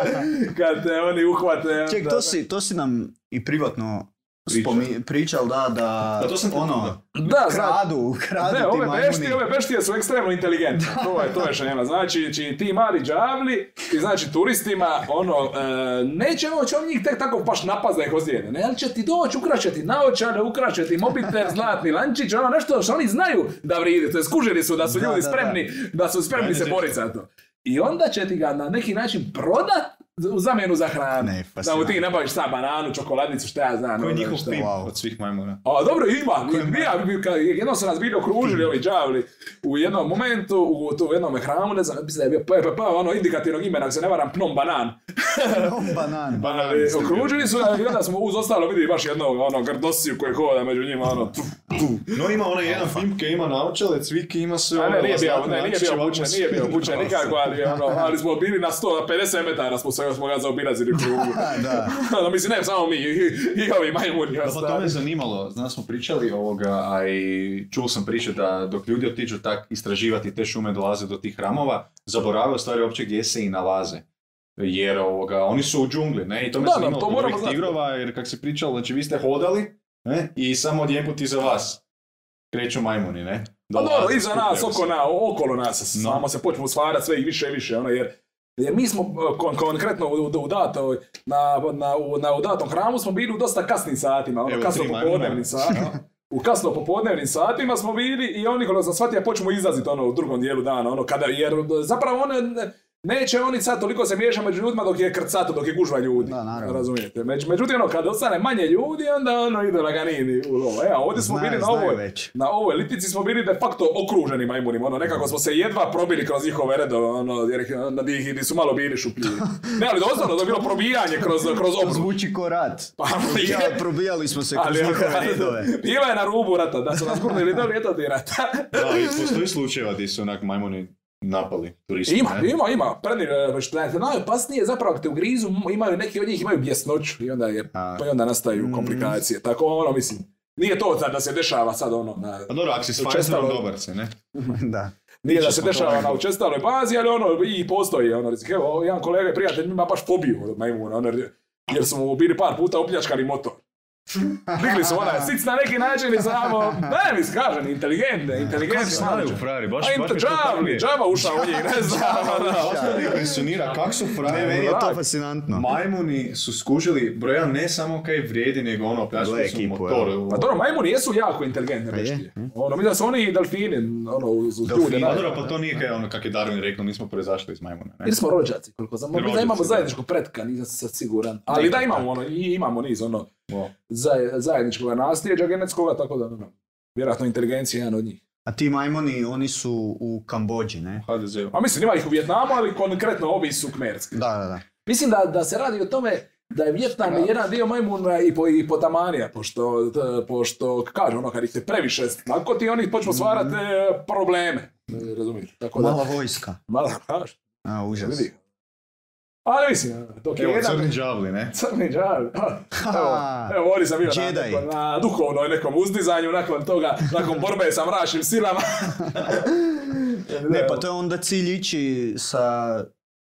[SPEAKER 3] Kad te oni uhvate.
[SPEAKER 1] Ček, to si, to si nam i privatno. Spomi- pričal, da, da,
[SPEAKER 2] Da, to sam te
[SPEAKER 1] ono.
[SPEAKER 3] Da, znači,
[SPEAKER 1] kradu, kradu
[SPEAKER 3] Ne,
[SPEAKER 1] ti
[SPEAKER 3] ove
[SPEAKER 1] majmuni.
[SPEAKER 3] beštije, ove beštije su ekstremno inteligentne. To je, to je šema. Znači, či, ti mali džavli, i znači turistima, ono, e, neće moći on njih tek tako baš napast da ih ozlijede. Ne, ali će ti doći, ukraće ti naočare, ukraće ti mobitel, zlatni lančić, ono nešto što oni znaju da vridi. To je skužili su da su
[SPEAKER 1] Da,
[SPEAKER 3] ljudi
[SPEAKER 1] da, da.
[SPEAKER 3] spremni, da su spremni se boriti za to. I onda će ti ga na neki način prodat u zamjenu za hranu.
[SPEAKER 1] Ne,
[SPEAKER 3] da mu ti nabaviš sad bananu, čokoladnicu, šta ja znam.
[SPEAKER 2] Ko je
[SPEAKER 3] ono,
[SPEAKER 2] njihov pip
[SPEAKER 1] Wow.
[SPEAKER 2] od svih majmuna?
[SPEAKER 3] A dobro ima, ja, bi- ka- jednom su nas bili okružili ovi đavli u jednom momentu, u, tu, u jednom hramu, ne znam, mislim da je bio PPP, ono indikativnog imena, ako se ne varam, Pnom Banan.
[SPEAKER 1] banan.
[SPEAKER 3] Ali, okružili su i onda smo uz ostalo vidjeli baš jednog ono, grdosiju koji hoda među njima, ono, tuf,
[SPEAKER 2] No ima onaj jedan film koji ima naočale, cvike ima sve ono,
[SPEAKER 3] ne, nije bio, ne, nije bio bučen, nije bio bučen nikako, ali, ono, ali smo bili na 100, na 50 metara smo, se, smo ga zaobilazili u krugu.
[SPEAKER 1] da.
[SPEAKER 3] Ono, mislim, ne samo mi, i, i ovi majmuni.
[SPEAKER 2] Da, pa to me zanimalo, znaš smo pričali ovoga, a i čuo sam priče da dok ljudi otiđu tak istraživati te šume, dolaze do tih hramova, zaborave u stvari uopće gdje se i nalaze. Jer ovoga, oni su u džungli, ne? I to me
[SPEAKER 3] Da, da,
[SPEAKER 2] zanimalo
[SPEAKER 3] to
[SPEAKER 2] kod
[SPEAKER 3] moramo
[SPEAKER 2] tigrova, jer kak se pričalo, znači vi ste hodali, ne? I samo odjeput iza vas kreću majmuni, ne?
[SPEAKER 3] Pa dobro, iza nas, oko na, okolo nas,
[SPEAKER 2] No.
[SPEAKER 3] samo se počnu stvarati sve i više i više, ono, jer, jer mi smo kon- konkretno u, u, datoj, na, na, u, na, u datom hramu smo bili u dosta kasnim satima, ono,
[SPEAKER 2] Evo,
[SPEAKER 3] kasno popodnevnim satima. U kasno popodnevnim satima smo bili i oni kada sam shvatio počnu izlaziti ono u drugom dijelu dana, ono kada, jer zapravo one, ne- neće oni sad toliko se miješati među ljudima dok je krcato, dok je gužva ljudi.
[SPEAKER 1] Da, naravno.
[SPEAKER 3] Razumijete? Među, međutim, ono, kad ostane manje ljudi, onda ono ide laganini u lovo. E, a ovdje smo
[SPEAKER 1] Znaju,
[SPEAKER 3] bili na ovoj,
[SPEAKER 1] već.
[SPEAKER 3] na ovoj litici smo bili de facto okruženi majmunima, ono, nekako smo se jedva probili kroz njihove redove, ono, jer onda di, di su malo bili šupljivi. Ne, ali doslovno, to je bilo probijanje kroz, kroz obru.
[SPEAKER 1] Zvuči ko rat.
[SPEAKER 3] Pa, je,
[SPEAKER 1] probijali smo se kroz njihove redove.
[SPEAKER 3] bila je na rubu rata, da su nas gurnili doli, eto ti rata.
[SPEAKER 2] Da, i postoji slučajeva gdje su onak majmuni napali turisti,
[SPEAKER 3] Ima,
[SPEAKER 2] ne?
[SPEAKER 3] ima, ima. Prednji, e, što je najopasnije zapravo ako te ugrizu, imaju neki od njih imaju bjesnoću i onda, je,
[SPEAKER 1] A.
[SPEAKER 3] pa i onda nastaju komplikacije. Tako ono, mislim, nije to da se dešava sad ono na,
[SPEAKER 2] Pa dobro, ako si s dobar se, ne?
[SPEAKER 1] da.
[SPEAKER 3] Nije da se dešava na učestaloj bazi, ali ono i postoji ono rizik. Evo, jedan kolega i prijatelj ima baš fobiju od majmuna, ono, jer su mu bili par puta upljačkali motor. Digli su onaj sic na neki način i samo, ne mi kažem, inteligentne, inteligentne.
[SPEAKER 2] Znaju frari, baš,
[SPEAKER 3] A im
[SPEAKER 2] baš
[SPEAKER 3] to
[SPEAKER 2] mi to tako
[SPEAKER 3] džavli, džava ušao u njih, ne znam. ono.
[SPEAKER 2] Baš impresionira kak su frari.
[SPEAKER 1] Ne, meni je to fascinantno.
[SPEAKER 2] Majmuni su skužili, broj jedan ne samo kaj vrijedi, nego ono, pljačkali su motor.
[SPEAKER 3] Pa dobro, majmuni jesu jako inteligentne
[SPEAKER 1] Pa je,
[SPEAKER 3] beštije. Ono, mislim da su oni i delfini, ono, uz, ljude.
[SPEAKER 2] Pa
[SPEAKER 3] naj-
[SPEAKER 2] dobro, pa to nije kaj ono, kak je Darwin rekao, nismo proizašli iz majmuna, ne?
[SPEAKER 3] Ili smo rođaci, koliko znam. Možda
[SPEAKER 2] Rođaci,
[SPEAKER 3] imamo
[SPEAKER 2] da.
[SPEAKER 3] zajedničkog pretka, nisam sad siguran. Ali da imamo ono, i imamo niz ono,
[SPEAKER 2] Wow.
[SPEAKER 3] zaj- zajedničkog nasljeđa genetskoga, tako da, ono, vjerojatno inteligencija je jedan od njih.
[SPEAKER 1] A ti majmoni, oni su u Kambođi, ne?
[SPEAKER 2] HDZ-u.
[SPEAKER 3] A mislim, ima ih u Vjetnamu, ali konkretno ovi su kmerski.
[SPEAKER 1] Da, da, da.
[SPEAKER 3] Mislim da, da se radi o tome da je Vjetnam jedan dio majmuna i, po, i potamanija, pošto, t- pošto kažu ono, kad ih je previše tako ti oni počnu stvarati e, probleme. E, Razumijete? Tako da,
[SPEAKER 1] Mala vojska.
[SPEAKER 3] Malo, kažeš,
[SPEAKER 1] A, užas.
[SPEAKER 3] vidi. Ali mislim, dok je
[SPEAKER 2] Evo,
[SPEAKER 3] jedan...
[SPEAKER 2] crni džavli, ne?
[SPEAKER 3] Crni džavi.
[SPEAKER 1] Ha,
[SPEAKER 3] Evo, evo ovdje sam bio na, na duhovnoj nekom uzdizanju, nakon toga, nakon borbe sa mračnim silama.
[SPEAKER 1] Ne, pa to je onda cilj ići sa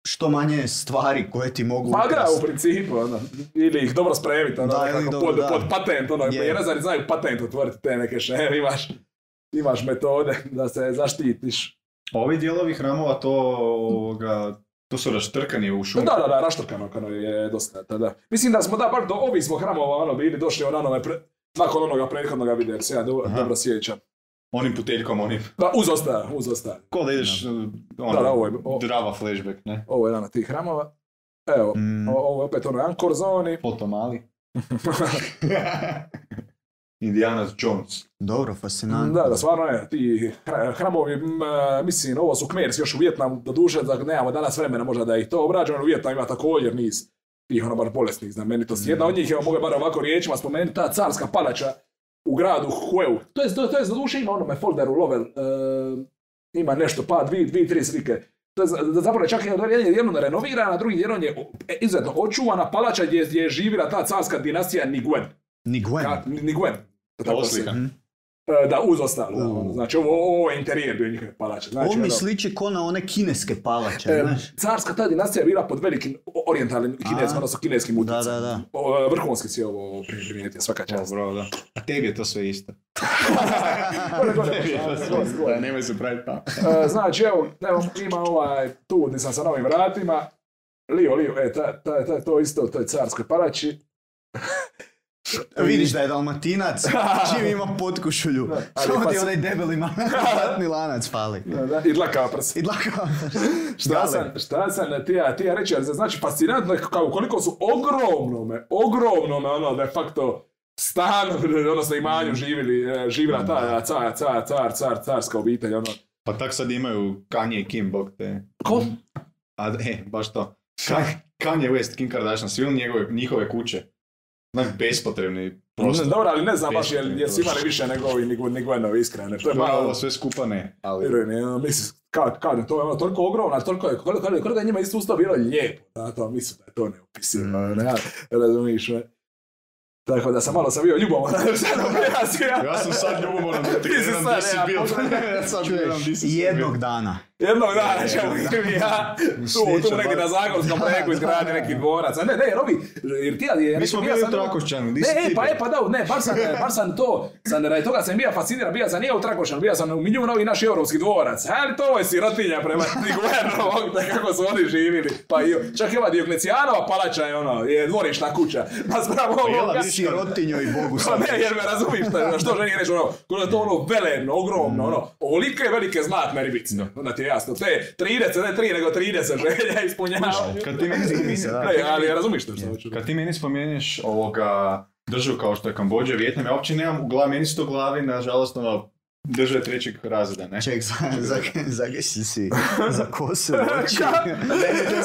[SPEAKER 1] što manje stvari koje ti mogu
[SPEAKER 3] Pa da, u principu, ono, ili ih dobro spremiti, ono,
[SPEAKER 1] Da,
[SPEAKER 3] nekako
[SPEAKER 1] ili dobro,
[SPEAKER 3] pod,
[SPEAKER 1] da.
[SPEAKER 3] pod patent, ono,
[SPEAKER 1] Je.
[SPEAKER 3] jerezari znaju patent otvoriti te neke šeme, imaš, imaš metode da se zaštitiš.
[SPEAKER 2] Ovi dijelovi hramova to, ovoga, to su raštrkani u šumi.
[SPEAKER 3] Da, da, da, raštrkano kano je dosta, da, da. Mislim da smo, da, bar do ovih smo hramova, ono, bili došli on, onome, pre, nakon onoga prethodnoga videa, jer se ja do, dobro sjećam.
[SPEAKER 2] Onim puteljkom, onim.
[SPEAKER 3] Da, uz ostaje, uz ostaje.
[SPEAKER 2] Ko da ideš, ono,
[SPEAKER 3] Da, da, ovo je- o-
[SPEAKER 2] drava flashback, ne?
[SPEAKER 3] Ovo je jedan od tih hramova. Evo,
[SPEAKER 1] Mm.
[SPEAKER 3] ovo je opet ono Angkor zoni.
[SPEAKER 2] Foto mali. Indiana Jones.
[SPEAKER 1] Dobro, fascinantno.
[SPEAKER 3] Da, da, stvarno je, ti hra- hramovi, a, mislim, ovo su kmerski još u Vjetnamu, do duše, da nemamo danas vremena možda da ih to obrađujemo, u Vjetnamu ima također niz tih ono baš bolesnih znamenitosti. Jedna od njih je, mogu bar ovako riječima spomenuti, ta carska palača u gradu Hueu. To je, to, to je za duše ima onome folderu Lovel, e, ima nešto, pa dvi, dvi, tri slike. To je za- zapravo čak je jedan jednom renovirana, drugi jednom je e, izuzetno očuvana palača gdje, gdje je živjela ta carska dinastija Niguen.
[SPEAKER 1] Ni Gwen.
[SPEAKER 3] Ka, Niguen. Tako
[SPEAKER 2] Ovo
[SPEAKER 3] se-
[SPEAKER 2] slika.
[SPEAKER 3] E, Da, uz ostalo. da,
[SPEAKER 1] U.
[SPEAKER 3] ono, Znači, ovo, ovo je interijer bio njihove palače. Znači,
[SPEAKER 1] Ovo mi
[SPEAKER 3] ono,
[SPEAKER 1] sliči ko na one kineske palače,
[SPEAKER 3] e,
[SPEAKER 1] znaš.
[SPEAKER 3] carska ta dinastija je bila pod velikim o- orijentalnim kineskim, odnosno kineskim
[SPEAKER 1] Da,
[SPEAKER 3] utjecajem.
[SPEAKER 1] da, da.
[SPEAKER 3] O, e, Vrhunski si ovo primijetio, svaka čast.
[SPEAKER 2] Dobro, da. A tebi je to sve isto. Da, Nemoj se praviti pa.
[SPEAKER 3] E, Znači, evo, evo, ima ovaj, tu gdje sam sa novim vratima. Lio, Lio, e, ta, ta, ta, to isto, to je carskoj palači.
[SPEAKER 1] Vidiš da je dalmatinac, čim ima potkušulju. Samo
[SPEAKER 3] pa
[SPEAKER 1] ti onaj debeli matni lanac fali.
[SPEAKER 3] Da, da, I dlakava prsa.
[SPEAKER 1] I dlako.
[SPEAKER 3] Šta sam, šta sam ti ja, ti ja reći, ali znači fascinantno je kao koliko su ogromnome, ogromnome, ono, de facto, stanu, odnosno imanju živjeli, e, živjela ta car, car, car, car, carska obitelj, ono.
[SPEAKER 2] Pa tak sad imaju Kanye i Kim, bog te.
[SPEAKER 3] Ko?
[SPEAKER 2] A, e, baš to. Ka- Kanye West, Kim Kardashian, svi njegove, njihove kuće. Onak bespotrebni prostor.
[SPEAKER 3] Dobro, ali ne znam baš jel,
[SPEAKER 2] je
[SPEAKER 3] jel imali više nego ovi, nego, nego Enovi, iskreno. To je malo,
[SPEAKER 2] ovo sve skupa ne, ali...
[SPEAKER 3] vjeruj mi, ono, mislim, ka, kažem, to je ono, toliko ogromno, toliko je, koliko, koliko, koliko je njima isto usto bilo lijepo, da, to mislim da je to neopisivo,
[SPEAKER 2] Mm.
[SPEAKER 3] ne, razumiješ, ne. Tako da sam malo sam bio ljubomoran, sad objasnio.
[SPEAKER 2] Ja sam sad ljubomoran da ti
[SPEAKER 3] si
[SPEAKER 2] gledam
[SPEAKER 3] sad,
[SPEAKER 2] gdje si
[SPEAKER 3] ja.
[SPEAKER 2] Ja sad gledam gdje si
[SPEAKER 1] Čuješ,
[SPEAKER 2] sad
[SPEAKER 1] jednog dana.
[SPEAKER 3] Jednog dana
[SPEAKER 2] Je,
[SPEAKER 3] ćemo
[SPEAKER 2] je.
[SPEAKER 3] i ja tu, tu negdje
[SPEAKER 1] ba-
[SPEAKER 3] na Zagorskom
[SPEAKER 1] da,
[SPEAKER 3] izgradi neki dvorac. A ne, ne, jer ovi, jer ti ja,
[SPEAKER 2] Mi smo bili u Trakošćanu,
[SPEAKER 3] Ne, e, pa
[SPEAKER 2] bio?
[SPEAKER 3] e, pa da, ne, baš sam, baš sam to, sam radi toga sam bio fasciniran, bio sam nije u Trakošćanu, bio sam u milijun ovih naših europski dvorac. Ali to je sirotinja prema Tigueru, da kako su oni živili. Pa i, čak i ova Dioklecijanova palača je ono, je dvorišna kuća. Pa spravo
[SPEAKER 2] jela,
[SPEAKER 3] ovoga.
[SPEAKER 2] vidiš,
[SPEAKER 1] Sirotinjo i Bogu
[SPEAKER 3] Pa
[SPEAKER 1] sam.
[SPEAKER 3] ne, jer me razumiješ šta, što želim reći, ono, je to ono velebno, ogromno, ono, ovolike velike zlatne ribice, je jasno, te 30, ne 3, nego 30 želja ispunjavaju.
[SPEAKER 2] Kad ti meni spominješ,
[SPEAKER 1] da.
[SPEAKER 3] Ne, ali razumiješ što što hoću.
[SPEAKER 2] kad ti meni spominješ ovoga državu kao što je Kambođa, Vjetnam, ja uopće nemam u glavi, meni su to u glavi, nažalost, ono, države trećeg razreda, ne?
[SPEAKER 1] Ček, za, za, zagesi si za kosu oči.
[SPEAKER 2] to je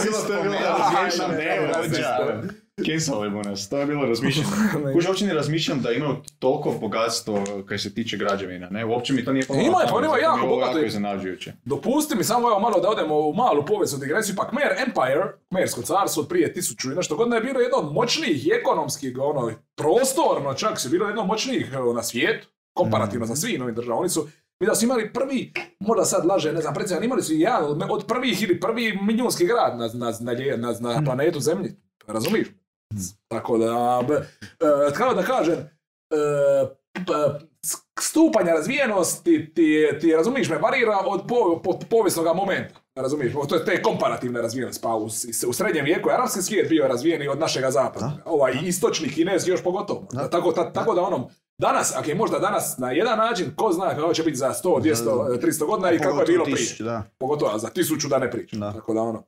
[SPEAKER 2] bilo, to je bilo razmišljam, ne,
[SPEAKER 3] razmišljam.
[SPEAKER 2] Cancelimo nas, to je bilo razmišljanje. Kuže, uopće ne razmišljam da imaju toliko bogatstvo kaj se tiče građevina, ne? Uopće mi to nije palo.
[SPEAKER 3] Ima je, pa ima jako bogato.
[SPEAKER 2] jako iznenađujuće.
[SPEAKER 3] Dopusti mi samo evo malo da odemo u malu povijesnu digresiju, pa Khmer Empire, Khmersko carstvo od prije tisuću i nešto godina je bilo jedno od moćnijih ekonomskih, ono, prostorno čak su bilo jedno od moćnijih na svijetu, komparativno sa svim ovim državama. Oni su, mi da su imali prvi, možda sad laže, ne znam, precizno, imali su jedan od, od prvih ili prvi milijunski grad na, na, na, na, na planetu Zemlji, razumiješ? Tako da, e, kako da kažem, e, stupanja razvijenosti ti, ti razumiješ me, varira od po, po, povijesnog momenta. Razumiješ, to je te komparativne razvijenosti, pa u, u srednjem vijeku je arapski svijet bio razvijeniji od našega zapada. Ovaj istočni kineski još pogotovo. Tako, ta- tako da onom, danas, ako je možda danas na jedan način, ko zna kako će biti za 100, 200, 300 godina i kako je bilo prije.
[SPEAKER 1] Da.
[SPEAKER 3] Pogotovo, a za tisuću da ne pričam. Tako da ono.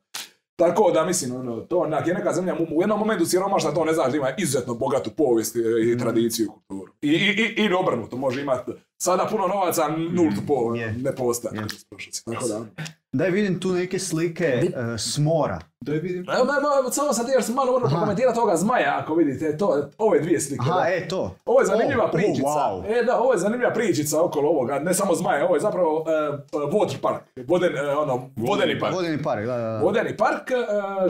[SPEAKER 3] Tako da mislim, ono, to onak je neka zemlja u- jednom momentu siromašna, to ne znaš da ima izuzetno bogatu povijest i, i tradiciju i kulturu. I, i, i, ili obrnuto, može imati sada puno novaca, nultu po,
[SPEAKER 1] Je.
[SPEAKER 3] ne postaje.
[SPEAKER 1] Je.
[SPEAKER 3] Tako da. ono.
[SPEAKER 1] Daj vidim tu neke slike e, s mora.
[SPEAKER 2] Da je vidim.
[SPEAKER 3] Evo, evo, samo sad jer sam malo morao prokomentirati ovoga zmaja, ako vidite, to, ove dvije slike.
[SPEAKER 1] Aha,
[SPEAKER 3] da.
[SPEAKER 1] e to.
[SPEAKER 3] Ovo je zanimljiva
[SPEAKER 1] O, o,
[SPEAKER 3] pričica.
[SPEAKER 1] wow.
[SPEAKER 3] E da, ovo je zanimljiva pričica okolo ovoga, ne samo zmaja, ovo je zapravo uh, water park, voden, e, ono, vodeni park.
[SPEAKER 1] Vodeni park, da, da, da.
[SPEAKER 3] Vodeni park e,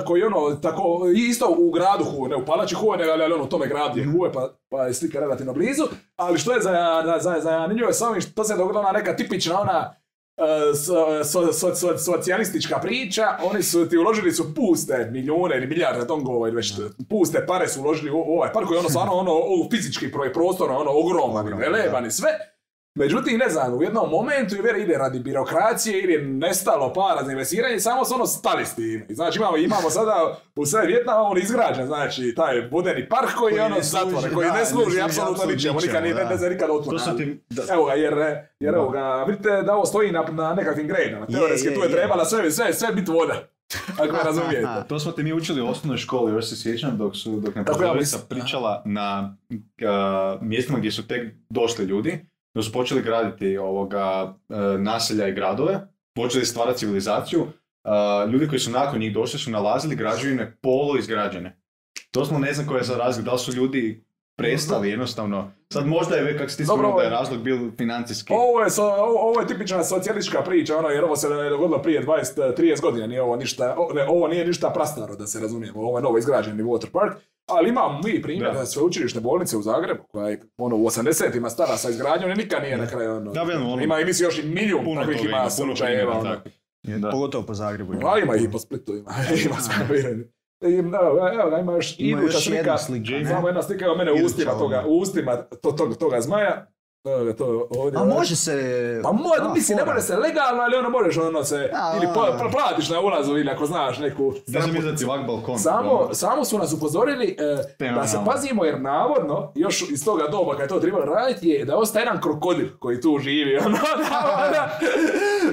[SPEAKER 3] koji je ono tako isto u gradu Huve, ne u palači Huve, nego ali ono u tome gradu je Huve, pa, pa je slika relativno blizu. Ali što je za, za, za, zanimljivo je samo što se dogodila ona neka tipična ona e, so, so, so, so, socijalistička priča, oni su ti uložili su puste milijune ili milijarde dongova ili već puste pare su uložili u, u ovaj park koji ono stvarno ono, u fizički pro- prostor, ono ogroman,
[SPEAKER 1] Ogroman,
[SPEAKER 3] veleban i sve. Međutim, ne znam, u jednom momentu je vjer ide radi birokracije ili je nestalo para za investiranje, samo su ono stali s tim. Znači imamo, imamo sada u sve Vjetnama on izgrađen, znači taj vodeni park koji, je
[SPEAKER 1] Koji
[SPEAKER 3] ono
[SPEAKER 1] ne služi,
[SPEAKER 3] zatvoren, koji
[SPEAKER 1] da,
[SPEAKER 3] ne služi apsolutno ničemu, nikad ni,
[SPEAKER 1] ničemu,
[SPEAKER 3] ne, ne
[SPEAKER 1] da.
[SPEAKER 3] zna nikad otvoren.
[SPEAKER 2] Ti... Da.
[SPEAKER 3] Evo ga, jer, jer evo ga, vidite da ovo stoji na, na nekakvim grejnama. Teoretski
[SPEAKER 1] je,
[SPEAKER 3] tu je
[SPEAKER 1] je.
[SPEAKER 3] trebala sve, sve, sve biti voda. Ako me razumijete.
[SPEAKER 2] To smo te mi učili u osnovnoj školi, još se sjećam dok su dok nam
[SPEAKER 3] ja
[SPEAKER 2] pričala na a, mjestima gdje su tek došli ljudi, da su počeli graditi ovoga e, naselja i gradove, počeli stvarati civilizaciju. a, ljudi koji su nakon njih došli su nalazili građevine polu izgrađene. Doslovno ne znam koji je za razlog, da li su ljudi prestali jednostavno. Sad možda je, kako si ti spomenuo, da je
[SPEAKER 3] je-
[SPEAKER 2] razlog bil financijski.
[SPEAKER 3] Ovo je, so, ovo, je tipična socijalistička priča, ono, jer ovo se ne dogodilo prije 20-30 godina, nije ovo ništa, ne, ovo nije ništa prastaro, da se razumijemo, ovo je novo izgrađeni water park, ali imamo mi primjer
[SPEAKER 2] Da.
[SPEAKER 3] da. sveučilišne bolnice u Zagrebu, koja je ono, u 80-ima stara sa izgradnjom i nikad nije na kraju, ono,
[SPEAKER 2] Da, velim, ono,
[SPEAKER 3] ima i mislim još i milijun
[SPEAKER 2] Puno
[SPEAKER 3] takvih
[SPEAKER 2] toga
[SPEAKER 3] ima
[SPEAKER 2] ima, puno
[SPEAKER 3] slučajeva, ono.
[SPEAKER 2] takvih.
[SPEAKER 1] Je, Pogotovo po Zagrebu. ima.
[SPEAKER 3] A ima i po Splitu, ima, ima. I, evo, evo ga, ima još
[SPEAKER 1] Ima još
[SPEAKER 3] slika,
[SPEAKER 1] jedna slika.
[SPEAKER 3] samo jedna slika evo mene u ustima toga, u ustima to, to, toga zmaja, Ga, to ovdje,
[SPEAKER 1] A može se...
[SPEAKER 3] Pa može,
[SPEAKER 1] a,
[SPEAKER 3] mislim, ne može se legalno, ali ono možeš ono se,
[SPEAKER 1] A,
[SPEAKER 3] ili
[SPEAKER 1] a,
[SPEAKER 3] pa, pa- platiš na ulazu ili ako znaš neku...
[SPEAKER 2] Da sam izdati ovak balkon.
[SPEAKER 3] Samo, samo su nas upozorili e, da se pazimo jer navodno, još iz toga doba kad je to trebalo raditi, je da ostaje jedan krokodil koji tu živi. Ono, da, da.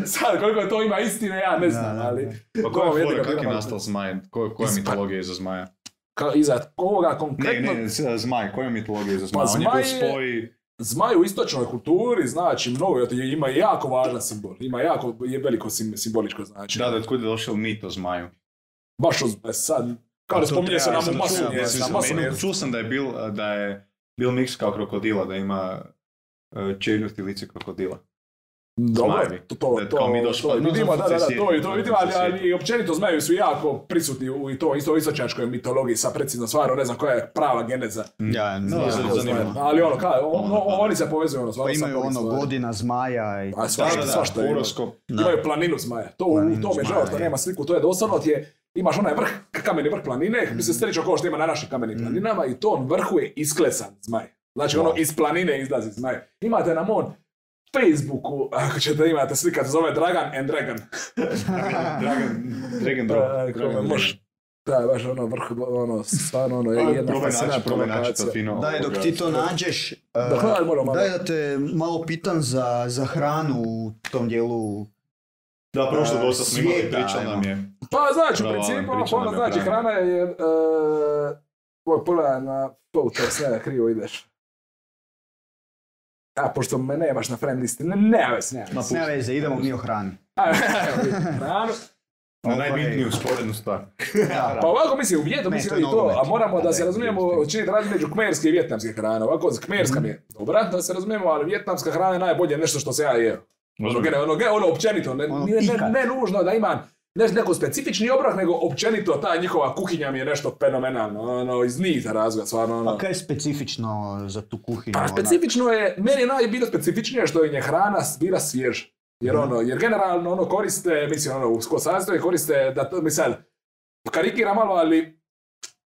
[SPEAKER 3] Sad, koliko to ima istine, ja ne znam,
[SPEAKER 1] Da, da,
[SPEAKER 3] ali...
[SPEAKER 2] Pa
[SPEAKER 3] to
[SPEAKER 2] koja je fora, kako je nastao zmaj? Ko, koja je mitologija iza zmaja?
[SPEAKER 3] Ka, iza
[SPEAKER 2] Ne,
[SPEAKER 3] konkretno,
[SPEAKER 2] ne, s- zmaj, koja je mitologija iza zmaja?
[SPEAKER 3] Pa
[SPEAKER 2] On je bio
[SPEAKER 3] zmaj je-
[SPEAKER 2] spoj...
[SPEAKER 3] Zmaj u istočnoj kulturi znači mnogo, ima jako važan simbol, ima jako je veliko sim, simboličko značenje.
[SPEAKER 2] Da, da, otkud je došao mit o zmaju?
[SPEAKER 3] Baš uz, e, sad, kao da
[SPEAKER 1] to
[SPEAKER 3] spominje se nam u masu
[SPEAKER 1] čuo, sam
[SPEAKER 2] da je bil, da je bil miks kao krokodila, da ima uh, čeljust i lice krokodila.
[SPEAKER 3] Dobro, to, to, to,
[SPEAKER 2] mi
[SPEAKER 3] to
[SPEAKER 2] pa, no,
[SPEAKER 3] vidimo,
[SPEAKER 2] znam
[SPEAKER 3] da, da,
[SPEAKER 2] se
[SPEAKER 3] da, to, to
[SPEAKER 2] to
[SPEAKER 3] vidimo,
[SPEAKER 2] se
[SPEAKER 3] ali, ali općenito zmajevi su jako prisutni u i to isto istočnjačkoj mitologiji, sa precizno stvarno ne znam koja je prava geneza.
[SPEAKER 1] Ja, ne
[SPEAKER 2] No,
[SPEAKER 1] znam.
[SPEAKER 2] zanimljivo.
[SPEAKER 3] zmaja. Ali ono, kao, on,
[SPEAKER 2] Ono,
[SPEAKER 3] on-
[SPEAKER 2] da.
[SPEAKER 3] oni se povezuju ono,
[SPEAKER 1] Pa imaju ono
[SPEAKER 3] stvarima.
[SPEAKER 1] godina zmaja i...
[SPEAKER 3] A svašta,
[SPEAKER 2] Da, da, da,
[SPEAKER 3] svašta
[SPEAKER 2] horoskop.
[SPEAKER 3] Imaju planinu zmaja. To u
[SPEAKER 1] Planinu
[SPEAKER 3] tome je žao što nema sliku, to je doslovno ti je, imaš onaj vrh, kameni vrh planine,
[SPEAKER 1] Mm.
[SPEAKER 3] mislim slično kao što ima na našim kamenim planinama i to vrhu je isklesan zmaj. Znači ono iz planine izlazi zmaj. Imate na mom Facebooku, ako ćete imate slika, se zove Dragan and Dragon.
[SPEAKER 2] Dragan, Dragan
[SPEAKER 3] Da,
[SPEAKER 2] Drop.
[SPEAKER 3] kako me može. Da, je baš ono vrh, ono, stvarno ono, je jedna
[SPEAKER 2] probaj naći
[SPEAKER 3] lokacija.
[SPEAKER 2] to fino.
[SPEAKER 1] Daj, dok ti to nađeš, uh,
[SPEAKER 3] moram malo.
[SPEAKER 1] daj da te malo pitam za, za hranu u tom dijelu.
[SPEAKER 2] Da, prošlo
[SPEAKER 1] Uh,
[SPEAKER 2] dosta smo imali, pričao nam je.
[SPEAKER 3] Pa znači, u principu, ono
[SPEAKER 2] nam je o
[SPEAKER 3] znači, hrana je, e, ovo pogledaj na foto, sve krivo ideš. A, pošto me nemaš na friend listi, ne, ne, već, ne, već.
[SPEAKER 1] Nema veze, idemo mi o hrani.
[SPEAKER 3] A, evo, vidi, hranu.
[SPEAKER 2] Na najbitniju sporednu stvar.
[SPEAKER 3] Pa ovako mislim, u Vjetnamu
[SPEAKER 1] Ne,
[SPEAKER 3] mislim
[SPEAKER 1] to je
[SPEAKER 3] i to, a moramo da
[SPEAKER 1] Da,
[SPEAKER 3] se razumijemo,
[SPEAKER 2] vjetnamski.
[SPEAKER 3] čini razliku među kmerske i vjetnamske hrane. Ovako, kmerska mi je dobra, da se razumijemo, ali vjetnamska hrana je najbolje nešto što se ja jeo. Ono, ono, ono općenito, ne,
[SPEAKER 1] Ono,
[SPEAKER 3] ne, ne, ne nužno da imam ne, neko specifični obrok, nego općenito ta njihova kuhinja mi je nešto fenomenalno, ono, iz niza razloga, stvarno, ono.
[SPEAKER 1] Pa kaj je specifično za tu kuhinju?
[SPEAKER 3] Pa specifično je, meni je najbilo specifičnije što im je hrana bila svježa. Jer ono, jer generalno ono koriste, mislim ono, u sko sastoje koriste, da to mi sad karikiram malo, ali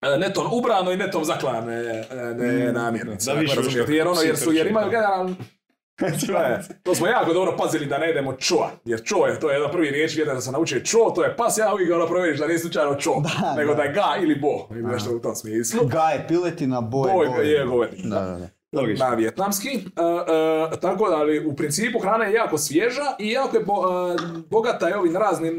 [SPEAKER 3] e, netom ubrano i netom zaklane e, ne, namirnice.
[SPEAKER 2] Da,
[SPEAKER 3] ako
[SPEAKER 2] više
[SPEAKER 3] razumijete.
[SPEAKER 2] ušlo.
[SPEAKER 3] Jer ono, jer su, jer imaju
[SPEAKER 2] da.
[SPEAKER 3] generalno E, to smo jako dobro pazili da ne jedemo čoa, jer čo je, to je jedna prvi riječ vjetan da sam naučio čo, to je pas, ja uvijek ono provjeriš da nije slučajno čo,
[SPEAKER 1] Da,
[SPEAKER 3] nego
[SPEAKER 1] da.
[SPEAKER 3] da je ga ili bo, ili nešto u tom smislu.
[SPEAKER 1] Gaje, piletina, boj,
[SPEAKER 3] Boj
[SPEAKER 1] boj.
[SPEAKER 3] je govedina.
[SPEAKER 1] Da, da, da.
[SPEAKER 2] Logično.
[SPEAKER 3] na vjetnamski, e, e, tako da, ali u principu hrana je jako svježa i jako je bo- e, bogata je ovim raznim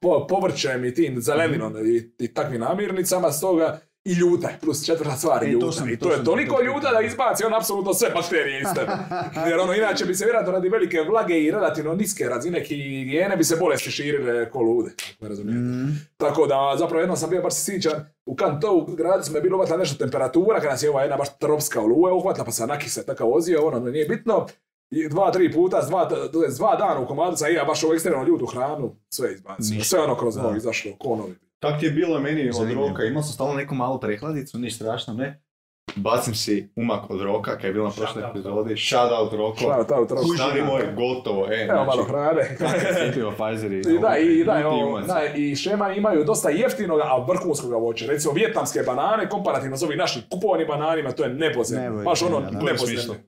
[SPEAKER 3] po- povrćem i tim zeleninom i, i takvim namirnicama, stoga i ljuta, je, plus četvrta stvar je
[SPEAKER 1] E, to
[SPEAKER 3] ljuta.
[SPEAKER 1] sam-
[SPEAKER 3] I
[SPEAKER 1] to
[SPEAKER 3] to je toliko
[SPEAKER 1] to
[SPEAKER 3] ljuta da izbaci on apsolutno sve bakterije iz tebe. Jer ono, inače bi se vjerojatno radi velike vlage i relativno niske razine higijene bi se bolesti širile ko lude. ako me razumijete.
[SPEAKER 1] Mm.
[SPEAKER 3] Tako da, zapravo jednom sam bio baš sićan, u Kantou gradu smo je bilo uhvatila nešto temperatura, kada nas je ova jedna baš tropska oluja uhvatila, pa sam nakise takav vozio, ono, nije bitno. I dva, tri puta, s dva, dva dana u komadu sam ja baš ovu ekstremno ljutu hranu, sve izbacio. Sve ono kroz bog izašlo, ko novi.
[SPEAKER 2] Tak ti je bilo meni od
[SPEAKER 1] Zanimljivo.
[SPEAKER 2] roka, imao sam stalno neku malu prehladicu, ništa strašno, ne? Bacim si umak od roka, kad je bilo na prošloj epizodi, shout out roko.
[SPEAKER 3] Šta, ta, ta,
[SPEAKER 2] Stari moj, gotovo, e,
[SPEAKER 3] Evo malo
[SPEAKER 2] znači,
[SPEAKER 3] hrane.
[SPEAKER 2] Pfizer i...
[SPEAKER 3] I da, i, da,
[SPEAKER 2] Niti
[SPEAKER 3] ovo,
[SPEAKER 2] umac.
[SPEAKER 3] da, i šema imaju dosta jeftinoga, a vrhunskoga voća. Recimo, vjetnamske banane, komparativno s ovim našim kupovanim bananima, to je
[SPEAKER 1] je
[SPEAKER 3] Baš ono,
[SPEAKER 1] da.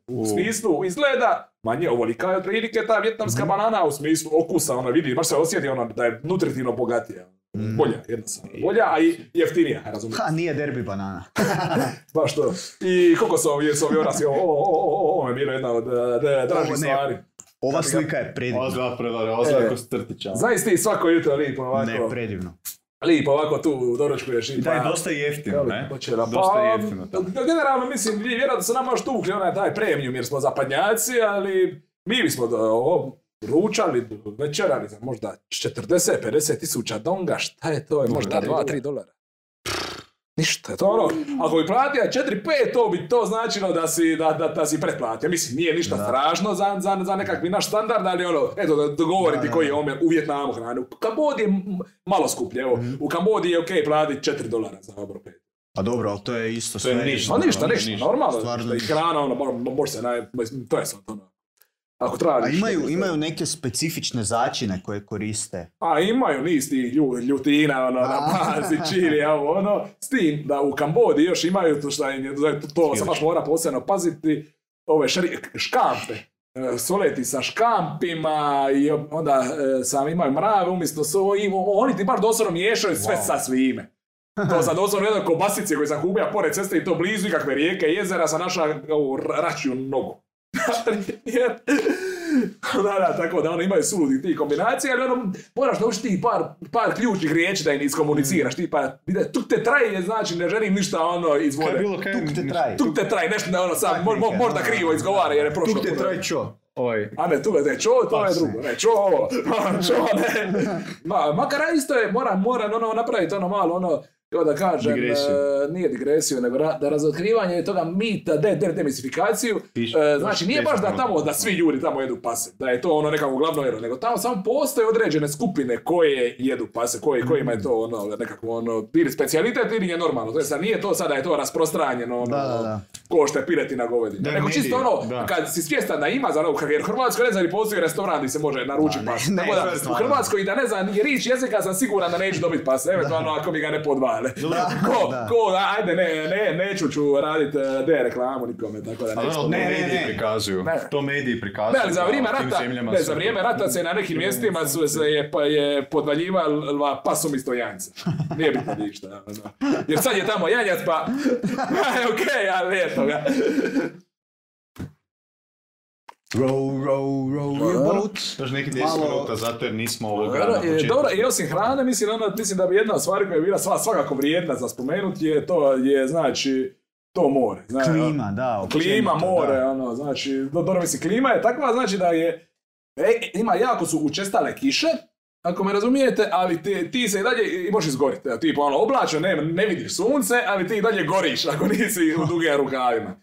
[SPEAKER 2] U smislu?
[SPEAKER 3] Izgleda, manje ovolika je otprilike ta vjetnamska banana, u smislu okusa, ona vidi, baš se osjeti ono da je nutritivno bogatija. Bolja, jednostavno. Bolja, a i jeftinija, razumijete.
[SPEAKER 1] Ha, nije derbi banana.
[SPEAKER 3] Baš to. I kokosovi, jesovi orasi, ovo, ovo, ovo, ovo je bilo jedna od de- dražih stvari.
[SPEAKER 1] Ova slika je predivna.
[SPEAKER 2] Zgleda predare, zgleda
[SPEAKER 3] E.
[SPEAKER 2] ko strtića.
[SPEAKER 3] Znaš ti svako jutro lipo ovako,
[SPEAKER 1] Ne, predivno.
[SPEAKER 3] lipo ovako tu doručkuješ i
[SPEAKER 2] Da, je
[SPEAKER 3] pa-
[SPEAKER 2] dosta jeftino, ne?
[SPEAKER 3] počela?
[SPEAKER 2] Dosta
[SPEAKER 3] Pa,
[SPEAKER 2] jeftino tamo.
[SPEAKER 3] generalno mislim, vjerojatno su nama još tukli onaj taj premium jer smo zapadnjaci, ali mi bismo do, ručali, večerali za možda 40-50 tisuća donga, šta je to? Je možda
[SPEAKER 1] da,
[SPEAKER 3] 2-3 dolara. Ništa, to je ono, ako bi platio 4-5, to bi to značilo da si, da, da, da si pretplatio. Mislim, nije ništa
[SPEAKER 1] Da.
[SPEAKER 3] strašno za, za, za nekakvi naš standard, ali ono, eto, da dogovoriti
[SPEAKER 1] Da, da,
[SPEAKER 3] koji je omjer u Vjetnamu hrane. U Kambodži je malo skuplje, evo,
[SPEAKER 1] Mhm.
[SPEAKER 3] u Kambodži je okej platiti 4 dolara za obrok.
[SPEAKER 1] A dobro, ali to je isto
[SPEAKER 2] To je
[SPEAKER 1] sve.
[SPEAKER 2] ništa.
[SPEAKER 3] A ništa,
[SPEAKER 2] Ništa,
[SPEAKER 3] ništa,
[SPEAKER 2] ništa.
[SPEAKER 3] normalno.
[SPEAKER 1] Stvarno
[SPEAKER 3] Stvarno, I
[SPEAKER 1] ništa.
[SPEAKER 3] hrana, ono, mo- može se naj... To je sad ono. Ako
[SPEAKER 1] A
[SPEAKER 3] tražiš...
[SPEAKER 1] imaju,
[SPEAKER 3] nešto-
[SPEAKER 1] imaju neke specifične začine koje koriste.
[SPEAKER 3] A imaju niz tih lju, ljutina, ono, na
[SPEAKER 1] A.
[SPEAKER 3] pazi, čili, ono, s tim da u Kambodži još imaju to šta im je, to, to se baš mora posebno paziti, ove šri, škampe. E, Soleti sa škampima i onda e, sam imaju mrave umjesto svojim, oni ti baš doslovno miješaju sve
[SPEAKER 1] Wow.
[SPEAKER 3] sa svime. To sam doslovno jedno kobasice koji sam kupio pored ceste i to blizu ikakve rijeke i jezera sam našao ovu račiju nogu. Jer- da, da, tako da ono imaju suludi ti kombinacije, ali ono, moraš naučiti ti par, par ključnih riječi da im iskomuniciraš, tipa, vide, tuk te traje, znači ne želim ništa ono iz vode.
[SPEAKER 2] bilo, kaj
[SPEAKER 1] Tuk te traj.
[SPEAKER 3] Tuk te traj, nešto da ono sam, mo, mo- možda
[SPEAKER 1] da,
[SPEAKER 3] krivo izgovara jer je prošlo.
[SPEAKER 2] Tuk te
[SPEAKER 3] puno.
[SPEAKER 2] traj čo? Ovaj,
[SPEAKER 3] A ne, tu ne, čo, to je
[SPEAKER 2] Pa,
[SPEAKER 3] drugo, ne, čo ovo, čo ne. Ma, makar isto je, moram, moram ono napraviti ono malo, ono, kako da kažem,
[SPEAKER 2] Digresiju.
[SPEAKER 3] e, nije digresiju, nego ra, da razotkrivanje toga mita, de, de, demisifikaciju, e, znači nije baš da tamo, da svi ljudi tamo jedu pase, da je to ono nekako glavno jelo, nego tamo samo postoje određene skupine koje jedu pase, koje, kojima je to ono, nekako ono, ili specijalitet ili je normalno, to je sad, nije to sada je to rasprostranjeno, ono,
[SPEAKER 1] Da, da, da.
[SPEAKER 3] ko što je piletina govedina.
[SPEAKER 2] Da,
[SPEAKER 3] Nego čisto ono,
[SPEAKER 2] da.
[SPEAKER 3] kad si svjestan da ima za ono, jer u Hrvatskoj ne znam, postoji restoran gdje se može naručiti pas.
[SPEAKER 1] ne,
[SPEAKER 3] Tako da, u. Hrvatskoj i da ne znam, ni riječ jezika sam siguran da neću dobiti pas, eventualno ako mi ga ne podvale. Ko,
[SPEAKER 1] da.
[SPEAKER 3] ko, ajde, ne, ne, neću ću raditi eh, de reklamu nikome, tako da
[SPEAKER 2] Ali
[SPEAKER 3] neću.
[SPEAKER 2] ono, to
[SPEAKER 1] Ne, ne,
[SPEAKER 2] mediji
[SPEAKER 1] ne.
[SPEAKER 2] prikazuju.
[SPEAKER 3] Ne.
[SPEAKER 2] To mediji prikazuju.
[SPEAKER 3] Ne, ali za vrijeme rata, ne, za vrijeme rata se na nekim mjestima su se je, pa je podvaljivala pas umjesto janjca. Nije bitno ništa. ono. Jer sad je tamo janjac, pa, okej, ali eto ga.
[SPEAKER 1] Row, row, row your
[SPEAKER 3] Dobro.
[SPEAKER 1] boat.
[SPEAKER 2] Još neki 10
[SPEAKER 1] Malo-
[SPEAKER 2] minuta, zato jer nismo ovoga
[SPEAKER 3] Dobro,
[SPEAKER 2] na
[SPEAKER 3] e,
[SPEAKER 2] početku.
[SPEAKER 3] dobro, i osim hrane, mislim, ono, mislim da bi jedna od stvari koja je bila sva, svakako vrijedna za spomenuti je to, je, znači, to more. Znači,
[SPEAKER 1] Klima, da.
[SPEAKER 3] Klima, more,
[SPEAKER 1] da.
[SPEAKER 3] ono, znači, do, dobro, mislim, klima je takva, znači da je, e, ima jako su učestale kiše, ako me razumijete, ali ti, ti se i dalje i možeš izgoriti. Evo, Tipa ono, oblačno, ne, ne vidiš sunce, ali ti i dalje goriš ako nisi u dugim rukavima.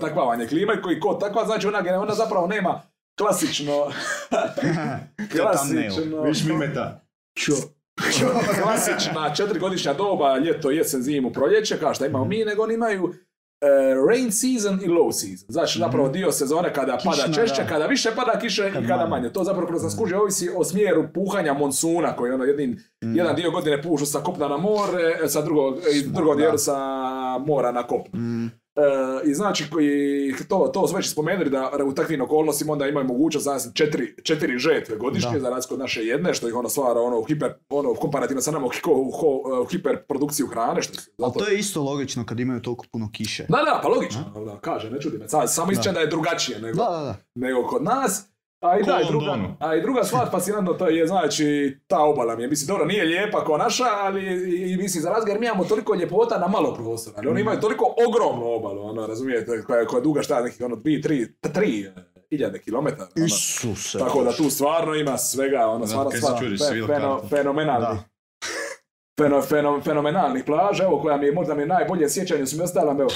[SPEAKER 3] Takva vam je klima i koji kod takva, znači ona, ona zapravo nema klasično, klasično,
[SPEAKER 2] Viš mimeta.
[SPEAKER 3] Čo? klasična četiri doba, ljeto, jesen, zimu, proljeće, kao što imamo mi, nego oni imaju e, rain season i low season. Znači, zapravo dio sezone kada pada
[SPEAKER 1] Kišna,
[SPEAKER 3] češće,
[SPEAKER 1] da.
[SPEAKER 3] kada više pada kiše i
[SPEAKER 1] Kad
[SPEAKER 3] kada
[SPEAKER 1] manje.
[SPEAKER 3] manje. To zapravo kroz nas kuže ovisi o smjeru puhanja monsuna, koji ono jedin, jedan dio godine pušu sa kopna na more, e, sa drugog, i drugog dijelu sa mora na kopnu.
[SPEAKER 1] Mm.
[SPEAKER 3] E, I znači, koji, to, to su već spomenuli da u takvim okolnostima onda imaju mogućnost znači, četiri, četiri žetve godišnje,
[SPEAKER 1] Da.
[SPEAKER 3] za razliku od naše jedne, što ih ono stvara ono, u hiper, ono, komparativno sa nama u, u hiperprodukciju hrane. Što, zato,
[SPEAKER 1] to je isto logično kad imaju toliko puno kiše.
[SPEAKER 3] Da, da, pa logično, da, kaže, ne čudi me. Samo ističe da. je drugačije nego,
[SPEAKER 1] Da, da, da.
[SPEAKER 3] nego kod nas. A i, da, i, druga, a i druga stvar fascinantno to je znači ta obala mi je. Mislim, dobro, nije lijepa kao naša, ali i, mislim za razga jer mi imamo toliko ljepota na malo prostora. Ali oni imaju toliko ogromnu obalu, ono, razumijete, koja, je- koja je duga šta, nekih ono, dvi, tri, tri e, hiljade kilometara. Ono.
[SPEAKER 1] Isuse.
[SPEAKER 3] Tako da tu stvarno ima svega, ono, stvarno, stvarno,
[SPEAKER 2] Sevilla
[SPEAKER 3] feno- fenomenalni. Feno, feno, fenomenalnih plaža, evo koja mi je možda mi najbolje sjećanje su mi ostale, evo,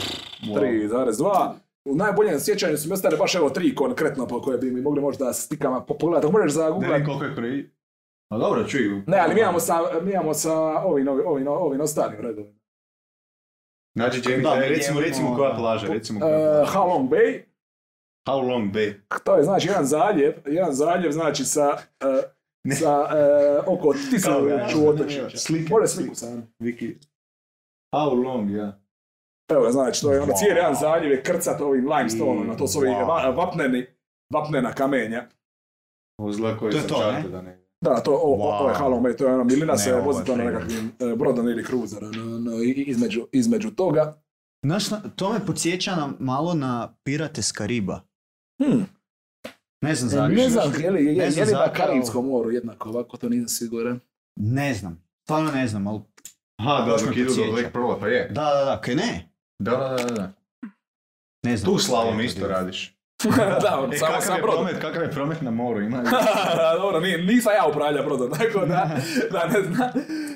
[SPEAKER 3] 3,2. U najboljem sjećanju su mi ostale baš evo tri konkretno po koje bi mi mogli možda stikama po- pogledati. Ako možeš za
[SPEAKER 2] Ne koliko je pri... A dobro, čuj.
[SPEAKER 3] Ne, ali mi imamo sa, mi imamo sa ovim, ovim, ovim, ovim ostalim redovima.
[SPEAKER 2] Znači, Jamie,
[SPEAKER 1] Da,
[SPEAKER 2] recimo,
[SPEAKER 1] imamo-
[SPEAKER 2] recimo koja plaža, recimo koja
[SPEAKER 3] Uh,
[SPEAKER 2] plaža.
[SPEAKER 3] How Long Bay,
[SPEAKER 2] How long bay?
[SPEAKER 3] to je znači jedan zaljev, jedan zaljev znači sa, uh, sa uh, oko tisuću otočića.
[SPEAKER 2] Slike.
[SPEAKER 3] Može sliku sam.
[SPEAKER 2] Viki. How long, ja.
[SPEAKER 3] Evo znači, to je ono
[SPEAKER 1] Wow.
[SPEAKER 3] cijeli jedan zaljev je krcat ovim limestone, to su ovi
[SPEAKER 1] Wow.
[SPEAKER 3] va- vapneni, vapnena kamenja.
[SPEAKER 2] Zla koji
[SPEAKER 1] To je
[SPEAKER 2] sam
[SPEAKER 1] to, ne?
[SPEAKER 2] da ne.
[SPEAKER 3] Da, to, o, o, ovo je
[SPEAKER 1] Wow.
[SPEAKER 3] Bay, to je ono, Milina
[SPEAKER 1] Ne,
[SPEAKER 3] se vozi to na nekakvim e, brodom ili cruiser, ono, ono, i- i- između, između toga.
[SPEAKER 1] Znaš, na- to me podsjeća na, malo na Pirate s Kariba.
[SPEAKER 3] Hmm.
[SPEAKER 1] Ne znam zašto.
[SPEAKER 3] ne znam, je li, je,
[SPEAKER 1] Ne
[SPEAKER 3] je, li na. Karibskom moru jednako, ovako to nisam siguran.
[SPEAKER 1] Ne znam. Stvarno ne znam, ali...
[SPEAKER 2] Aha, da, dok idu do. Black Pearla, pa je.
[SPEAKER 1] Da, da, da, kaj ne?
[SPEAKER 2] Da, da, da, da.
[SPEAKER 1] Ne znam.
[SPEAKER 2] Tu slalom isto radiš.
[SPEAKER 3] da, on,
[SPEAKER 2] E,
[SPEAKER 3] samo sam brod.
[SPEAKER 2] promet, kakav je promet na moru? Ima
[SPEAKER 3] Dobro, ni- nisam ja upravlja brodom, tako da, da ne zna.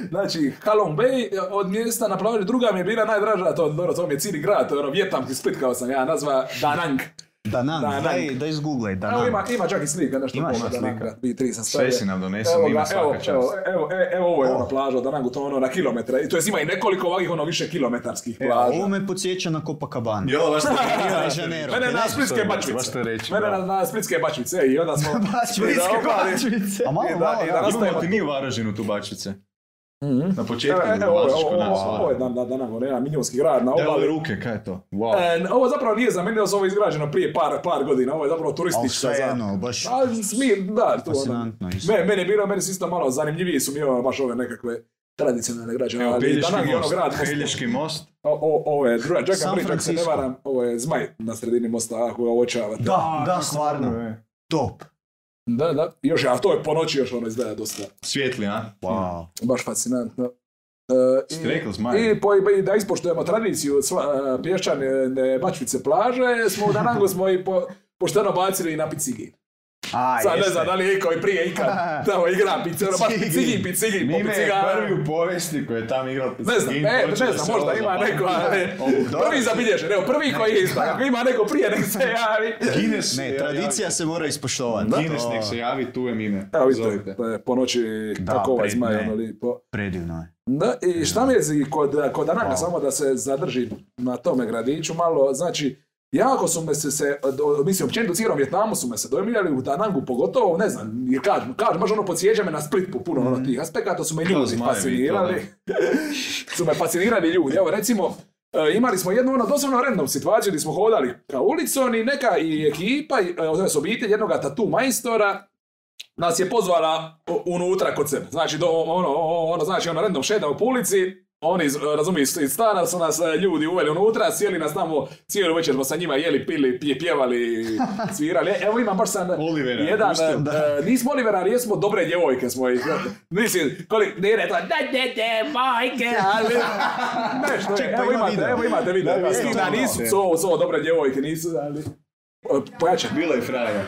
[SPEAKER 3] Znači, Halong Bay od mjesta na plaži druga mi je bila najdraža, to, dobro, to mi je cijeli grad, to je ono vjetnamski split kao sam ja nazva Danang.
[SPEAKER 1] Da nam,
[SPEAKER 3] Da,
[SPEAKER 1] daj,
[SPEAKER 3] nam.
[SPEAKER 1] da izgooglaj, da
[SPEAKER 3] Evo
[SPEAKER 1] nam.
[SPEAKER 3] ima, ima čak i slika, nešto
[SPEAKER 1] Imaš
[SPEAKER 3] poma
[SPEAKER 1] slika?
[SPEAKER 3] Dananga, bi tri sam
[SPEAKER 2] Sve
[SPEAKER 3] stavio.
[SPEAKER 2] si nam donesem,
[SPEAKER 3] Evo
[SPEAKER 2] ima svaka
[SPEAKER 3] evo,
[SPEAKER 2] čast.
[SPEAKER 3] evo, evo, e- evo, ovo je ona plaža od Danangu, to je ono na kilometre, i to je ima i nekoliko ovakvih ono više kilometarskih
[SPEAKER 1] E,
[SPEAKER 3] plaža.
[SPEAKER 1] ovo me podsjeća na Copacabana.
[SPEAKER 2] Jo, baš
[SPEAKER 1] de Janeiro.
[SPEAKER 3] Mene na splitske
[SPEAKER 2] baš
[SPEAKER 3] bačvice.
[SPEAKER 2] to reći,
[SPEAKER 3] Mene
[SPEAKER 2] da.
[SPEAKER 3] na, splitske bačvice, i onda smo...
[SPEAKER 1] Bačvice,
[SPEAKER 3] Da
[SPEAKER 1] bačvice. A malo,
[SPEAKER 3] da-
[SPEAKER 1] malo,
[SPEAKER 3] da
[SPEAKER 2] Imamo ti mi u Varaždinu tu bačice. Na početku
[SPEAKER 3] Evo, evo,
[SPEAKER 2] ulaziš
[SPEAKER 3] ovo, ovo, ovo je dan, dan, dan, ono, jedan milijunski grad na
[SPEAKER 2] Evo ove
[SPEAKER 3] obali.
[SPEAKER 2] ruke, kaj je to? Wow.
[SPEAKER 3] E, ovo zapravo nije za mene, ovo je izgrađeno prije par, par godina, ovo je zapravo
[SPEAKER 1] Ali
[SPEAKER 3] turistička
[SPEAKER 1] sve
[SPEAKER 3] za...
[SPEAKER 1] jedno, baš
[SPEAKER 3] A, smir, da, to ono.
[SPEAKER 1] fascinantno isto.
[SPEAKER 3] Me, meni je bilo, meni su isto malo zanimljiviji su mi ovo, baš ove nekakve tradicionalne građane.
[SPEAKER 2] Evo,
[SPEAKER 3] ali
[SPEAKER 2] Pelješki
[SPEAKER 3] ono
[SPEAKER 2] most.
[SPEAKER 3] grad.
[SPEAKER 2] Pelješki most.
[SPEAKER 3] O, o, ovo je druga, Jack
[SPEAKER 1] San
[SPEAKER 3] and Bridge, ako se ne varam, ovo je zmaj na sredini mosta, ako ga uočavate.
[SPEAKER 1] Da, da, stvarno. Top.
[SPEAKER 3] Da, da, još, a to je po noći još ono izgleda dosta,
[SPEAKER 2] Svijetli, a?
[SPEAKER 1] Wow.
[SPEAKER 3] baš fascinantno.
[SPEAKER 2] Ste
[SPEAKER 3] i-? I po, i da ispoštujemo tradiciju sva, e, pješčane bačvice plaže, smo u Danangu smo i po, pošteno bacili i na picigi.
[SPEAKER 1] A,
[SPEAKER 3] Sad ne znam da li je iko i prije ikad. Tamo igra pice, ono baš picigi, picigi, po
[SPEAKER 2] Mime je prvi u povijesti koji je tam igrao
[SPEAKER 3] Ne znam, e, ne znam, možda ima neko, ali prvi zabilježen, evo prvi koji je isto, ako ima neko prije nek se javi.
[SPEAKER 2] Guinness,
[SPEAKER 1] Ne,
[SPEAKER 2] ja-
[SPEAKER 1] tradicija se mora ispoštovati.
[SPEAKER 2] Guinness nek se javi, tu je Mime.
[SPEAKER 3] Evo vidite, je po noći
[SPEAKER 1] Da,
[SPEAKER 3] kako ovaj zmaj, ono lipo.
[SPEAKER 1] Predivno je.
[SPEAKER 3] Da, i šta mi je kod, kod
[SPEAKER 1] Wow.
[SPEAKER 3] samo da se zadrži na tome gradiću malo, znači, jako su me se, se mislim, općenito cijelom Vjetnamu su me se dojmljali u Danangu, pogotovo, ne znam, jer kažem, kažem, baš ono podsjeća me na Split po puno ono tih aspekata, su me ljudi
[SPEAKER 2] zmajevi,
[SPEAKER 3] fascinirali. su me fascinirali ljudi, evo recimo, e, imali smo jednu ono doslovno random situaciju gdje smo hodali ka ulicom i neka i ekipa, i, e, s obitelj jednog tatu majstora, nas je pozvala unutra kod sebe. Znači, do, ono, ono, znači, ono, random šetamo po ulici, oni, iz- razumiju, iz stana su nas e, ljudi uveli unutra, sjeli nas tamo, cijelu večer smo sa njima jeli, pili, pije, pjevali, svirali. Evo imam baš sam
[SPEAKER 2] Olivera,
[SPEAKER 3] jedan,
[SPEAKER 2] pustio.
[SPEAKER 3] e, nismo Olivera, ali jesmo dobre djevojke smo ih. Mislim, koliko, ne, ne, to, da, da, da, majke, ali, nešto,
[SPEAKER 1] Ček,
[SPEAKER 3] je, evo
[SPEAKER 1] ima
[SPEAKER 3] imate, evo imate video,
[SPEAKER 2] Da, video.
[SPEAKER 3] slika, nisu, so, so, dobre djevojke, nisu, ali, e, pojačaj,
[SPEAKER 2] Bila je fraja.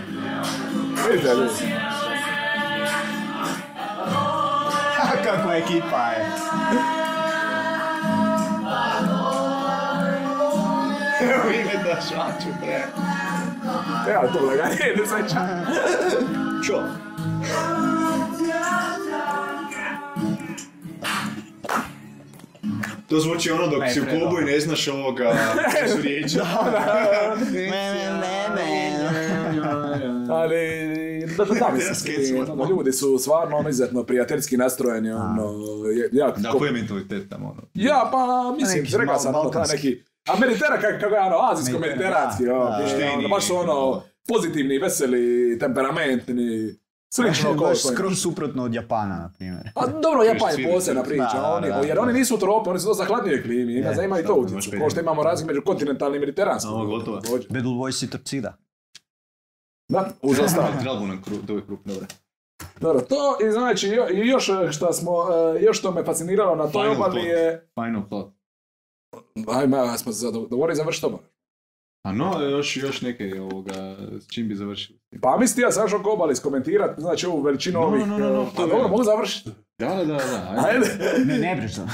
[SPEAKER 3] vidite.
[SPEAKER 1] Kakva ekipa je.
[SPEAKER 2] Evo Mime da šaču, bre.
[SPEAKER 3] Ja, to ga ne sećam.
[SPEAKER 2] Čo? To zvuči ono dok si u klubu i ne znaš ovoga, su riječi.
[SPEAKER 3] Ali, da, da, da, mislim, ono, ljudi su stvarno ono, izuzetno prijateljski nastrojeni, ono, je- jako,
[SPEAKER 2] Da, koji je mentalitet tamo, ono?
[SPEAKER 3] ja, pa, mislim, rekao sam, ono, taj neki, a meditera, kako, kako je, ono, azijsko-mediteranski, ono, baš su, ono, pozitivni, veseli, temperamentni, slično kao
[SPEAKER 1] skroz suprotno od Japana, na primjer.
[SPEAKER 3] A dobro, Japan je posebna
[SPEAKER 2] se.
[SPEAKER 3] priča,
[SPEAKER 1] Da,
[SPEAKER 3] oni,
[SPEAKER 1] da,
[SPEAKER 3] jer
[SPEAKER 1] da.
[SPEAKER 3] oni nisu u tropi, oni su dosta hladnije klimi, ima,
[SPEAKER 1] Je,
[SPEAKER 3] za ima i to
[SPEAKER 2] baš
[SPEAKER 3] kao što imamo razlike među kontinentalnim i mediteranskim.
[SPEAKER 2] Ovo, gotovo.
[SPEAKER 1] Bad Boys i Torcida.
[SPEAKER 3] Da, uz ostalo.
[SPEAKER 2] Nam kru, je krup, dobro.
[SPEAKER 3] Dobro, to i znači još što smo, e, još što me fasciniralo na toj obali je,
[SPEAKER 2] Final thought.
[SPEAKER 3] Ajme, ja smo dogovorili završiti obal.
[SPEAKER 2] A no, još, još neke ovoga, s čim bi završili.
[SPEAKER 3] Pa misli ja oko obali iskomentirati, znači ovu veličinu
[SPEAKER 2] No,
[SPEAKER 3] ovih,
[SPEAKER 2] no, no, no,
[SPEAKER 3] e,
[SPEAKER 2] to
[SPEAKER 3] pa
[SPEAKER 2] je-
[SPEAKER 3] dobro, mogu završiti.
[SPEAKER 2] Da, da, da, da. Ajde.
[SPEAKER 3] Ajde,
[SPEAKER 1] Ne, ne brižno.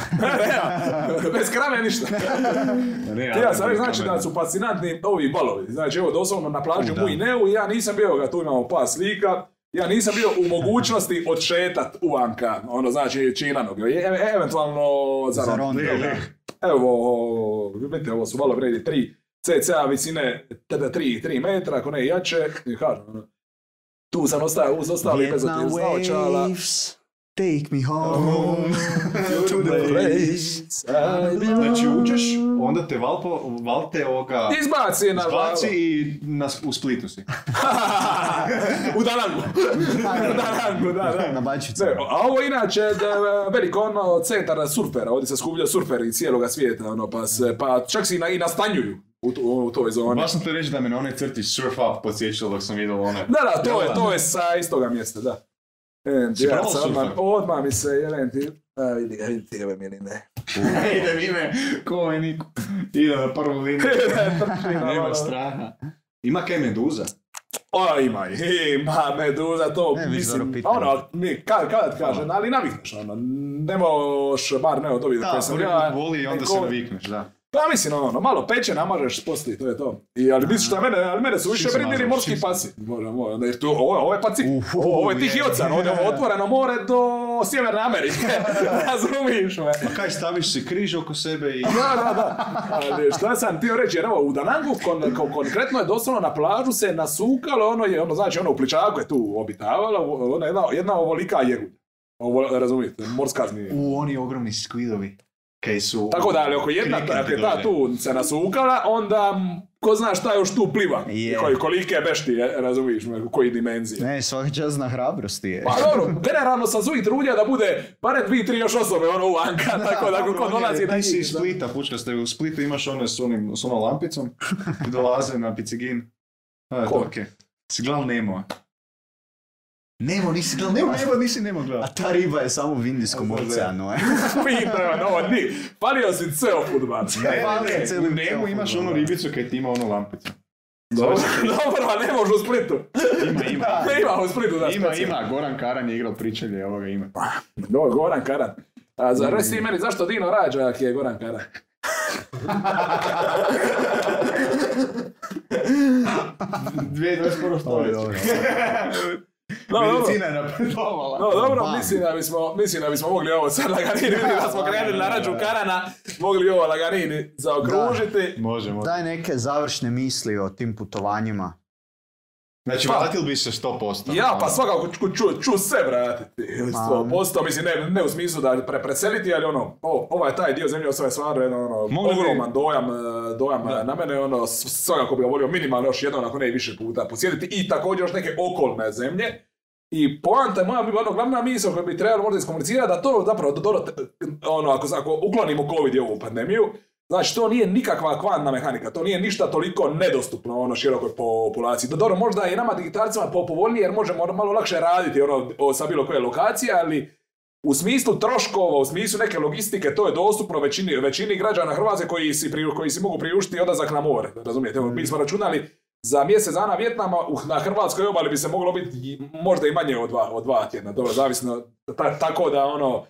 [SPEAKER 3] Bez krave ništa.
[SPEAKER 2] Ne,
[SPEAKER 3] Ja sam znači da su fascinantni ovi balovi. Znači evo doslovno na plaži u. Mujneu, ja nisam bio, ga tu imamo pa slika, ja nisam bio u mogućnosti odšetat uvanka, ono znači činanog, e- eventualno za
[SPEAKER 1] Za
[SPEAKER 3] ron. Evo, vidite, ovo su valovi vredi 3 cca visine, tada 3, 3 metra, ako ne i jače, i tu sam ostao uz ostali bez
[SPEAKER 1] waves, take me home. To the place.
[SPEAKER 2] Znači uđeš, onda te valpo, valte ovoga...
[SPEAKER 3] Izbaci na
[SPEAKER 2] Izbaci i na, u Splitu si.
[SPEAKER 3] u Danangu. u Danangu, da, da.
[SPEAKER 1] Na bačicu.
[SPEAKER 3] Ne, a ovo inače da, veliko ono centar surfera, ovdje se skupljaju surferi cijeloga svijeta, ono, pa, se, pa čak se i, na, i nastanjuju u, tu- u toj zoni.
[SPEAKER 2] Baš sam te reći da me na onaj crti surf up podsjećalo dok sam vidio one.
[SPEAKER 3] Da, da, to je, to je sa istoga mjesta, da.
[SPEAKER 2] Si
[SPEAKER 3] ja odmah mi se, jelen ti, a vidi ga, vidi ti, ove miline.
[SPEAKER 2] Ide ime, ko je niko. Ide na prvu liniju. Nema straha. Ima kaj meduza?
[SPEAKER 3] O, ima, ima meduza, to
[SPEAKER 1] Ne,
[SPEAKER 3] mislim, ono, mi, kad, kad ti kažem, ali navikneš, ono, ne moš, bar ne od ovih
[SPEAKER 1] Da,
[SPEAKER 3] koje sam ja.
[SPEAKER 2] boli i onda se navikneš, da.
[SPEAKER 3] Pa mislim, ono, malo peče, namažeš, poslije, to je to. I, ali misliš da mene, ali mene su više
[SPEAKER 2] mazao,
[SPEAKER 3] morski
[SPEAKER 2] šis.
[SPEAKER 3] pasi. Može, može, jer tu, ovo, ovo je Pacif,
[SPEAKER 1] Uhu,
[SPEAKER 3] ovo, ovo je Tihi
[SPEAKER 1] je.
[SPEAKER 3] ocean, ovdje je ovo otvoreno more do Sjeverne Amerike, razumiješ me.
[SPEAKER 2] Pa kaj, staviš si križ oko sebe i...
[SPEAKER 3] Da, da, da. Ali šta sam htio reći, jer evo, u Danangu kon, kon- konkretno je doslovno na plažu se nasukalo, ono je, ono znači, ono u pličaku je tu obitavala, ona jedna, jedna ovolika jegulja. Ovo, razumijete, morska zmija.
[SPEAKER 2] U, oni ogromni skvidovi. Kaj su...
[SPEAKER 3] Tako da, ali ako jedna, ako je ta tu se nasukala, onda ko zna šta još tu pliva. I koji, kolike beštije, razumiješ me, u koji dimenzije.
[SPEAKER 1] Ne, svaka čast na hrabrosti je.
[SPEAKER 3] Pa dobro, generalno sam zuvit trudija da bude barem dvi, tri još osobe ono u Anka, tako da
[SPEAKER 2] Dobro,
[SPEAKER 3] ko dolazi
[SPEAKER 2] ti si
[SPEAKER 3] njih.
[SPEAKER 2] iz Splita, pučka ste u Splitu, imaš one s, onim, s onom lampicom i dolaze na picigin. A,
[SPEAKER 3] Ko?
[SPEAKER 2] okej. Si gledal Nemo? Nemo, nisi gledal Nemo? Nemo, nisi Nemo
[SPEAKER 1] A
[SPEAKER 2] gledal.
[SPEAKER 1] ta riba je samo u Indijskom oceanu, e.
[SPEAKER 3] Fino, no, ni, palio si ceo futbal.
[SPEAKER 2] Ne,
[SPEAKER 1] Pa,
[SPEAKER 2] ne, ne, u Nemo imaš onu ribicu kaj ti ima onu lampicu.
[SPEAKER 3] Dobro, dobro, a ne može u Splitu.
[SPEAKER 2] Ima, ima.
[SPEAKER 3] Ne ima u Splitu da
[SPEAKER 2] Ima, ima, Goran Karan je igrao pričalje, ovoga ima.
[SPEAKER 3] Do, Goran Karan. A za reci meni zašto Dino rađa ako je Goran Karan?
[SPEAKER 2] 2021. stoljeće.
[SPEAKER 1] Dobro.
[SPEAKER 3] No, dobro.
[SPEAKER 2] Medicina je napredovala.
[SPEAKER 3] No dobro,
[SPEAKER 1] Bam.
[SPEAKER 3] mislim da bismo, mislim da bismo mogli ovo sad lagarini, da smo krenuli na račun Karana, mogli ovo lagarini zaokružiti.
[SPEAKER 2] Može, može.
[SPEAKER 1] Daj neke završne misli o tim putovanjima.
[SPEAKER 2] Znači,
[SPEAKER 3] Pa-
[SPEAKER 2] vratili bi se 100%.
[SPEAKER 3] Ja pa svakako ću, ću, ću se vratiti,
[SPEAKER 1] Ma.
[SPEAKER 3] 100%, mislim ne, ne u smislu da pre, preseliti, ali ono, o, ovaj taj dio zemlje ostaje stvarno jedan ono, ogroman dojam, e, dojam
[SPEAKER 2] Da.
[SPEAKER 3] na mene, ono, svakako bi ga volio minimalno još jednom, ako ne i više puta posjetiti i također još neke okolne zemlje. I poanta je moja, bi- ono, glavna misla koju bi trebalo možda iskomunicirati, da to zapravo, do, do, ono, ako, ako uklonimo COVID i ovu pandemiju, Znači, to nije nikakva kvantna mehanika, to nije ništa toliko nedostupno ono širokoj populaciji. Dobro, možda je nama digitalcima po- povoljnije jer možemo malo lakše raditi ono, o, sa bilo koje lokacije, ali u smislu troškova, u smislu neke logistike, to je dostupno većini, većini građana Hrvatske koji si, pri- koji si mogu priuštiti odlazak na more. Razumijete, mi smo računali za mjesec dana Vjetnama na hrvatskoj obali bi se moglo biti i- možda i manje od dva, od dva tjedna, dobro, zavisno, ta- tako da ono,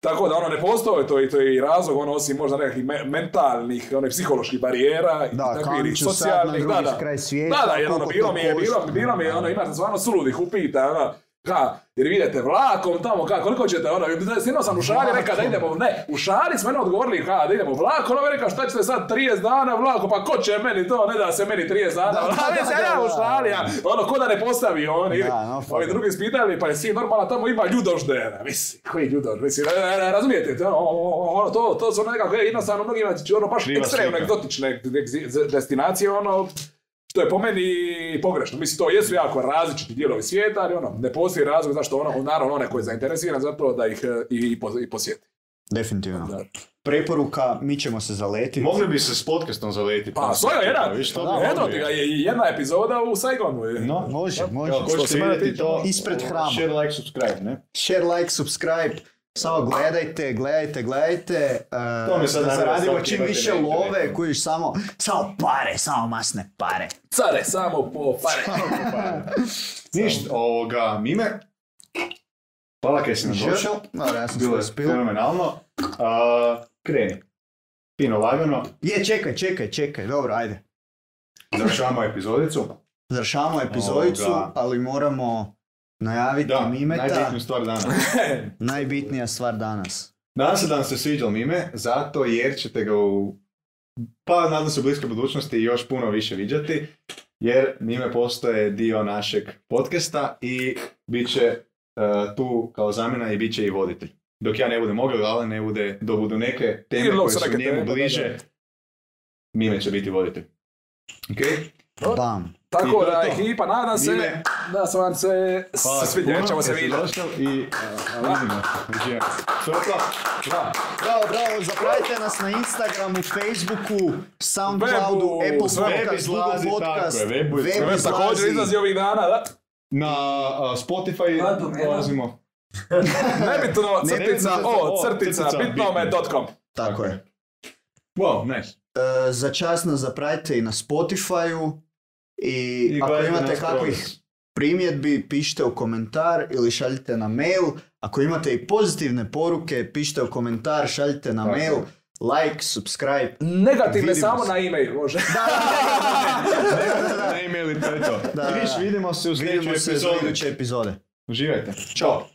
[SPEAKER 3] tako da ono ne postoje, to je, to je i razlog, ono, osim možda nekakvih me- mentalnih, onih psiholoških barijera i
[SPEAKER 1] Da,
[SPEAKER 3] takvih socijalnih, da, da.
[SPEAKER 1] kraj svijeta,
[SPEAKER 3] Da, da, jer ono, bilo mi je, bilo, bilo mi je, ono, imate stvarno suludih upita, ono, ka, jer vi idete vlakom tamo, ka, koliko ćete, ono, sjedno sam u šali, rekao da idemo, ne, u šali smo jedno odgovorili, ka, da idemo vlakom, ono, rekao, šta ćete sad 30 dana vlakom, pa ko će meni to, ne da se meni 30 dana,
[SPEAKER 1] Da,
[SPEAKER 3] ono,
[SPEAKER 1] da,
[SPEAKER 3] ne,
[SPEAKER 1] da,
[SPEAKER 3] se ja
[SPEAKER 1] da,
[SPEAKER 3] u šali, ja, ono, ko da ne postavi, on, ili,
[SPEAKER 1] Da, no,
[SPEAKER 3] ovi drugi spitali, pa je sin normalno, tamo ima ljudoždera, mislim, koji ljudož, mislim, e, e, razumijete, to, ono, to, to su nekako, jednostavno, mnogima, ono, baš
[SPEAKER 2] slika.
[SPEAKER 3] egzotične destinacije, ono, što je po meni pogrešno. Mislim, to jesu jako različiti dijelovi svijeta, ali ono, ne postoji razlog zašto ono, naravno onaj koji je zainteresiran za to da ih e, i, i, pos- i posjeti.
[SPEAKER 1] Definitivno.
[SPEAKER 3] Da.
[SPEAKER 1] Preporuka, mi ćemo se zaletiti.
[SPEAKER 2] Mogli bi se s podcastom zaletiti.
[SPEAKER 3] Pa, da, eto
[SPEAKER 2] mogli.
[SPEAKER 3] ti ga, je i jedna epizoda u Saigonu. je.
[SPEAKER 2] No,
[SPEAKER 1] Može, može.
[SPEAKER 2] Evo, ko
[SPEAKER 3] Što
[SPEAKER 2] ćete
[SPEAKER 3] se
[SPEAKER 2] vidjeti to,
[SPEAKER 1] ispred hrama.
[SPEAKER 2] Share, like, subscribe, ne?
[SPEAKER 1] Share, like, subscribe. Samo gledajte, gledajte, gledajte. Uh,
[SPEAKER 2] To mi sad
[SPEAKER 1] da zaradimo čim više love, kojiš samo, samo pare, samo masne pare.
[SPEAKER 3] Care, samo po pare.
[SPEAKER 2] Ništa, ovoga, Mime. Hvala kaj si nam došao.
[SPEAKER 1] Dobro, ja sam
[SPEAKER 2] Bilo je
[SPEAKER 1] spil.
[SPEAKER 2] fenomenalno. A, kreni. Fino lagano.
[SPEAKER 1] Je, čekaj, čekaj, čekaj, dobro, ajde.
[SPEAKER 2] Završavamo epizodicu.
[SPEAKER 1] Završavamo epizodicu,
[SPEAKER 2] Ovoga.
[SPEAKER 1] ali moramo najaviti
[SPEAKER 2] Da,
[SPEAKER 1] Mimeta.
[SPEAKER 2] najbitniju stvar dana.
[SPEAKER 1] Najbitnija stvar danas.
[SPEAKER 2] Nadam se da vam se sviđa Mime, zato jer ćete ga u pa nadam se u bliskoj budućnosti još puno više viđati, jer Mime postoje dio našeg podcasta i bit će e, tu kao zamjena i bit će i voditelj. Dok ja ne budem mogao, ali ne bude, dok budu neke teme koje
[SPEAKER 3] su
[SPEAKER 2] njemu bliže. Mime će biti voditelj. Ok?
[SPEAKER 1] Bam.
[SPEAKER 3] Tako da, ekipa, nadam se
[SPEAKER 2] Mime.
[SPEAKER 3] da su vam se svidjeli, ćemo se vidjeti.
[SPEAKER 2] I uh, vidimo.
[SPEAKER 1] Bravo, bravo, zapratite nas na Instagramu, Facebooku, Soundcloudu,
[SPEAKER 3] Webu,
[SPEAKER 1] Apple. Podcast,
[SPEAKER 2] Web izlazi,
[SPEAKER 1] Google Podcast.
[SPEAKER 2] tako je, webu je-
[SPEAKER 1] Web
[SPEAKER 3] također
[SPEAKER 1] izlazi.
[SPEAKER 3] izlazi ovih dana, da?
[SPEAKER 2] Na uh, Spotify dolazimo.
[SPEAKER 3] Nebitno, crtica, o, crtica, bitnome.com.
[SPEAKER 1] Tako je.
[SPEAKER 2] Wow, nice.
[SPEAKER 1] E, za čas nas zapratite i na Spotify-u. I,
[SPEAKER 2] I
[SPEAKER 1] ako imate kakvih primjedbi, pišite u komentar ili šaljite na mail. Ako imate i pozitivne poruke, pišite u komentar, šaljite na
[SPEAKER 2] Tako
[SPEAKER 1] mail. Like, subscribe.
[SPEAKER 3] Negativne
[SPEAKER 1] Vidimo
[SPEAKER 3] samo
[SPEAKER 1] se.
[SPEAKER 3] na e-mail, može.
[SPEAKER 2] Na e-mail i to je to.
[SPEAKER 1] Da,
[SPEAKER 2] viš,
[SPEAKER 1] da.
[SPEAKER 2] vidimo se u sljedećoj
[SPEAKER 1] iduće epizode.
[SPEAKER 2] Uživajte.
[SPEAKER 3] Ćao.